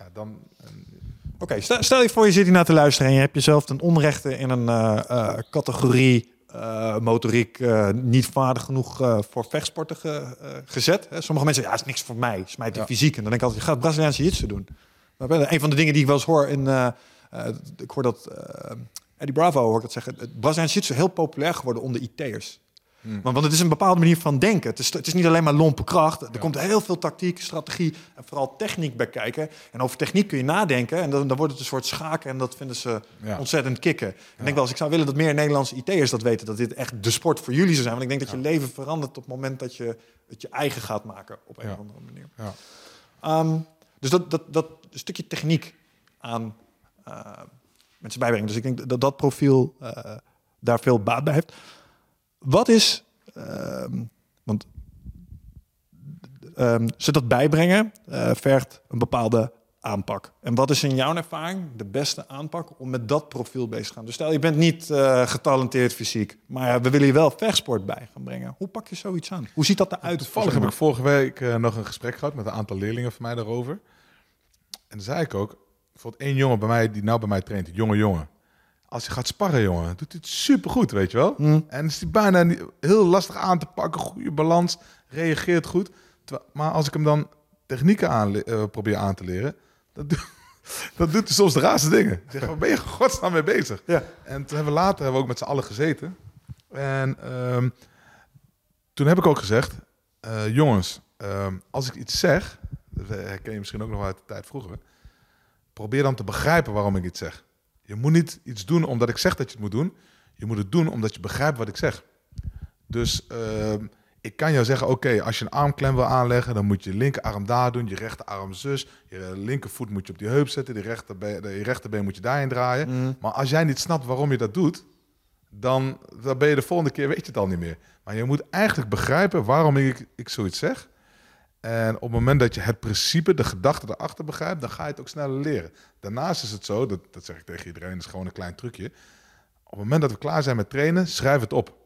Ja, dan... Oké, stel, stel je voor je zit hier naar te luisteren en je hebt jezelf ten onrechte in een eh, eh, categorie eh, motoriek niet vaardig genoeg voor vechtsporten ge- gezet. Hè? Sommige mensen zeggen, ja, is niks voor mij, is mij te Ja. fysiek. En dan denk ik altijd, je gaat Braziliaanse jiu-jitsu doen. Een van de dingen die ik wel eens hoor in, ik hoor dat Eddie Bravo hoor ik dat zeggen, het Braziliaanse jiu-jitsu is heel populair geworden onder IT'ers. Want, want het is een bepaalde manier van denken. Het is, het is niet alleen maar lompe kracht. Er komt heel veel tactiek, strategie en vooral techniek bij kijken. En over techniek kun je nadenken. En dan, dan wordt het een soort schaken. En dat vinden ze Ja. ontzettend kicken. Ik denk wel eens, ik zou willen dat meer Nederlandse IT'ers dat weten. Dat dit echt de sport voor jullie zou zijn. Want ik denk dat je leven verandert op het moment dat je het je eigen gaat maken. Op een of andere manier. Ja. Ehm, dus dat, dat, dat stukje techniek aan eh, mensen bijbrengen. Dus ik denk dat dat profiel eh, daar veel baat bij heeft. Wat is, ehm, want ehm, ze dat bijbrengen eh, vergt een bepaalde aanpak. En wat is in jouw ervaring de beste aanpak om met dat profiel bezig te gaan? Dus stel je bent niet eh, getalenteerd fysiek, maar we willen je wel vechtsport bij gaan brengen. Hoe pak je zoiets aan? Hoe ziet dat eruit? Toevallig heb ik vorige week eh, nog een gesprek gehad met een aantal leerlingen van mij daarover. En dan zei ik ook, bijvoorbeeld één jongen bij mij die nou bij mij traint, een jonge jongen. Als je gaat sparren, jongen, doet hij het supergoed, weet je wel. Mm. En is hij bijna niet, heel lastig aan te pakken, goede balans, reageert goed. Terwijl- maar als ik hem dan technieken aan, probeer aan te leren, doe- dan doet hij soms de raarste dingen. Ik zeg, waar ben je godsnaam mee bezig? Ja. En toen hebben we later hebben we ook met z'n allen gezeten. En ehm, toen heb ik ook gezegd, eh, jongens, ehm, als ik iets zeg, dat herken je misschien ook nog uit de tijd vroeger, probeer dan te begrijpen waarom ik iets zeg. Je moet niet iets doen omdat ik zeg dat je het moet doen. Je moet het doen omdat je begrijpt wat ik zeg. Dus ehm, ik kan jou zeggen, oké, als je een armklem wil aanleggen, dan moet je je linkerarm daar doen, je rechterarm zus, je linkervoet moet je op die heup zetten, die rechterbeen, je rechterbeen moet je daarin draaien. Mm. Maar als jij niet snapt waarom je dat doet, dan, dan ben je de volgende keer, weet je het al niet meer. Maar je moet eigenlijk begrijpen waarom ik, ik zoiets zeg. En op het moment dat je het principe, de gedachte erachter begrijpt, dan ga je het ook sneller leren. Daarnaast is het zo, dat, dat zeg ik tegen iedereen, dat is gewoon een klein trucje. Op het moment dat we klaar zijn met trainen, schrijf het op.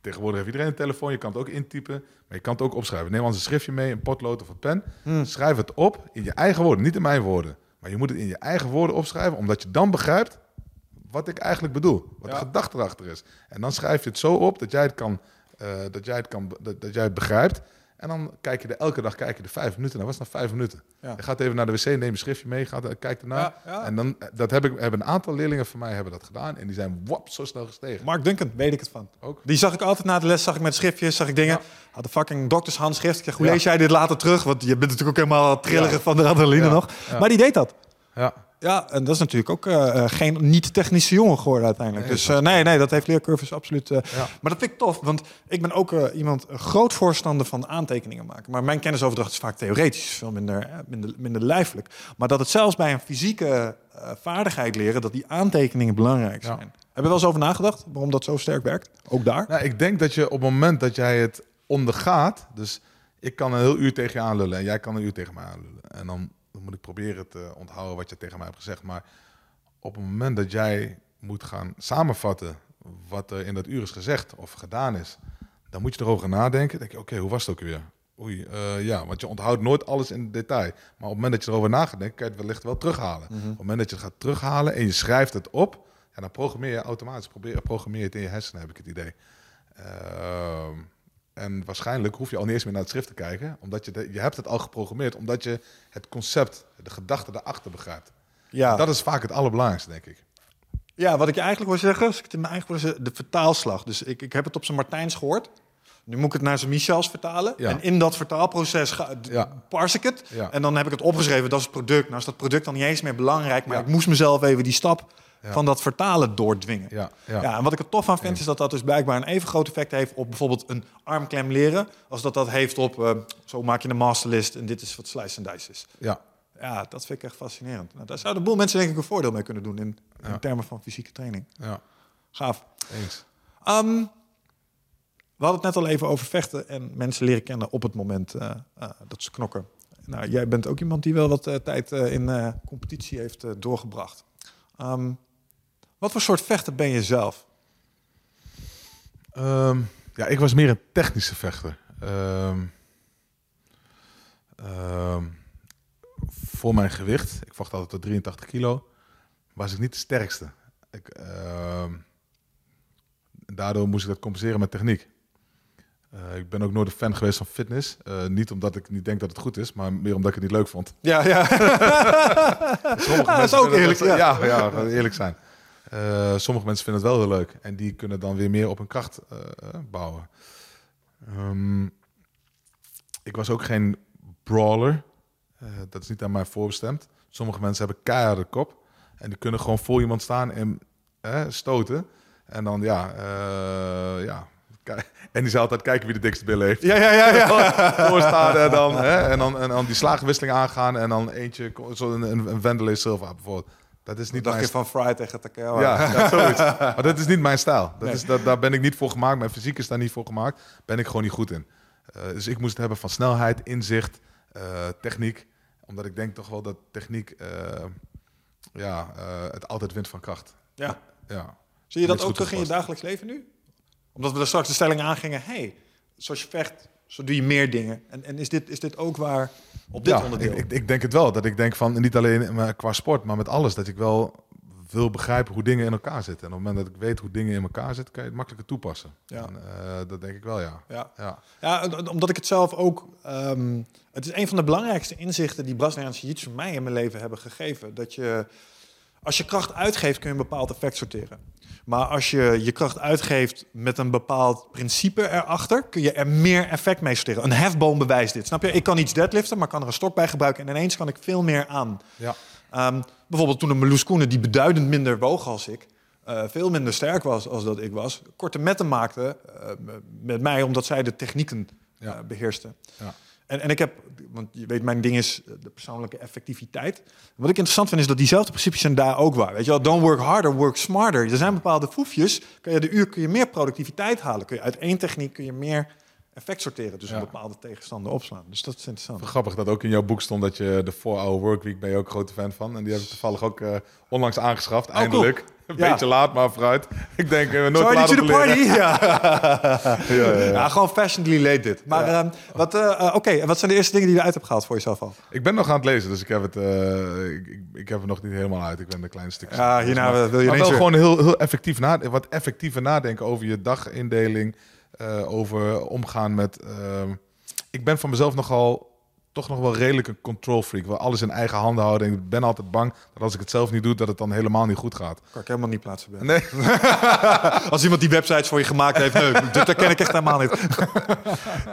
Tegenwoordig heeft iedereen een telefoon, je kan het ook intypen, maar je kan het ook opschrijven. Neem anders een schriftje mee, een potlood of een pen. Hmm. Schrijf het op in je eigen woorden, niet in mijn woorden. Maar je moet het in je eigen woorden opschrijven, omdat je dan begrijpt wat ik eigenlijk bedoel. Wat Ja. de gedachte erachter is. En dan schrijf je het zo op dat jij het, kan, eh, dat jij het, kan, dat, dat jij het begrijpt. En dan kijk je er elke dag kijk je er vijf minuten naar. Wat is nou vijf minuten? Ja. Je gaat even naar de wc, neem een schriftje mee, gaat, er- kijkt ernaar. Ja, ja. En dan, dat heb ik, hebben een aantal leerlingen van mij hebben dat gedaan. En die zijn wap, zo snel gestegen. Mark Duncan, weet ik het van. Ook. Die zag ik altijd na de les, zag ik met schriftjes, zag ik dingen. Had een fucking doktershandschrift. Ik hoe lees jij dit later terug? Want je bent natuurlijk ook helemaal trillerig Ja. van de adrenaline nog. Maar die deed dat. Ja. Ja, en dat is natuurlijk ook eh, eh, geen niet-technische jongen geworden uiteindelijk. Nee, dus eh, nee, nee, dat heeft leercurves absoluut. Ja. Maar dat vind ik tof, want ik ben ook iemand, groot voorstander van aantekeningen maken. Maar mijn kennisoverdracht is vaak theoretisch, veel minder, minder, minder lijfelijk. Maar dat het zelfs bij een fysieke vaardigheid leren, dat die aantekeningen belangrijk Ja. zijn. Heb je wel eens over nagedacht waarom dat zo sterk werkt? Ook daar? Nou, ik denk dat je op het moment dat jij het ondergaat, dus ik kan een heel uur tegen je aanlullen en jij kan een uur tegen mij aanlullen. En dan, dan moet ik proberen te onthouden wat je tegen mij hebt gezegd. Maar op het moment dat jij moet gaan samenvatten wat er in dat uur is gezegd of gedaan is, dan moet je erover nadenken. Dan denk je, oké, hoe was het ook weer? Oei, eh, ja, want je onthoudt nooit alles in detail. Maar op het moment dat je erover na gaat denken, kan je het wellicht wel terughalen. Op het moment dat je het gaat terughalen en je schrijft het op, ja, dan programmeer je automatisch, probeer, programmeer je het in je hersenen, heb ik het idee. Ehm, en waarschijnlijk hoef je al niet eens meer naar het schrift te kijken, omdat je, de, je hebt het al geprogrammeerd, omdat je het concept, de gedachte daarachter begrijpt. Ja. Dat is vaak het allerbelangrijkste, denk ik. Ja, wat ik je eigenlijk wil zeggen, als ik het in mijn eigen woorden de vertaalslag. Dus ik, ik heb het op zijn Martijns gehoord. Nu moet ik het naar zijn Michels vertalen. Ja. En in dat vertaalproces ga, Ja. parse ik het. Ja. En dan heb ik het opgeschreven, dat is het product. Nou is dat product dan niet eens meer belangrijk. Maar ik moest mezelf even die stap Ja. van dat vertalen doordwingen. Ja, Ja. ja. en wat ik er tof aan vind, is dat dat dus blijkbaar een even groot effect heeft op bijvoorbeeld een armklem leren. Als dat dat heeft op, eh, zo maak je een masterlist en dit is wat slice en dice is. ja. Ja, dat vind ik echt fascinerend. Nou, daar zouden een boel mensen denk ik een voordeel mee kunnen doen in, in termen van fysieke training. ja. Gaaf. Eens. Ehm, we hadden het net al even over vechten en mensen leren kennen op het moment eh, eh, dat ze knokken. Nou, jij bent ook iemand die wel wat tijd in competitie heeft doorgebracht. Ehm, wat voor soort vechter ben je zelf? Ehm, ja, ik was meer een technische vechter. Ehm, ehm, voor mijn gewicht, ik vocht altijd tot 83 kilo, was ik niet de sterkste. Ik, daardoor moest ik dat compenseren met techniek. Eh, ik ben ook nooit een fan geweest van fitness. Eh, niet omdat ik niet denk dat het goed is, maar meer omdat ik het niet leuk vond. Ja, ja. Sommige dat is ook eerlijk, dat- ja. ja, eerlijk zijn. Eh, sommige mensen vinden het wel heel leuk. En die kunnen dan weer meer op hun kracht eh, eh, bouwen. Ehm, ik was ook geen brawler. Dat is niet aan mij voorbestemd. Sommige mensen hebben keiharde kop. En die kunnen gewoon voor iemand staan en stoten. En dan, ja, ja. En die zal altijd kijken wie de dikste billen heeft ja, ja, ja, ja. voorstaan en dan, hè, en dan, en dan die slagenwisseling aangaan en dan eentje, zo een, een, Silva bijvoorbeeld. Dat is niet dacht mijn je van Fry tegen Takeo. ja, ja, zoiets. Maar dat is niet mijn stijl. Dat Nee. is, dat, daar ben ik niet voor gemaakt. Mijn fysiek is daar niet voor gemaakt. Ben ik gewoon niet goed in. Eh, dus ik moest het hebben van snelheid, inzicht, eh, techniek. Omdat ik denk toch wel dat techniek eh, ja, het altijd wint van kracht. Ja. Ja. Zie je dat ook terug in je dagelijks leven nu? Omdat we er straks de stelling aangingen. hey, zoals je vecht, zo doe je meer dingen. En, en is, dit, is dit ook waar op dit ja, onderdeel? Ik, ik, denk het wel. Dat ik denk van, niet alleen maar qua sport, maar met alles. Dat ik wel wil begrijpen hoe dingen in elkaar zitten. En op het moment dat ik weet hoe dingen in elkaar zitten, kan je het makkelijker toepassen. Ja. En, eh, dat denk ik wel, ja. ja. ja. Ja, omdat ik het zelf ook... ehm, het is een van de belangrijkste inzichten die Braziliaanse Jiu-Jitsu mij in mijn leven hebben gegeven. Dat je, als je kracht uitgeeft, kun je een bepaald effect sorteren. Maar als je je kracht uitgeeft met een bepaald principe erachter, kun je er meer effect mee sorteren. Een hefboom bewijst dit, snap je? Ik kan iets deadliften, maar kan er een stok bij gebruiken en ineens kan ik veel meer aan. ja. Ehm, bijvoorbeeld toen een Meloes Koenen, die beduidend minder woog als ik, eh, veel minder sterk was als dat ik was, korte metten maakte eh, met mij, omdat zij de technieken Ja. eh, beheerste. Ja. En, en ik heb, want je weet, mijn ding is eh, de persoonlijke effectiviteit. Wat ik interessant vind, is dat diezelfde principes zijn daar ook waar. Weet je wel, don't work harder, work smarter. Er zijn bepaalde foefjes, kun je de uur kun je meer productiviteit halen. Kun je uit één techniek kun je meer effect sorteren, dus Ja. een bepaalde tegenstander opslaan. Dus dat is interessant. Grappig dat ook in jouw boek stond dat je de 4-hour workweek ben je ook een grote fan van. En die heb ik toevallig ook eh, onlangs aangeschaft, Oh, cool. Een Ja. beetje laat, maar vooruit. Ik denk, eh, nooit te Sorry to the party. Ja. Ja, ja, gewoon fashionably late dit. Maar ehm, wat, eh, eh, oké, wat zijn de eerste dingen die je eruit hebt gehaald voor jezelf al? Ik ben nog aan het lezen, dus ik heb het, ik, ik, heb het nog niet helemaal uit. Ik ben een klein stukje. Ja, hierna maar, wil je maar wel weer- gewoon heel, heel effectief nadenken. Wat effectiever nadenken over je dagindeling. over omgaan met. ehm, ik ben van mezelf nogal toch nog wel redelijk een control freak. Wil alles in eigen handen houden. En ik ben altijd bang dat als ik het zelf niet doe, dat het dan helemaal niet goed gaat. Kan ik helemaal niet plaatsen. Ben. Nee. Als iemand die websites voor je gemaakt heeft, nee, dit herken ik echt helemaal niet.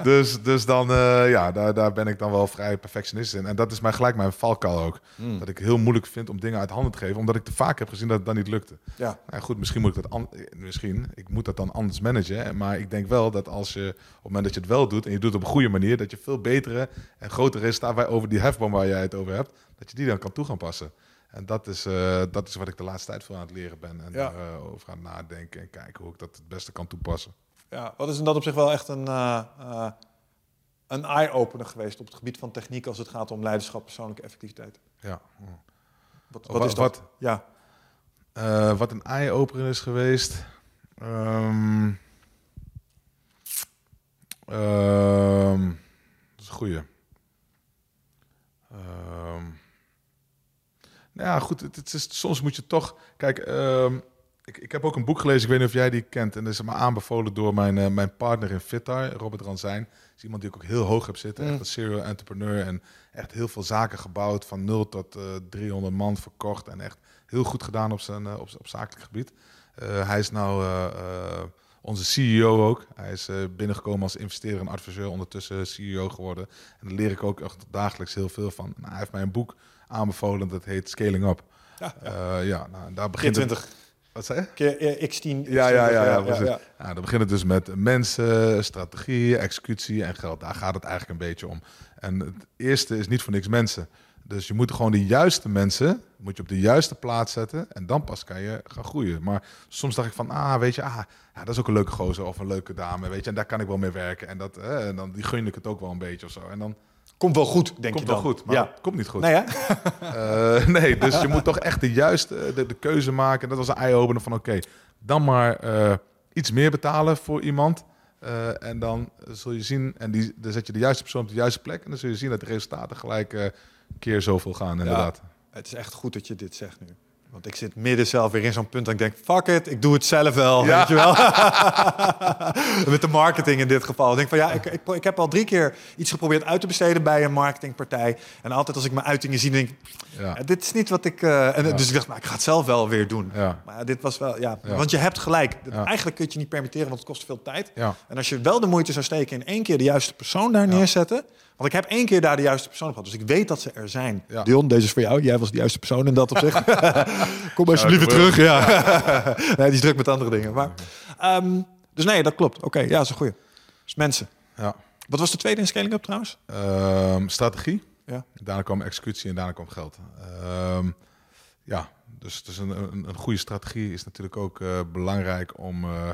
Dus, dus dan, eh, ja, daar, daar ben ik dan wel vrij perfectionistisch in. En dat is mij gelijk mijn valkuil ook. Hmm. Dat ik heel moeilijk vind om dingen uit handen te geven, omdat ik te vaak heb gezien dat het dan niet lukte. Ja, Nou goed, misschien moet ik dat misschien, ik moet dat dan anders managen. Maar ik denk wel dat als je op het moment dat je het wel doet en je doet het op een goede manier, dat je veel betere en grotere resultaten waar- over die hefboom waar jij het over hebt, dat je die dan kan toe gaan passen. En dat is, eh, dat is wat ik de laatste tijd veel aan het leren ben. En Ja. daarover aan nadenken en kijken hoe ik dat het beste kan toepassen. ja, wat is in dat op zich wel echt een, eh, eh, een eye-opener geweest op het gebied van techniek als het gaat om leiderschap, persoonlijke effectiviteit. Ja. Wat, Wat- wat is dat? wat? Ja, Eh, wat een eye-opener is geweest. Ehm, dat is een goeie. Ehm, nou ja, goed. Het, het is, soms moet je toch... Kijk, ehm, ik, ik heb ook een boek gelezen. Ik weet niet of jij die kent. En dat is me aanbevolen door mijn, eh, mijn partner in Fitar, Robert Ranzijn. is iemand die ik ook heel hoog heb zitten. Mm. Echt een serial entrepreneur. En echt heel veel zaken gebouwd. Van 0 tot eh 300 man verkocht. En echt heel goed gedaan op zijn eh, op, op zakelijk gebied. Hij is nou onze CEO ook. Hij is eh, binnengekomen als investeerder en adviseur, ondertussen CEO geworden. En daar leer ik ook echt dagelijks heel veel van. Nou, hij heeft mij een boek aanbevolen dat heet Scaling Up. ja, ja. Ja, ja nou, daar begint het. 20, Wat zei je? keer eh, x10. Ja, ja, ja, ja, X20, precies. Ja, dan begint het dus met mensen, strategie, executie en geld. Daar gaat het eigenlijk een beetje om. En het eerste is niet voor niks mensen. Dus je moet gewoon de juiste mensen moet je op de juiste plaats zetten en dan pas kan je gaan groeien. Maar soms dacht ik van, ah, weet je, ah, ja, dat is ook een leuke gozer of een leuke dame, weet je, en daar kan ik wel mee werken. En, dat, eh, en dan die gun ik het ook wel een beetje of zo. En dan Komt wel goed, denk Komt je wel dan. goed, maar ja. komt niet goed. Nee? Eh, nee, dus je moet toch echt de juiste de, de keuze maken. Dat was een eye-opener van oké, dan maar eh, iets meer betalen voor iemand. Eh, en dan zul je zien, en die, dan zet je de juiste persoon op de juiste plek. En dan zul je zien dat de resultaten gelijk keer zoveel gaan, inderdaad. Het is echt goed dat je dit zegt nu. Want ik zit midden zelf weer in zo'n punt dat ik denk, fuck it, ik doe het zelf wel, Ja. weet je wel. Met de marketing in dit geval. Ik denk van ja, ik, ik, ik heb al drie keer iets geprobeerd uit te besteden bij een marketingpartij. En altijd als ik mijn uitingen zie, denk ik, Ja. dit is niet wat ik... eh, en, Ja. Dus ik dacht, nou, ik ga het zelf wel weer doen. Ja. Maar dit was wel, ja, want je hebt gelijk. Eigenlijk kun je je niet permitteren, want het kost veel tijd. En als je wel de moeite zou steken in één keer de juiste persoon daar neerzetten. Want ik heb één keer daar de juiste persoon op gehad. Dus ik weet dat ze er zijn. Ja. Dion, deze is voor jou. Jij was de juiste persoon in dat opzicht. Kom alsjeblieft weer terug. Ja. nee, die is druk met andere dingen. Maar, ehm, dus nee, dat klopt. Oké, ja, dat is een goeie. Dus mensen. Ja. Wat was de tweede in Scaling Up trouwens? Ehm, strategie. Ja. Daarna kwam executie en daarna kwam geld. Ehm, ja, dus, dus een, een, een goede strategie is natuurlijk ook eh, belangrijk om... eh,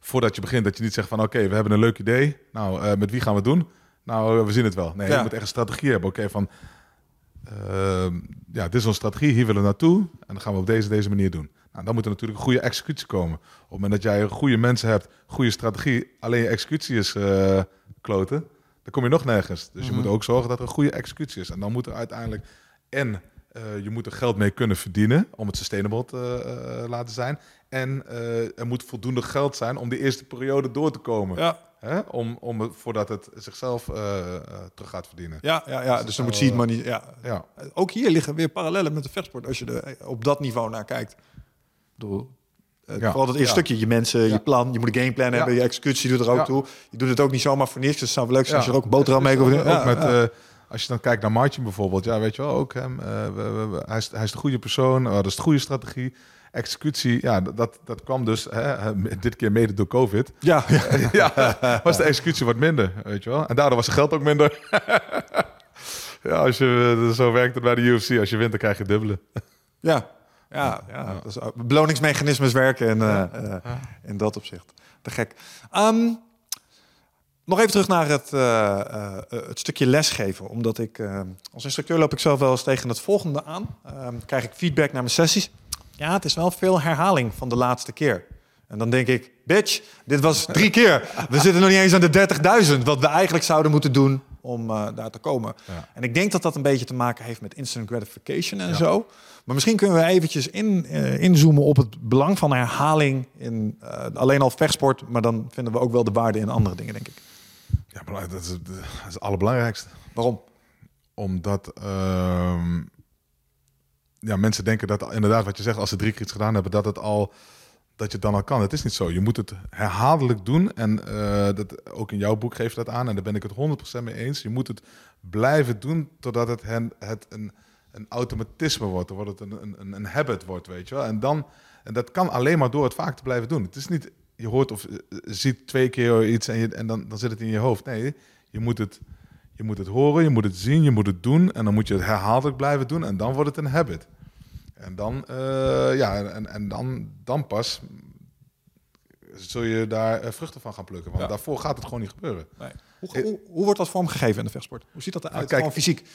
voordat je begint, dat je niet zegt van... oké, we hebben een leuk idee. Nou, eh, met wie gaan we het doen? Nou, we zien het wel. Nee, Ja. je moet echt een strategie hebben. Oké, van... ehm, ja, dit is onze strategie, hier willen we naartoe. En dan gaan we op deze, deze manier doen. Nou, dan moet er natuurlijk een goede executie komen. Op het moment dat jij goede mensen hebt, goede strategie... alleen je executie is eh, kloten... dan kom je nog nergens. Dus je Mhm. moet ook zorgen dat er een goede executie is. En dan moet er uiteindelijk... en eh, je moet er geld mee kunnen verdienen... om het sustainable te eh, laten zijn... En er moet voldoende geld zijn om de eerste periode door te komen. Ja, Hè? Om, om voordat het zichzelf eh, eh, terug gaat verdienen. ja, ja, ja. Dus dus dan moet seed money. Ja. Ja, Ook hier liggen weer parallellen met de vechtsport. Als je er op dat niveau naar kijkt. Bedoel, eh, Ja. Vooral dat eerste Ja. stukje, je mensen, Ja. je plan, je moet een gameplan hebben, je executie doet er ook toe. Je doet het ook niet zomaar voor niks, dus het zou wel leuk zijn als je er ook een boterham mee kan ook, met, eh, als je dan kijkt naar Martin bijvoorbeeld, ja, weet je wel, ook hem. eh, we- we- we- hij, is, hij is de goede persoon, oh, dat is de goede strategie. Executie, ja, dat- dat, kwam dus hè, dit keer mede door COVID. ja, ja. was de executie wat minder, weet je wel. En daardoor was het geld ook minder. ja, als je, eh, zo werkt het bij de UFC. Als je wint, dan krijg je dubbele. Ja, ja, ja. Beloningsmechanismes werken in, eh, eh, in dat opzicht. Te gek. Ehm, nog even terug naar het, het stukje lesgeven. Omdat ik als instructeur loop ik zelf wel eens tegen het volgende aan. Ehm, krijg ik feedback naar mijn sessies. Ja, het is wel veel herhaling van de laatste keer. En dan denk ik, bitch, dit was drie keer. We zitten nog niet eens aan de 30.000, wat we eigenlijk zouden moeten doen om eh, daar te komen. Ja. En ik denk dat dat een beetje te maken heeft met instant gratification en Ja. zo. Maar misschien kunnen we eventjes in, eh, inzoomen op het belang van herhaling in eh, alleen al vechtsport, maar dan vinden we ook wel de waarde in andere dingen, denk ik. Ja, dat is, dat is het allerbelangrijkste. Waarom? Omdat ehm, ja, mensen denken dat inderdaad wat je zegt, als ze drie keer iets gedaan hebben, dat het al dat je dan al kan. Het is niet zo. Je moet het herhaaldelijk doen. En eh, dat, ook in jouw boek geef je dat aan. En daar ben ik het 100% mee eens. Je moet het blijven doen totdat het, hen, het een, een automatisme wordt. Totdat het een, een, een habit wordt, weet je wel. En, dan, en dat kan alleen maar door het vaak te blijven doen. Het is niet, je hoort of eh, ziet twee keer iets en, je, en dan, dan zit het in je hoofd. Nee, je moet het... Je moet het horen, je moet het zien, je moet het doen. En dan moet je het herhaaldelijk blijven doen. En dan wordt het een habit. En dan, eh, ja, en, en dan, dan pas zul je daar eh, vruchten van gaan plukken. Want Ja. daarvoor gaat het gewoon niet gebeuren. Nee. Hoe, hoe, hoe wordt dat vormgegeven in de vechtsport? Hoe ziet dat eruit? Nou, kijk, Gewoon fysiek.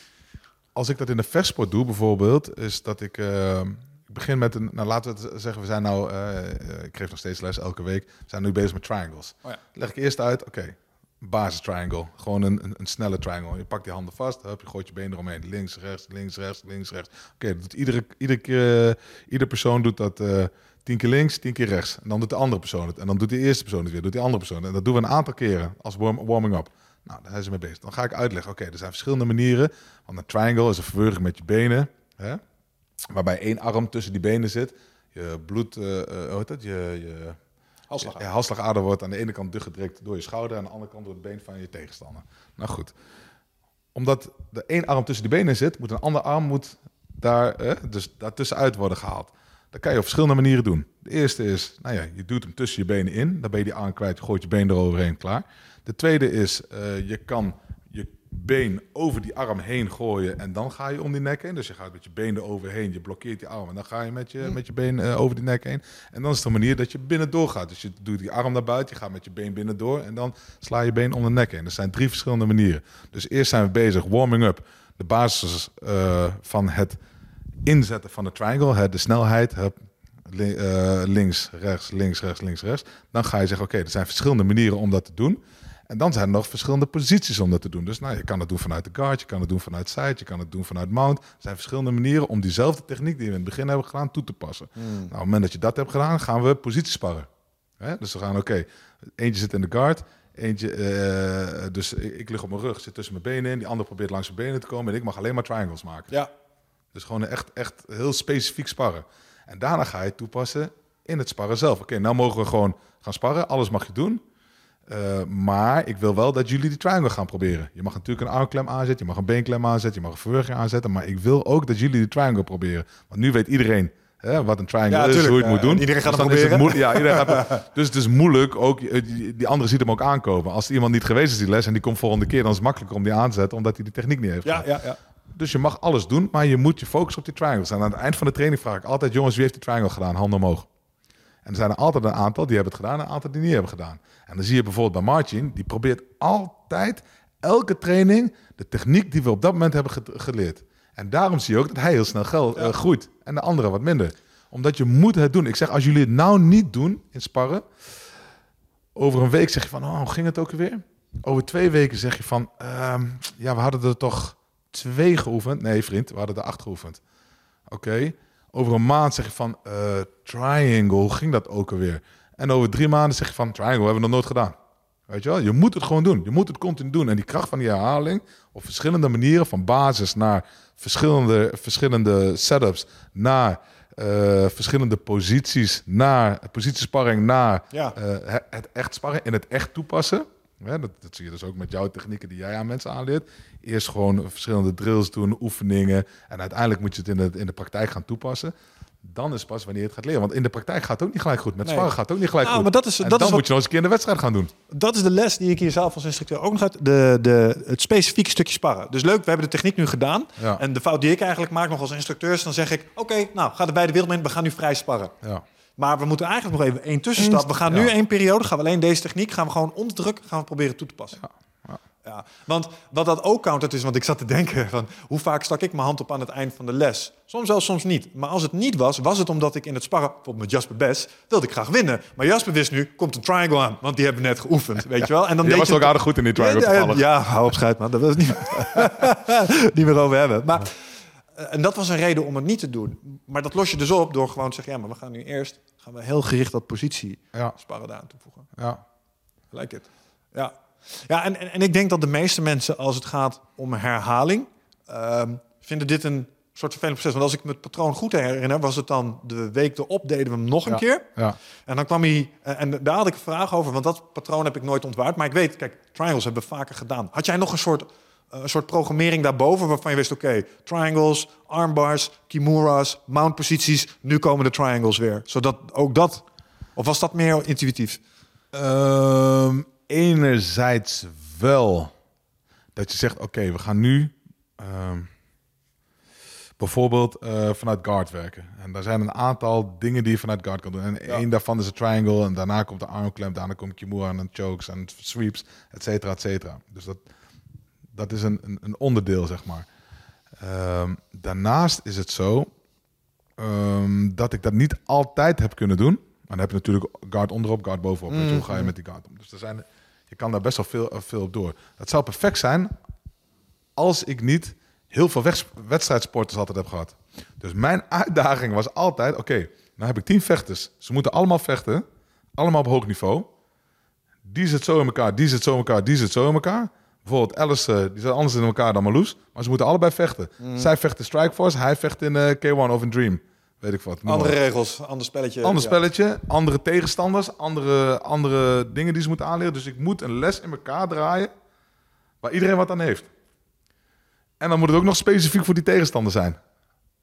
Als ik dat in de vechtsport doe bijvoorbeeld, is dat ik... eh, ik begin met een... Nou, laten we het zeggen, we zijn nou... ik geef nog steeds les elke week. We zijn nu bezig met triangles. Oh ja. Leg ik eerst uit, oké, basis triangle. Gewoon een, een, snelle triangle. Je pakt die handen vast, hup, je gooit je benen eromheen. Links, rechts, links, rechts, links, rechts. Oké, iedere, iedere, keer, eh, persoon doet dat eh, tien keer links, tien keer rechts. En dan doet de andere persoon het. En dan doet de eerste persoon het weer, doet die andere persoon. En dat doen we een aantal keren als warm, warming up. Nou, daar zijn ze mee bezig. Dan ga ik uitleggen, oké, er zijn verschillende manieren. Want een triangle is een verwurging met je benen. Hè? Waarbij één arm tussen die benen zit. Je bloed, eh, hoe heet dat? Je, je, Halsslagader wordt aan de ene kant dichtgedrukt door je schouder... en aan de andere kant door het been van je tegenstander. Nou goed. Omdat er één arm tussen die benen zit... moet een andere arm moet daar, eh, dus daartussenuit worden gehaald. Dat kan je op verschillende manieren doen. De eerste is, nou ja, je doet hem tussen je benen in. Dan ben je die arm kwijt, gooit je been eroverheen, klaar. De tweede is, eh, je kan been over die arm heen gooien en dan ga je om die nek heen. Dus je gaat met je been eroverheen, je blokkeert die arm en dan ga je met je, met je been eh, over die nek heen. En dan is een manier dat je binnendoor gaat. Dus je doet die arm naar buiten, je gaat met je been binnendoor en dan sla je been om de nek heen. Er zijn drie verschillende manieren. Dus eerst zijn we bezig, warming up, de basis eh, van het inzetten van de triangle, hè, de snelheid, li- eh, links, rechts, links, rechts, links, rechts. Dan ga je zeggen, oké, er zijn verschillende manieren om dat te doen. En dan zijn er nog verschillende posities om dat te doen. Dus nou, je kan het doen vanuit de guard, je kan het doen vanuit side, je kan het doen vanuit mount. Er zijn verschillende manieren om diezelfde techniek die we in het begin hebben gedaan toe te passen. Nou, op het moment dat je dat hebt gedaan, gaan we positiesparren. Hè? Dus we gaan, oké, eentje zit in de guard, eentje, eh, dus ik, ik lig op mijn rug, zit tussen mijn benen in, die ander probeert langs mijn benen te komen en ik mag alleen maar triangles maken. Ja. Dus gewoon echt, echt heel specifiek sparren. En daarna ga je het toepassen in het sparren zelf. Oké, nou mogen we gewoon gaan sparren. Alles mag je doen. Eh, maar ik wil wel dat jullie die triangle gaan proberen. Je mag natuurlijk een armklem aanzetten, je mag een beenklem aanzetten, je mag een verwerking aanzetten. Maar ik wil ook dat jullie die triangle proberen. Want nu weet iedereen hè, wat een triangle Ja, is, tuurlijk. hoe je het moet doen. iedereen gaat Dus het proberen. ja, iedereen gaat het- Dus het is moeilijk. Ook, eh, die, andere ziet hem ook aankomen. Als iemand niet geweest is die les en die komt volgende keer, dan is het makkelijker om die aan te zetten, omdat hij die techniek niet heeft. Ja, ja. Dus je mag alles doen, maar je moet je focussen op die triangles. En aan het eind van de training vraag ik altijd, jongens, wie heeft die triangle gedaan? Handen omhoog. En er zijn er altijd een aantal die hebben het gedaan en een aantal die niet hebben gedaan. En dan zie je bijvoorbeeld bij Martin, die probeert altijd elke training de techniek die we op dat moment hebben ge- geleerd. En daarom zie je ook dat hij heel snel gel- eh, groeit en de anderen wat minder. Omdat je moet het doen. Ik zeg, als jullie het nou niet doen in sparren, over een week zeg je van, oh, hoe ging het ook weer? Over twee weken zeg je van, ehm, ja, we hadden er toch twee geoefend. Nee, vriend, we hadden er acht geoefend. Oké. Over een maand zeg je van, eh, triangle, hoe ging dat ook alweer? En over drie maanden zeg je van, triangle hebben we nog nooit gedaan. Weet je wel? Je moet het gewoon doen. Je moet het continu doen. En die kracht van die herhaling, op verschillende manieren, van basis naar verschillende, verschillende setups, naar eh, verschillende posities, naar positiesparring, naar Ja. eh, het- echt sparren, in het echt toepassen. Hè, dat, dat zie je dus ook met jouw technieken die jij aan mensen aanleert. Eerst gewoon verschillende drills doen, oefeningen. En uiteindelijk moet je het in de, in de praktijk gaan toepassen. Dan is pas wanneer je het gaat leren. Want in de praktijk gaat het ook niet gelijk goed. Met Nee. sparren gaat het ook niet gelijk Nou, goed. maar dat is- en dat dan is moet wat- je nog eens een keer in de wedstrijd gaan doen. Dat is de les die ik hier zelf als instructeur ook nog uit. De, de, het specifieke stukje sparren. Dus leuk, we hebben de techniek nu gedaan. Ja. En de fout die ik eigenlijk maak nog als instructeur is... dan zeg ik, oké, nou, ga er bij de wereld in. We gaan nu vrij sparren. Ja. Maar we moeten eigenlijk nog even één tussenstap. We gaan nu Ja. één periode, gaan we alleen deze techniek... gaan we gewoon onder druk gaan we proberen toe te passen. Ja. Want wat dat ook countert is, want ik zat te denken van hoe vaak stak ik mijn hand op aan het eind van de les? Soms wel, soms niet. Maar als het niet was, was het omdat ik in het sparren, bijvoorbeeld met Jasper Bes, wilde ik graag winnen. Maar Jasper wist nu, komt een triangle aan, want die hebben we net geoefend, weet je wel? En dan Jij deed was je ook aardig goed in die triangle ja, ja, hou op schuit man, daar wil ik niet, niet meer over hebben. Maar, eh, en dat was een reden om het niet te doen. Maar dat los je dus op door gewoon te zeggen, ja, maar we gaan nu eerst, gaan we heel gericht dat positie sparren daar aan toevoegen. Ja. Like it. Ja, ja en, en, en ik denk dat de meeste mensen, als het gaat om herhaling, ehm, vinden dit een soort vervelend proces. Want als ik me het patroon goed herinner, was het dan de week erop deden we hem nog een Ja. keer. Ja. En dan kwam hij, eh, en daar had ik een vraag over, want dat patroon heb ik nooit ontwaard. Maar ik weet, kijk, triangles hebben we vaker gedaan. Had jij nog een soort, eh, een soort programmering daarboven waarvan je wist, oké, triangles, armbars, kimura's, mountposities, nu komen de triangles weer. Zodat ook dat, of was dat meer intuïtief? Ehm, enerzijds wel dat je zegt, oké, we gaan nu ehm, bijvoorbeeld eh, vanuit guard werken. En daar zijn een aantal dingen die je vanuit guard kan doen. En één daarvan is een triangle en daarna komt de armklem, daarna komt Kimura en dan chokes en sweeps, et cetera, et cetera. Dus dat, dat is een, een, een onderdeel, zeg maar. Ehm, daarnaast is het zo ehm, dat ik dat niet altijd heb kunnen doen. Maar dan heb je natuurlijk guard onderop, guard bovenop. Je, hoe ga je met die guard om? Dus er zijn, je kan daar best wel veel, eh, veel op door. Het zou perfect zijn als ik niet heel veel wedstrijdsporters altijd heb gehad. Dus mijn uitdaging was altijd, oké, nou heb ik tien vechters. Ze moeten allemaal vechten, allemaal op hoog niveau. Die zit zo in elkaar, die zit zo in elkaar, die zit zo in elkaar. Bijvoorbeeld Alice, eh, die zit anders in elkaar dan Marloes. Maar ze moeten allebei vechten. Zij vecht in Strikeforce, hij vecht in eh, K1 of in Dream. Weet ik wat. Andere regels, ander spelletje. Ander ja. spelletje, andere tegenstanders, andere, andere dingen die ze moeten aanleren. Dus ik moet een les in elkaar draaien waar iedereen wat aan heeft. En dan moet het ook nog specifiek voor die tegenstander zijn.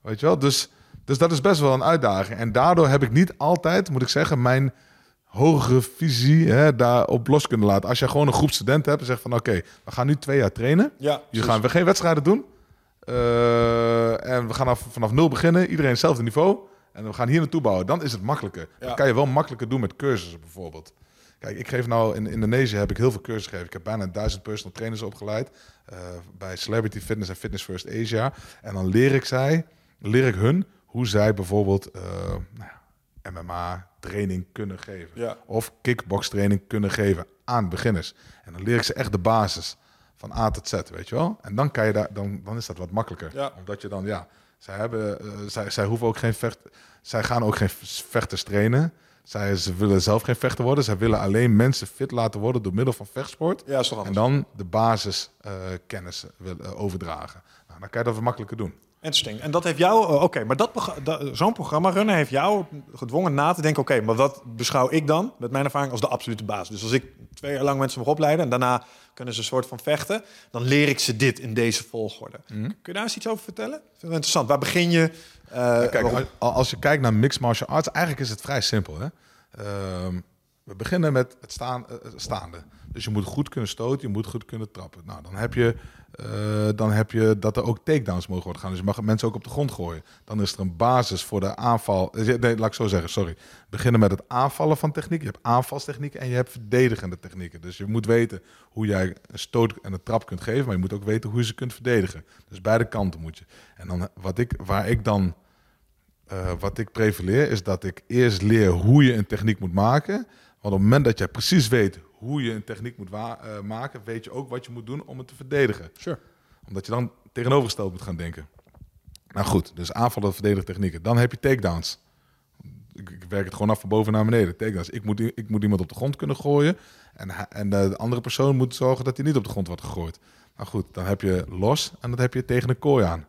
Weet je wel? Dus, dus dat is best wel een uitdaging. En daardoor heb ik niet altijd, moet ik zeggen, mijn hogere visie hè, daarop los kunnen laten. Als je gewoon een groep studenten hebt en zegt van oké, we gaan nu twee jaar trainen. Ja, Je gaan we geen wedstrijden doen. Eh, en we gaan af, vanaf nul beginnen. Iedereen hetzelfde niveau. En we gaan hier naartoe bouwen. Dan is het makkelijker. Ja. Dat kan je wel makkelijker doen met cursussen bijvoorbeeld. Kijk, ik geef nou in Indonesië heb ik heel veel cursussen gegeven. Ik heb bijna duizend personal trainers opgeleid. eh, bij Celebrity Fitness en Fitness First Asia. En dan leer ik zij, leer ik hun hoe zij bijvoorbeeld eh, nou ja, MMA training kunnen geven. Ja. Of kickbox training kunnen geven aan beginners. En dan leer ik ze echt de basis van A tot Z, weet je wel? En dan, kan je daar, dan, dan is dat wat makkelijker. Ja. Omdat je dan, ja, zij, hebben, eh, zij, zij hoeven ook geen vecht, zij gaan ook geen vechters trainen. Zij, ze willen zelf geen vechter worden. Zij willen alleen mensen fit laten worden door middel van vechtsport. Ja, is En dan de basiskennis willen overdragen. Nou, dan kan je dat wat makkelijker doen. Interesting. En dat heeft jou, eh, oké, maar dat, progra- da- zo'n programma runnen heeft jou gedwongen na te denken, oké, maar wat beschouw ik dan met mijn ervaring als de absolute basis? Dus als ik twee jaar lang mensen mag opleiden en daarna kunnen ze een soort van vechten, dan leer ik ze dit in deze volgorde. Mhm. Kun je daar eens iets over vertellen? Ik vind het interessant. Waar begin je? Eh, Kijk, als- als je kijkt naar mixed martial arts, eigenlijk is het vrij simpel. Hè? Ehm, we beginnen met het staan, eh, staande. Dus je moet goed kunnen stoten, je moet goed kunnen trappen. Nou, dan heb je, eh, dan heb je dat er ook takedowns mogen worden gaan. Dus je mag mensen ook op de grond gooien. Dan is er een basis voor de aanval. eh, Nee, laat ik zo zeggen, sorry. Beginnen met het aanvallen van techniek. Je hebt aanvalstechnieken en je hebt verdedigende technieken. Dus je moet weten hoe jij een stoot en een trap kunt geven, maar je moet ook weten hoe je ze kunt verdedigen. Dus beide kanten moet je. En dan wat ik, waar ik dan eh, wat ik prevaleer is dat ik eerst leer hoe je een techniek moet maken. Want op het moment dat jij precies weet hoe je een techniek moet eh, maken, weet je ook wat je moet doen om het te verdedigen. Sure. Omdat je dan tegenovergesteld moet gaan denken. Nou goed, dus aanvallen, verdedigen technieken. Dan heb je takedowns. Ik, ik werk het gewoon af van boven naar beneden. Takedowns. Ik moet, ik moet iemand op de grond kunnen gooien. En, en de andere persoon moet zorgen dat hij niet op de grond wordt gegooid. Nou goed, dan heb je los en dan heb je tegen een kooi aan.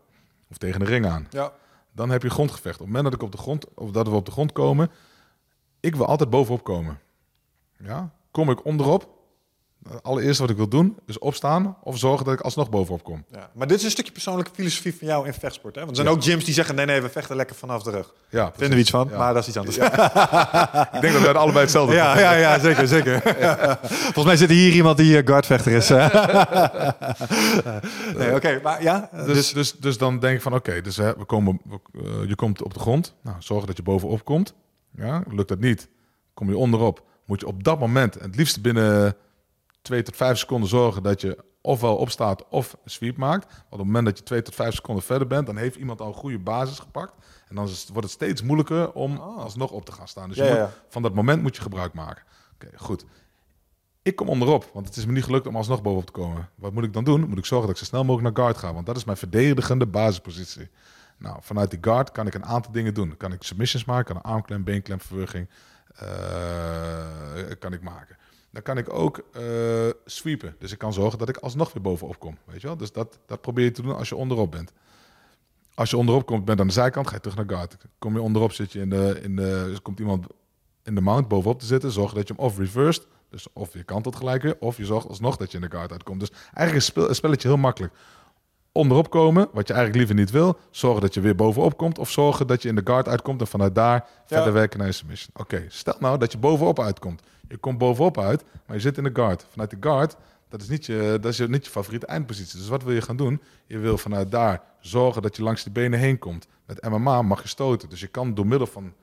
Of tegen een ring aan. Ja. Dan heb je grondgevecht. Op het moment dat ik op de grond, of dat we op de grond komen, ik wil altijd bovenop komen. Ja? Kom ik onderop, het allereerste wat ik wil doen is opstaan of zorgen dat ik alsnog bovenop kom. Ja. Maar dit is een stukje persoonlijke filosofie van jou in vechtsport. Hè? Want er zijn ook gyms die zeggen, nee, nee, we vechten lekker vanaf de rug. Ja, Vinden we iets van, Ja. maar dat is iets anders. Ik denk dat we het allebei hetzelfde Ja, ja, ja, zeker, zeker. Volgens mij zit hier iemand die eh, guardvechter is. nee, oké, maar ja. eh, Dus, dus, dus dan denk ik van oké, dus hè, we komen, we- eh, je komt op de grond. Nou, zorg dat je bovenop komt. Ja, lukt dat niet, kom je onderop. Moet je op dat moment, het liefst binnen twee tot vijf seconden zorgen dat je ofwel opstaat of een sweep maakt. Want op het moment dat je twee tot vijf seconden verder bent, dan heeft iemand al een goede basis gepakt. En dan is wordt het steeds moeilijker om alsnog op te gaan staan. Dus je Ja, ja, moet- ja. van dat moment moet je gebruik maken. Oké, goed. Ik kom onderop, want het is me niet gelukt om alsnog bovenop te komen. Wat moet ik dan doen? Moet ik zorgen dat ik zo snel mogelijk naar guard ga, want dat is mijn verdedigende basispositie. Nou, vanuit die guard kan ik een aantal dingen doen. Kan ik submissions maken, kan een armklem, beenklem, verwurging kan ik maken. Dan kan ik ook eh, sweepen. Dus ik kan zorgen dat ik alsnog weer bovenop kom. Weet je wel? Dus dat, dat probeer je te doen als je onderop bent. Als je onderop komt, bent aan de zijkant, ga je terug naar guard. Kom je onderop, zit je in de, in de, dus komt iemand in de mount bovenop te zitten, zorg dat je hem of reversed, dus of je kantelt gelijk weer, of je zorgt alsnog dat je in de guard uitkomt. Dus eigenlijk is een spelletje heel makkelijk. Onderop komen, wat je eigenlijk liever niet wil, zorgen dat je weer bovenop komt, of zorgen dat je in de guard uitkomt en vanuit daar verder werken naar je submission. Oké, stel nou dat je bovenop uitkomt. Je komt bovenop uit, maar je zit in de guard. Vanuit de guard, dat is niet je, dat is niet je favoriete eindpositie. Dus wat wil je gaan doen? Je wil vanuit daar zorgen dat je langs de benen heen komt. Met MMA mag je stoten. Dus je kan door middel van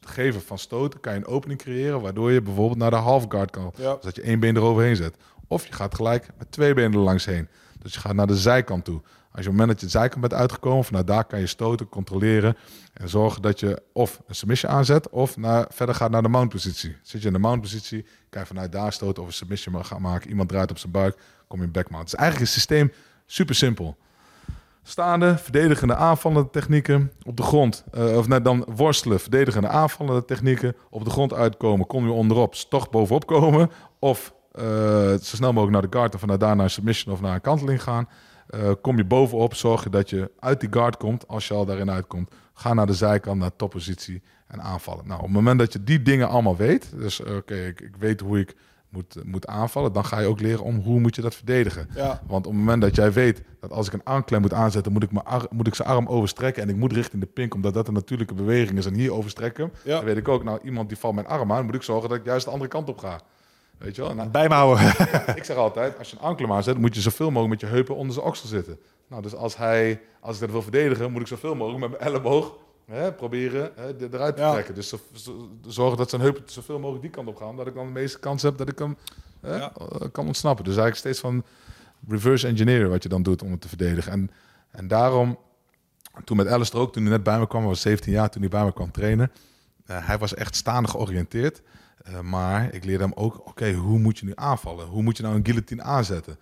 geven van stoten, kan je een opening creëren, waardoor je bijvoorbeeld naar de half guard kan. Ja. Dus dat je één been eroverheen zet. Of je gaat gelijk met twee benen er langs heen. Dus je gaat naar de zijkant toe. Als je op het moment je de zijkant bent uitgekomen, vanuit daar kan je stoten, controleren en zorgen dat je of een submission aanzet of naar, verder gaat naar de mount positie. Zit je in de mount positie, kan je vanuit daar stoten of een submission gaan maken. Iemand draait op zijn buik, kom je in back mount. Dus eigenlijk is het systeem super simpel. Staande, verdedigende, aanvallende technieken. Op de grond, eh, of net dan worstelen, verdedigende, aanvallende technieken. Op de grond uitkomen, kom je onderop, toch bovenop komen. Of zo snel mogelijk naar de guard en vanuit daar naar een submission of naar een kanteling gaan. Eh, kom je bovenop, zorg je dat je uit die guard komt. Als je al daarin uitkomt, ga naar de zijkant, naar toppositie en aanvallen. Nou, op het moment dat je die dingen allemaal weet, dus eh, oké, ik, ik weet hoe ik moet, moet aanvallen, dan ga je ook leren om hoe moet je dat verdedigen. Ja. Want op het moment dat jij weet dat als ik een armklem moet aanzetten, moet ik, mijn ar- moet ik zijn arm overstrekken en ik moet richting de pink, omdat dat een natuurlijke beweging is en hier overstrek ik hem. Ja. Dan weet ik ook, nou iemand die valt mijn arm aan, moet ik zorgen dat ik juist de andere kant op ga. Weet je wel? Nou, Bij me houden. ik zeg altijd, als je een armklem aanzet, moet je zoveel mogelijk met je heupen onder zijn oksel zitten. Nou, dus als hij, als ik dat wil verdedigen, moet ik zoveel mogelijk met mijn elleboog hè, proberen hè, eruit te Ja. trekken. Dus zo- zo- zorgen dat zijn heupen zoveel mogelijk die kant op gaan, dat ik dan de meeste kans heb dat ik hem hè, Ja. eh, kan ontsnappen. Dus eigenlijk steeds van reverse engineeren wat je dan doet om het te verdedigen. En, en daarom, toen met Alistair ook, toen hij net bij me kwam, was 17 jaar toen hij bij me kwam trainen. eh, hij was echt staande georiënteerd. Eh, maar ik leerde hem ook, oké, hoe moet je nu aanvallen? Hoe moet je nou een guillotine aanzetten?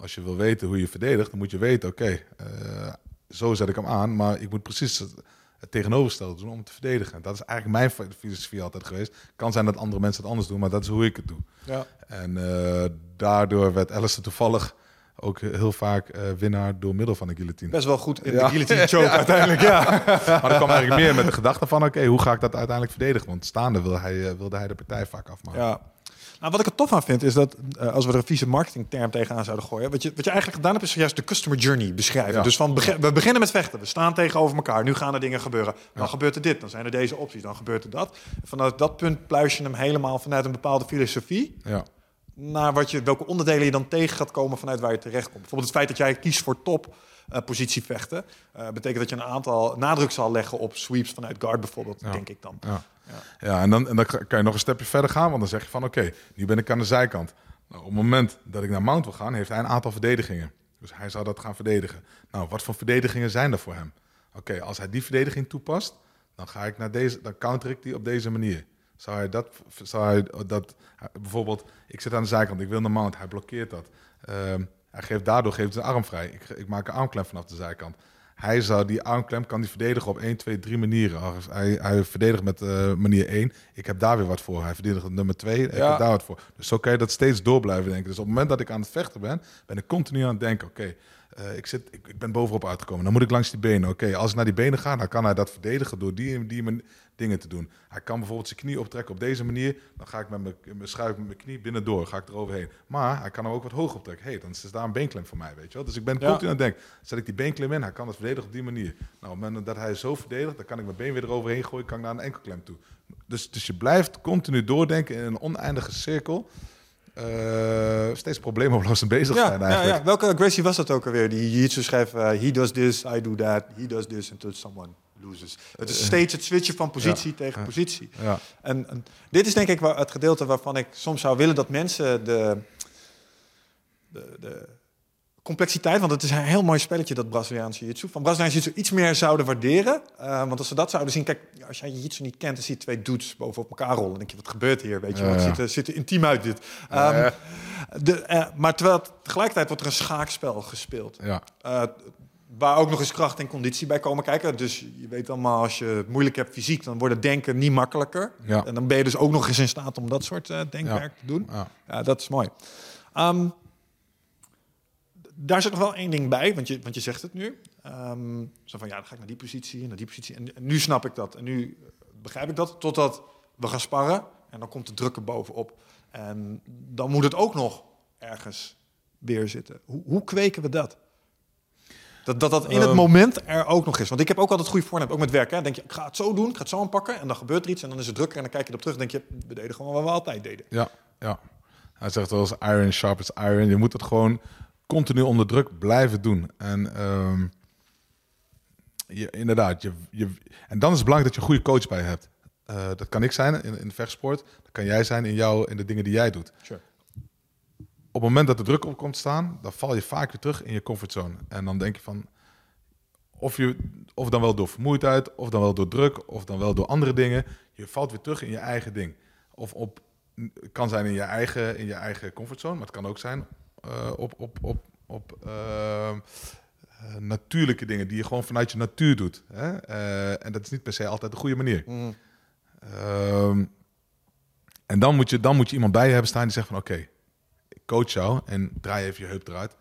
Als je wil weten hoe je verdedigt, dan moet je weten, oké, eh, zo zet ik hem aan, maar ik moet precies het, het tegenovergestelde doen om te verdedigen. Dat is eigenlijk mijn filosofie altijd geweest. Kan zijn dat andere mensen het anders doen, maar dat is hoe ik het doe. Ja. En eh, daardoor werd Alistair toevallig ook heel vaak eh, winnaar door middel van de guillotine. Best wel goed in Ja. de guillotine choke uiteindelijk, ja. Maar dat kwam eigenlijk meer met de gedachte van, oké, hoe ga ik dat uiteindelijk verdedigen? Want staande wilde hij, eh, wilde hij de partij vaak afmaken. Ja. Nou, wat ik er tof aan vind, is dat eh, als we er een vieze marketingterm tegenaan zouden gooien, wat je, wat je eigenlijk gedaan hebt, is juist de customer journey beschrijven. Ja. Dus van beg- we beginnen met vechten, we staan tegenover elkaar, nu gaan er dingen gebeuren. Dan gebeurt er dit, dan zijn er deze opties, dan gebeurt er dat. Vanuit dat punt pluis je hem helemaal vanuit een bepaalde filosofie Ja. Naar wat je, welke onderdelen je dan tegen gaat komen vanuit waar je terecht komt. Bijvoorbeeld het feit dat jij kiest voor top eh, positie vechten, eh, betekent dat je een aantal nadruk zal leggen op sweeps vanuit guard bijvoorbeeld, Ja. denk ik dan. Ja, ja. en, dan, en dan kan je nog een stapje verder gaan, want dan zeg je van oké, nu ben ik aan de zijkant. Nou, op het moment dat ik naar Mount wil gaan, heeft hij een aantal verdedigingen. Dus hij zou dat gaan verdedigen. Nou, wat voor verdedigingen zijn er voor hem? Oké, als hij die verdediging toepast, dan ga ik naar deze, dan counter ik die op deze manier. Zou hij dat, zou hij dat bijvoorbeeld, ik zit aan de zijkant, ik wil naar Mount, hij blokkeert dat. Ehm, hij geeft, daardoor geeft zijn arm vrij. Ik, ik maak een armklem vanaf de zijkant. Hij zou die armklem kan die verdedigen op 1, 2, 3 manieren. Hij, hij verdedigt met eh, manier 1. Ik heb daar weer wat voor. Hij verdedigt met nummer 2. Ik heb daar wat voor. Dus zo kan je dat steeds door blijven denken. Dus op het moment dat ik aan het vechten ben, ben ik continu aan het denken: oké, eh, ik, zit, ik, ik ben bovenop uitgekomen. Dan moet ik langs die benen. Oké, als ik naar die benen ga, dan kan hij dat verdedigen door die die man- dingen te doen. Hij kan bijvoorbeeld zijn knie optrekken op deze manier. Dan ga ik met mijn, mijn schuif met mijn knie binnendoor. Ga ik eroverheen. Maar hij kan hem ook wat hoger optrekken. hey, dan is daar een beenklem voor mij, weet je wel. Dus ik ben Ja. continu aan het denken: zet ik die beenklem in, hij kan het verdedigen op die manier. Nou, op het moment dat hij zo verdedigt, dan kan ik mijn been weer eroverheen gooien, kan ik naar een enkelklem toe. Dus, dus je blijft continu doordenken in een oneindige cirkel. Eh, steeds probleemoplossend bezig Ja, zijn ja, eigenlijk. ja. Welke Gracie was dat ook alweer? Die jiu-jitsu schrijft, eh, he does this, I do that, he does this until someone loses. Het is steeds het switchen van positie tegen positie. Ja. En, en dit is denk ik het gedeelte waarvan ik soms zou willen dat mensen de, de, de complexiteit, want het is een heel mooi spelletje dat Braziliaanse jiu-jitsu, van Braziliaanse jiu-jitsu iets meer zouden waarderen. Eh, want als ze dat zouden zien, kijk, als jij jiu-jitsu niet kent, dan zie je twee dudes bovenop elkaar rollen. Dan denk je, wat gebeurt hier? Weet je, Ja, het ja. ziet, er, ziet er intiem uit dit. Ehm, ja. de, eh, maar terwijl tegelijkertijd wordt er een schaakspel gespeeld. Ja. Eh, waar ook nog eens kracht en conditie bij komen kijken. Dus je weet allemaal, als je het moeilijk hebt fysiek, dan wordt het denken niet makkelijker. Ja. En dan ben je dus ook nog eens in staat om dat soort denkwerk te doen. Ja. Ja, dat is mooi. Ehm, daar zit nog wel één ding bij, want je, want je zegt het nu. Ehm, zo van, ja, dan ga ik naar die positie en naar die positie. En, en nu snap ik dat. En nu begrijp ik dat, totdat we gaan sparren. En dan komt de druk er bovenop. En dan moet het ook nog ergens weer zitten. Hoe, hoe kweken we dat? Dat dat, dat in het Ehm. moment er ook nog is. Want ik heb ook altijd goede voornemen, ook met werk. Hè. denk je, ik ga het zo doen, ik ga het zo aanpakken. En dan gebeurt er iets en dan is het drukker. En dan kijk je erop terug en denk je, we deden gewoon wat we altijd deden. Ja, ja. Hij zegt wel eens iron sharp as iron. Je moet het gewoon continu onder druk blijven doen. En ehm, je, inderdaad, je, je, en dan is het belangrijk dat je een goede coach bij je hebt. Eh, dat kan ik zijn in, in vechtsport. Dat kan jij zijn in, jou, in de dingen die jij doet. Sure. Op het moment dat de druk op komt staan, dan val je vaak weer terug in je comfortzone. En dan denk je van, of, je, of dan wel door vermoeidheid, of dan wel door druk, of dan wel door andere dingen. Je valt weer terug in je eigen ding. Of op, het kan zijn in je eigen, in je eigen comfortzone, maar het kan ook zijn op, op, op, op eh, eh, natuurlijke dingen die je gewoon vanuit je natuur doet. Hè? Eh, en dat is niet per se altijd de goede manier. Mhm. Ehm, en dan moet, je, dan moet je iemand bij je hebben staan die zegt van oké, ik coach jou en draai even je heup eruit.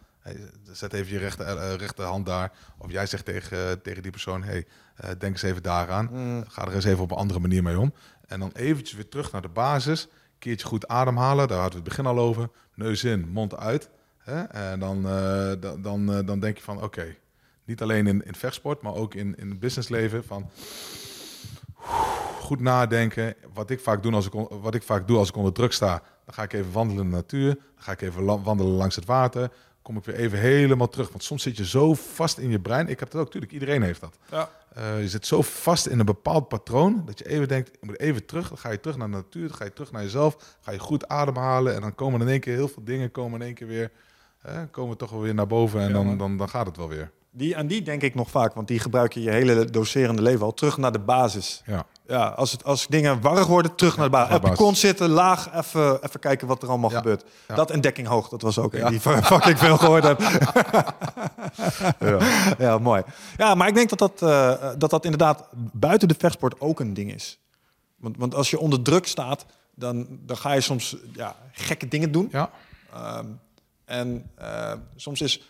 Zet even je rechter, eh, rechterhand daar. Of jij zegt tegen, tegen die persoon, hey, eh, denk eens even daaraan. Mhm. Ga er eens even op een andere manier mee om. En dan eventjes weer terug naar de basis. Keertje goed ademhalen, daar hadden we het begin al over. Neus in, mond uit. Hè? En dan, eh, dan, dan, eh, dan denk je van, oké, niet alleen in, in vechtsport, maar ook in, in het businessleven. Van goed nadenken. Wat ik, vaak doe als ik, wat ik vaak doe als ik onder druk sta, dan ga ik even wandelen in de natuur. Dan ga ik even wandelen langs het water. Kom ik weer even helemaal terug. Want soms zit je zo vast in je brein. Ik heb dat ook, natuurlijk. Iedereen heeft dat. Ja. Eh, je zit zo vast in een bepaald patroon dat je even denkt, ik moet even terug. Dan ga je terug naar de natuur, dan ga je terug naar jezelf. Ga je goed ademhalen en dan komen in één keer heel veel dingen komen in één keer weer, hè, komen toch wel weer naar boven en Ja, dan, dan, dan gaat het wel weer. Die, aan die denk ik nog vaak, want die gebruik je je hele docerende leven al. Terug naar de basis. Ja, Ja, als, het, als dingen warrig worden, terug naar de basis. de Op basis. kont zitten, laag, even, even kijken wat er allemaal Ja, gebeurt. ja. Dat en dekking hoog, dat was ook een die fucking veel gehoord heb. ja. ja, mooi. Ja, maar ik denk dat dat, eh, dat dat inderdaad buiten de vechtsport ook een ding is. Want, want als je onder druk staat, dan, dan ga je soms ja, gekke dingen doen. ja. Ehm, en eh, soms is...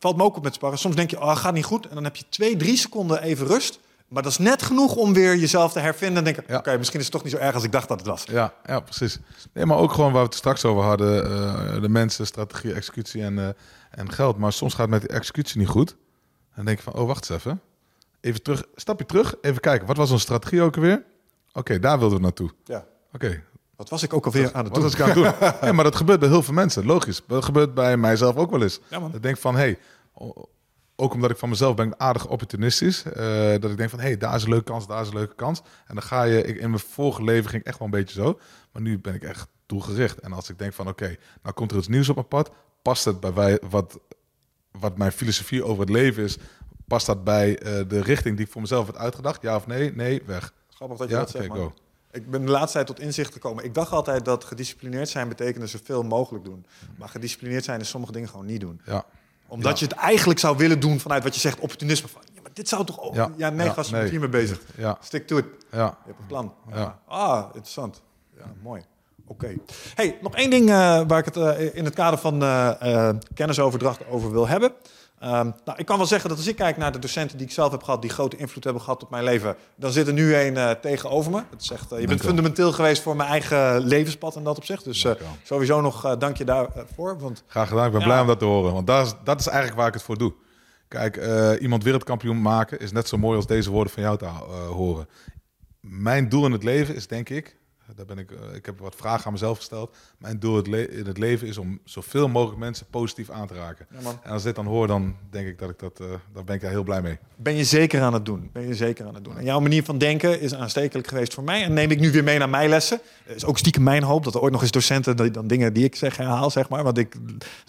valt me ook op met sparren. Soms denk je, oh, gaat niet goed. En dan heb je twee, drie seconden even rust. Maar dat is net genoeg om weer jezelf te hervinden. En denken, Ja. oké, misschien is het toch niet zo erg als ik dacht dat het was. Ja, ja, precies. Nee, maar ook gewoon waar we het straks over hadden. eh, de mensen, strategie, executie en, eh, en geld. Maar soms gaat het met de executie niet goed. Dan denk je van, oh, wacht eens even. Even terug, stapje terug. Even kijken, wat was onze strategie ook alweer? Oké, daar wilden we naartoe. Ja. Oké, Wat was ik ook alweer aan het doen? was ik aan het doen? ja, maar dat gebeurt bij heel veel mensen, logisch. Dat gebeurt bij mijzelf ook wel eens. Ja, man. Dat ik denk van, hé, hey, ook omdat ik van mezelf ben aardig opportunistisch. eh, dat ik denk van, hé, hey, daar is een leuke kans, daar is een leuke kans. En dan ga je, ik, in mijn vorige leven ging ik echt wel een beetje zo. Maar nu ben ik echt doelgericht. En als ik denk van, oké, nou komt er iets nieuws op mijn pad. Past het bij wij, wat, wat mijn filosofie over het leven is? Past dat bij eh, de richting die ik voor mezelf heb uitgedacht? Ja of nee? Nee, weg. Grappig dat je Ja, dat zegt. Ik ben de laatste tijd tot inzicht gekomen. Ik dacht altijd dat gedisciplineerd zijn betekende zoveel mogelijk doen. Maar gedisciplineerd zijn is sommige dingen gewoon niet doen. Ja, Omdat je het eigenlijk zou willen doen vanuit wat je zegt, opportunisme. Van, ja, maar dit zou toch ook... Ja, Ja, nee, ja, gast, je nee. hiermee bezig. ja, Stick to it. ja. Je hebt een plan. Ah, interessant. Ja, mooi. Oké. Hey, nog één ding eh, waar ik het eh, in het kader van eh, kennisoverdracht over wil hebben. Ehm, nou, ik kan wel zeggen dat als ik kijk naar de docenten die ik zelf heb gehad, die grote invloed hebben gehad op mijn leven, dan zit er nu een eh, tegenover me. Het zegt, eh, je bent Dank u wel. fundamenteel geweest voor mijn eigen levenspad en dat opzicht. Dus eh, sowieso nog dank je daarvoor. Want Graag gedaan. Ik ben Ja. blij om dat te horen. Want dat is, dat is eigenlijk waar ik het voor doe. Kijk, iemand wereldkampioen maken is net zo mooi als deze woorden van jou te horen. Mijn doel in het leven is, denk ik, daar ben ik, eh, ik heb wat vragen aan mezelf gesteld. Mijn doel in het in het leven is om zoveel mogelijk mensen positief aan te raken. Ja. En als ik dit dan hoor, dan denk ik dat ik dat, daar ben ik daar heel blij mee. ben je zeker aan het doen. Ben je zeker aan het doen. En jouw manier van denken is aanstekelijk geweest voor mij. En neem ik nu weer mee naar mijn lessen. Het is ook stiekem mijn hoop dat er ooit nog eens docenten die dan dingen die ik zeg herhaal, zeg maar. Want ik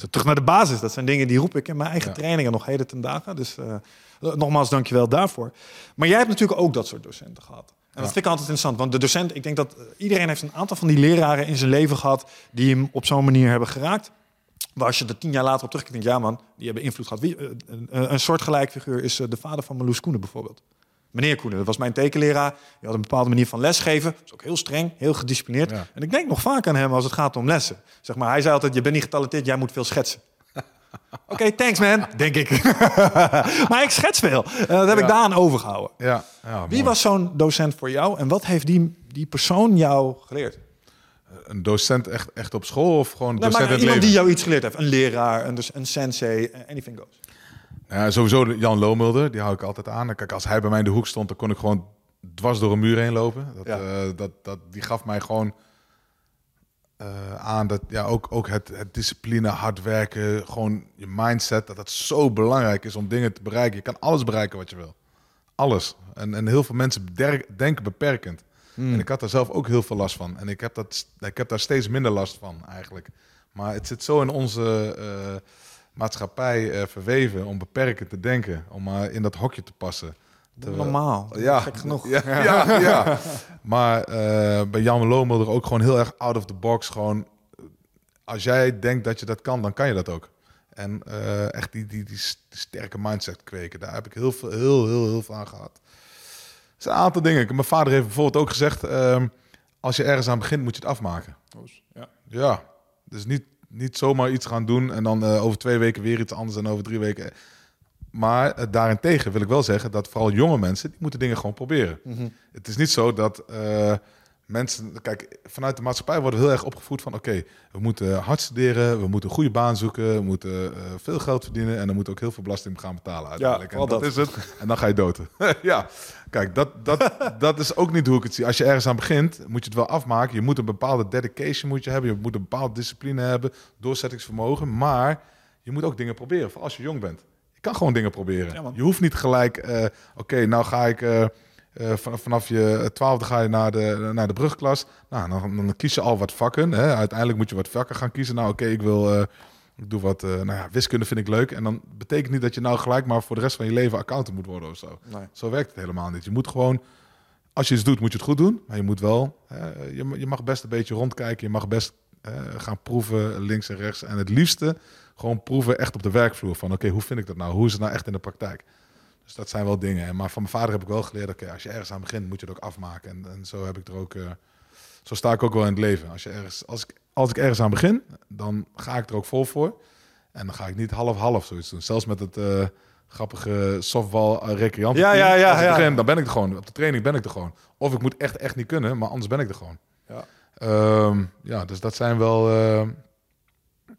terug naar de basis. Dat zijn dingen die roep ik in mijn eigen Ja. trainingen nog heden ten dagen. Dus eh, nogmaals, dankjewel daarvoor. Maar jij hebt natuurlijk ook dat soort docenten gehad. En dat vind ik altijd interessant. Want de docent, ik denk dat eh, iedereen heeft een aantal van die leraren in zijn leven gehad die hem op zo'n manier hebben geraakt. Maar als je er tien jaar later op terugkijkt, denk ja man, die hebben invloed gehad. Wie, eh, een, een, soortgelijk figuur is eh, de vader van Marloes Koenen bijvoorbeeld. Meneer Koenen, dat was mijn tekenleraar. Die had een bepaalde manier van lesgeven. Was ook heel streng, heel gedisciplineerd. Ja. En ik denk nog vaak aan hem als het gaat om lessen. Zeg maar, hij zei altijd, je bent niet getalenteerd, jij moet veel schetsen. Oké, thanks man, denk ik. maar ik schets veel. En dat heb ik Ja. daaraan overgehouden. Ja, ja Wie was zo'n docent voor jou en wat heeft die, die persoon jou geleerd? Een docent echt, echt op school of gewoon Nee, docent maar iemand leven? die jou iets geleerd heeft. Een leraar, een, dus een sensei, anything goes. Ja, sowieso Jan Loomulder, die hou ik altijd aan. Kijk, als hij bij mij in de hoek stond, dan kon ik gewoon dwars door een muur heen lopen. Dat, Ja. eh, dat, dat, die gaf mij gewoon eh, aan dat ja, ook, ook het, het discipline, hard werken, gewoon je mindset, dat dat zo belangrijk is om dingen te bereiken. Je kan alles bereiken wat je wil. Alles. En, en heel veel mensen denken beperkend. En ik had daar zelf ook heel veel last van. En ik heb, dat, ik heb daar steeds minder last van eigenlijk. Maar het zit zo in onze eh, maatschappij eh, verweven om beperkend te denken. Om maar in dat hokje te passen. Terwijl- Normaal, Ja, gek genoeg. Ja, ja, ja. Maar eh, bij Jan Loomulder ook gewoon heel erg out of the box. Gewoon, eh, als jij denkt dat je dat kan, dan kan je dat ook. En eh, echt die, die, die, sterke mindset kweken, daar heb ik heel veel, heel, heel, heel veel aan gehad. Er zijn een aantal dingen. Mijn vader heeft bijvoorbeeld ook gezegd, ehm, als je ergens aan begint, moet je het afmaken. Ja. Ja, dus niet, niet zomaar iets gaan doen en dan eh, over twee weken weer iets anders en over drie weken. Maar eh, daarentegen wil ik wel zeggen dat vooral jonge mensen, die moeten dingen gewoon proberen. Het is niet zo dat eh, mensen, kijk, vanuit de maatschappij worden we heel erg opgevoed van, oké, we moeten hard studeren, we moeten een goede baan zoeken, we moeten eh, veel geld verdienen en dan moeten we ook heel veel belasting gaan betalen uiteindelijk. vooral en dat, dat. is het. En dan ga je dood. ja, kijk, dat, dat, dat is ook niet hoe ik het zie. Als je ergens aan begint, moet je het wel afmaken. Je moet een bepaalde dedication moet je hebben, je moet een bepaalde discipline hebben, doorzettingsvermogen, maar je moet ook dingen proberen, vooral als je jong bent. Je kan gewoon dingen proberen. Ja, je hoeft niet gelijk, eh, oké, nou ga ik... van- vanaf je twaalfde ga je naar de, naar de brugklas. Nou, dan, dan kies je al wat vakken. Hè. Uiteindelijk moet je wat vakken gaan kiezen. Nou, oké, ik wil... ik doe wat... eh, nou ja, wiskunde vind ik leuk. En dan betekent niet dat je nou gelijk maar voor de rest van je leven accountant moet worden of zo. Nee. Zo werkt het helemaal niet. Je moet gewoon... Als je iets doet, moet je het goed doen. Maar je moet wel... je, je mag best een beetje rondkijken. Je mag best gaan proeven links en rechts. En het liefste gewoon proeven echt op de werkvloer. Van oké, hoe vind ik dat nou? Hoe is het nou echt in de praktijk? Dus dat zijn wel dingen. En Maar van mijn vader heb ik wel geleerd, oké, als je ergens aan begint, moet je het ook afmaken. En, en zo heb ik er ook, eh, zo sta ik ook wel in het leven. Als, je ergens, als, ik, als ik ergens aan begin, dan ga ik er ook vol voor. En dan ga ik niet half-half zoiets doen. Zelfs met het eh, grappige softball recreant. Ja, ja, ja, ja. begin, dan ben ik er gewoon. Op de training ben ik er gewoon. Of ik moet echt, echt niet kunnen, maar anders ben ik er gewoon. Ja. Ehm, ja, dus dat zijn wel, eh,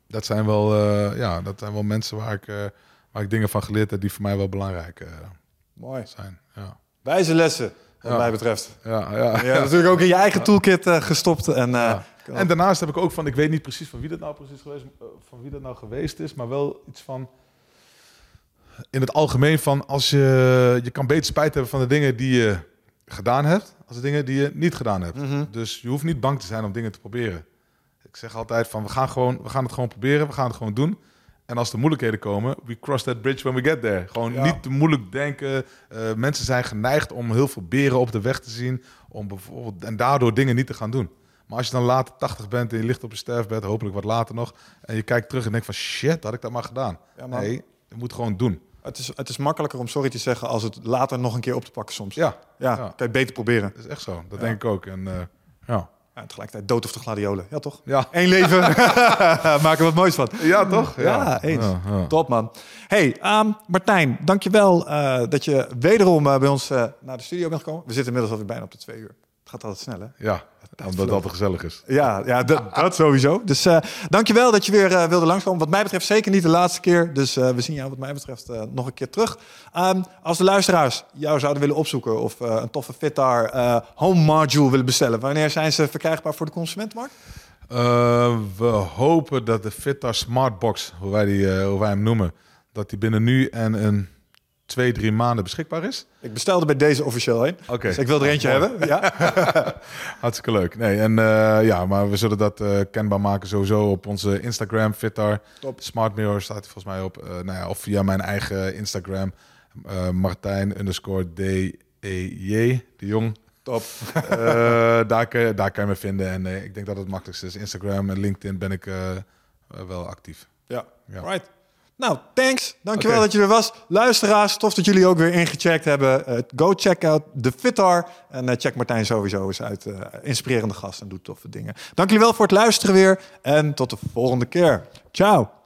dat zijn wel, eh, ja, dat zijn wel mensen waar ik, eh, waar ik dingen van geleerd heb die voor mij wel belangrijk Mooi. zijn. Ja, Wijze lessen, wat Ja. mij betreft. ja, ja. Ja, natuurlijk ook in je eigen toolkit gestopt. En. En daarnaast heb ik ook van, ik weet niet precies van wie dat nou precies geweest, van wie dat nou geweest is, maar wel iets van in het algemeen van als je je kan beter spijt hebben van de dingen die je gedaan hebt, als de dingen die je niet gedaan hebt. Mhm. Dus je hoeft niet bang te zijn om dingen te proberen. Ik zeg altijd van we gaan gewoon, we gaan het gewoon proberen, we gaan het gewoon doen. En als er moeilijkheden komen, we cross that bridge when we get there. Gewoon Ja. niet te moeilijk denken. Eh, mensen zijn geneigd om heel veel beren op de weg te zien, om bijvoorbeeld en daardoor dingen niet te gaan doen. Maar als je dan later 80 bent en je ligt op je sterfbed, hopelijk wat later nog, en je kijkt terug en denkt van shit, had ik dat maar gedaan. Ja, nee, je moet gewoon doen. Het, is, het is makkelijker om sorry te zeggen als het later nog een keer op te pakken soms. Ja, Ja, Ja. kan je beter proberen. dat is echt zo. Dat denk ik ook. En eh, ja. Ja, tegelijkertijd dood of de gladiolen. Ja, toch? Ja. Eén leven. Maak er wat moois van. ja, toch? Ja, eens. Ja, ja. Top, man. Hey, ehm, Martijn, dankjewel eh dat je wederom eh, bij ons naar de studio bent gekomen. We zitten inmiddels alweer bijna op de twee uur. Het gaat altijd snel, hè? Ja, omdat het altijd gezellig is. Ja, ja dat, dat sowieso. Dus eh dankjewel dat je weer eh, wilde langskomen. Wat mij betreft zeker niet de laatste keer. Dus eh, we zien jou wat mij betreft eh, nog een keer terug. Ehm, als de luisteraars jou zouden willen opzoeken... of eh, een toffe Fitar eh, home module willen bestellen... wanneer zijn ze verkrijgbaar voor de consumentenmarkt? Eh, we hopen dat de Fitar Smartbox, hoe wij, die, eh, hoe wij hem noemen, dat die binnen nu en een twee, drie maanden beschikbaar is. Ik bestelde bij deze officieel heen. Oké. Dus ik wil er eentje Mooi. hebben. Ja. Hartstikke leuk. Nee, en eh, ja, maar we zullen dat eh, kenbaar maken sowieso op onze Instagram, Fitar. Top. Smart Mirror staat er volgens mij op. Eh, nou ja, of via mijn eigen Instagram, Martijn underscore D-E-J, de Jong. Top. Daar, kun je, daar kan je me vinden. En ik denk dat het makkelijkste is. Instagram en LinkedIn ben ik wel actief. Ja, Ja. right. Nou, thanks. Dankjewel dat je er was. Luisteraars, tof dat jullie ook weer ingecheckt hebben. Eh, go check out de Fitar. En eh, check Martijn sowieso eens uit. eh, inspirerende gast en doet toffe dingen. Dank jullie wel voor het luisteren weer. En tot de volgende keer. Ciao.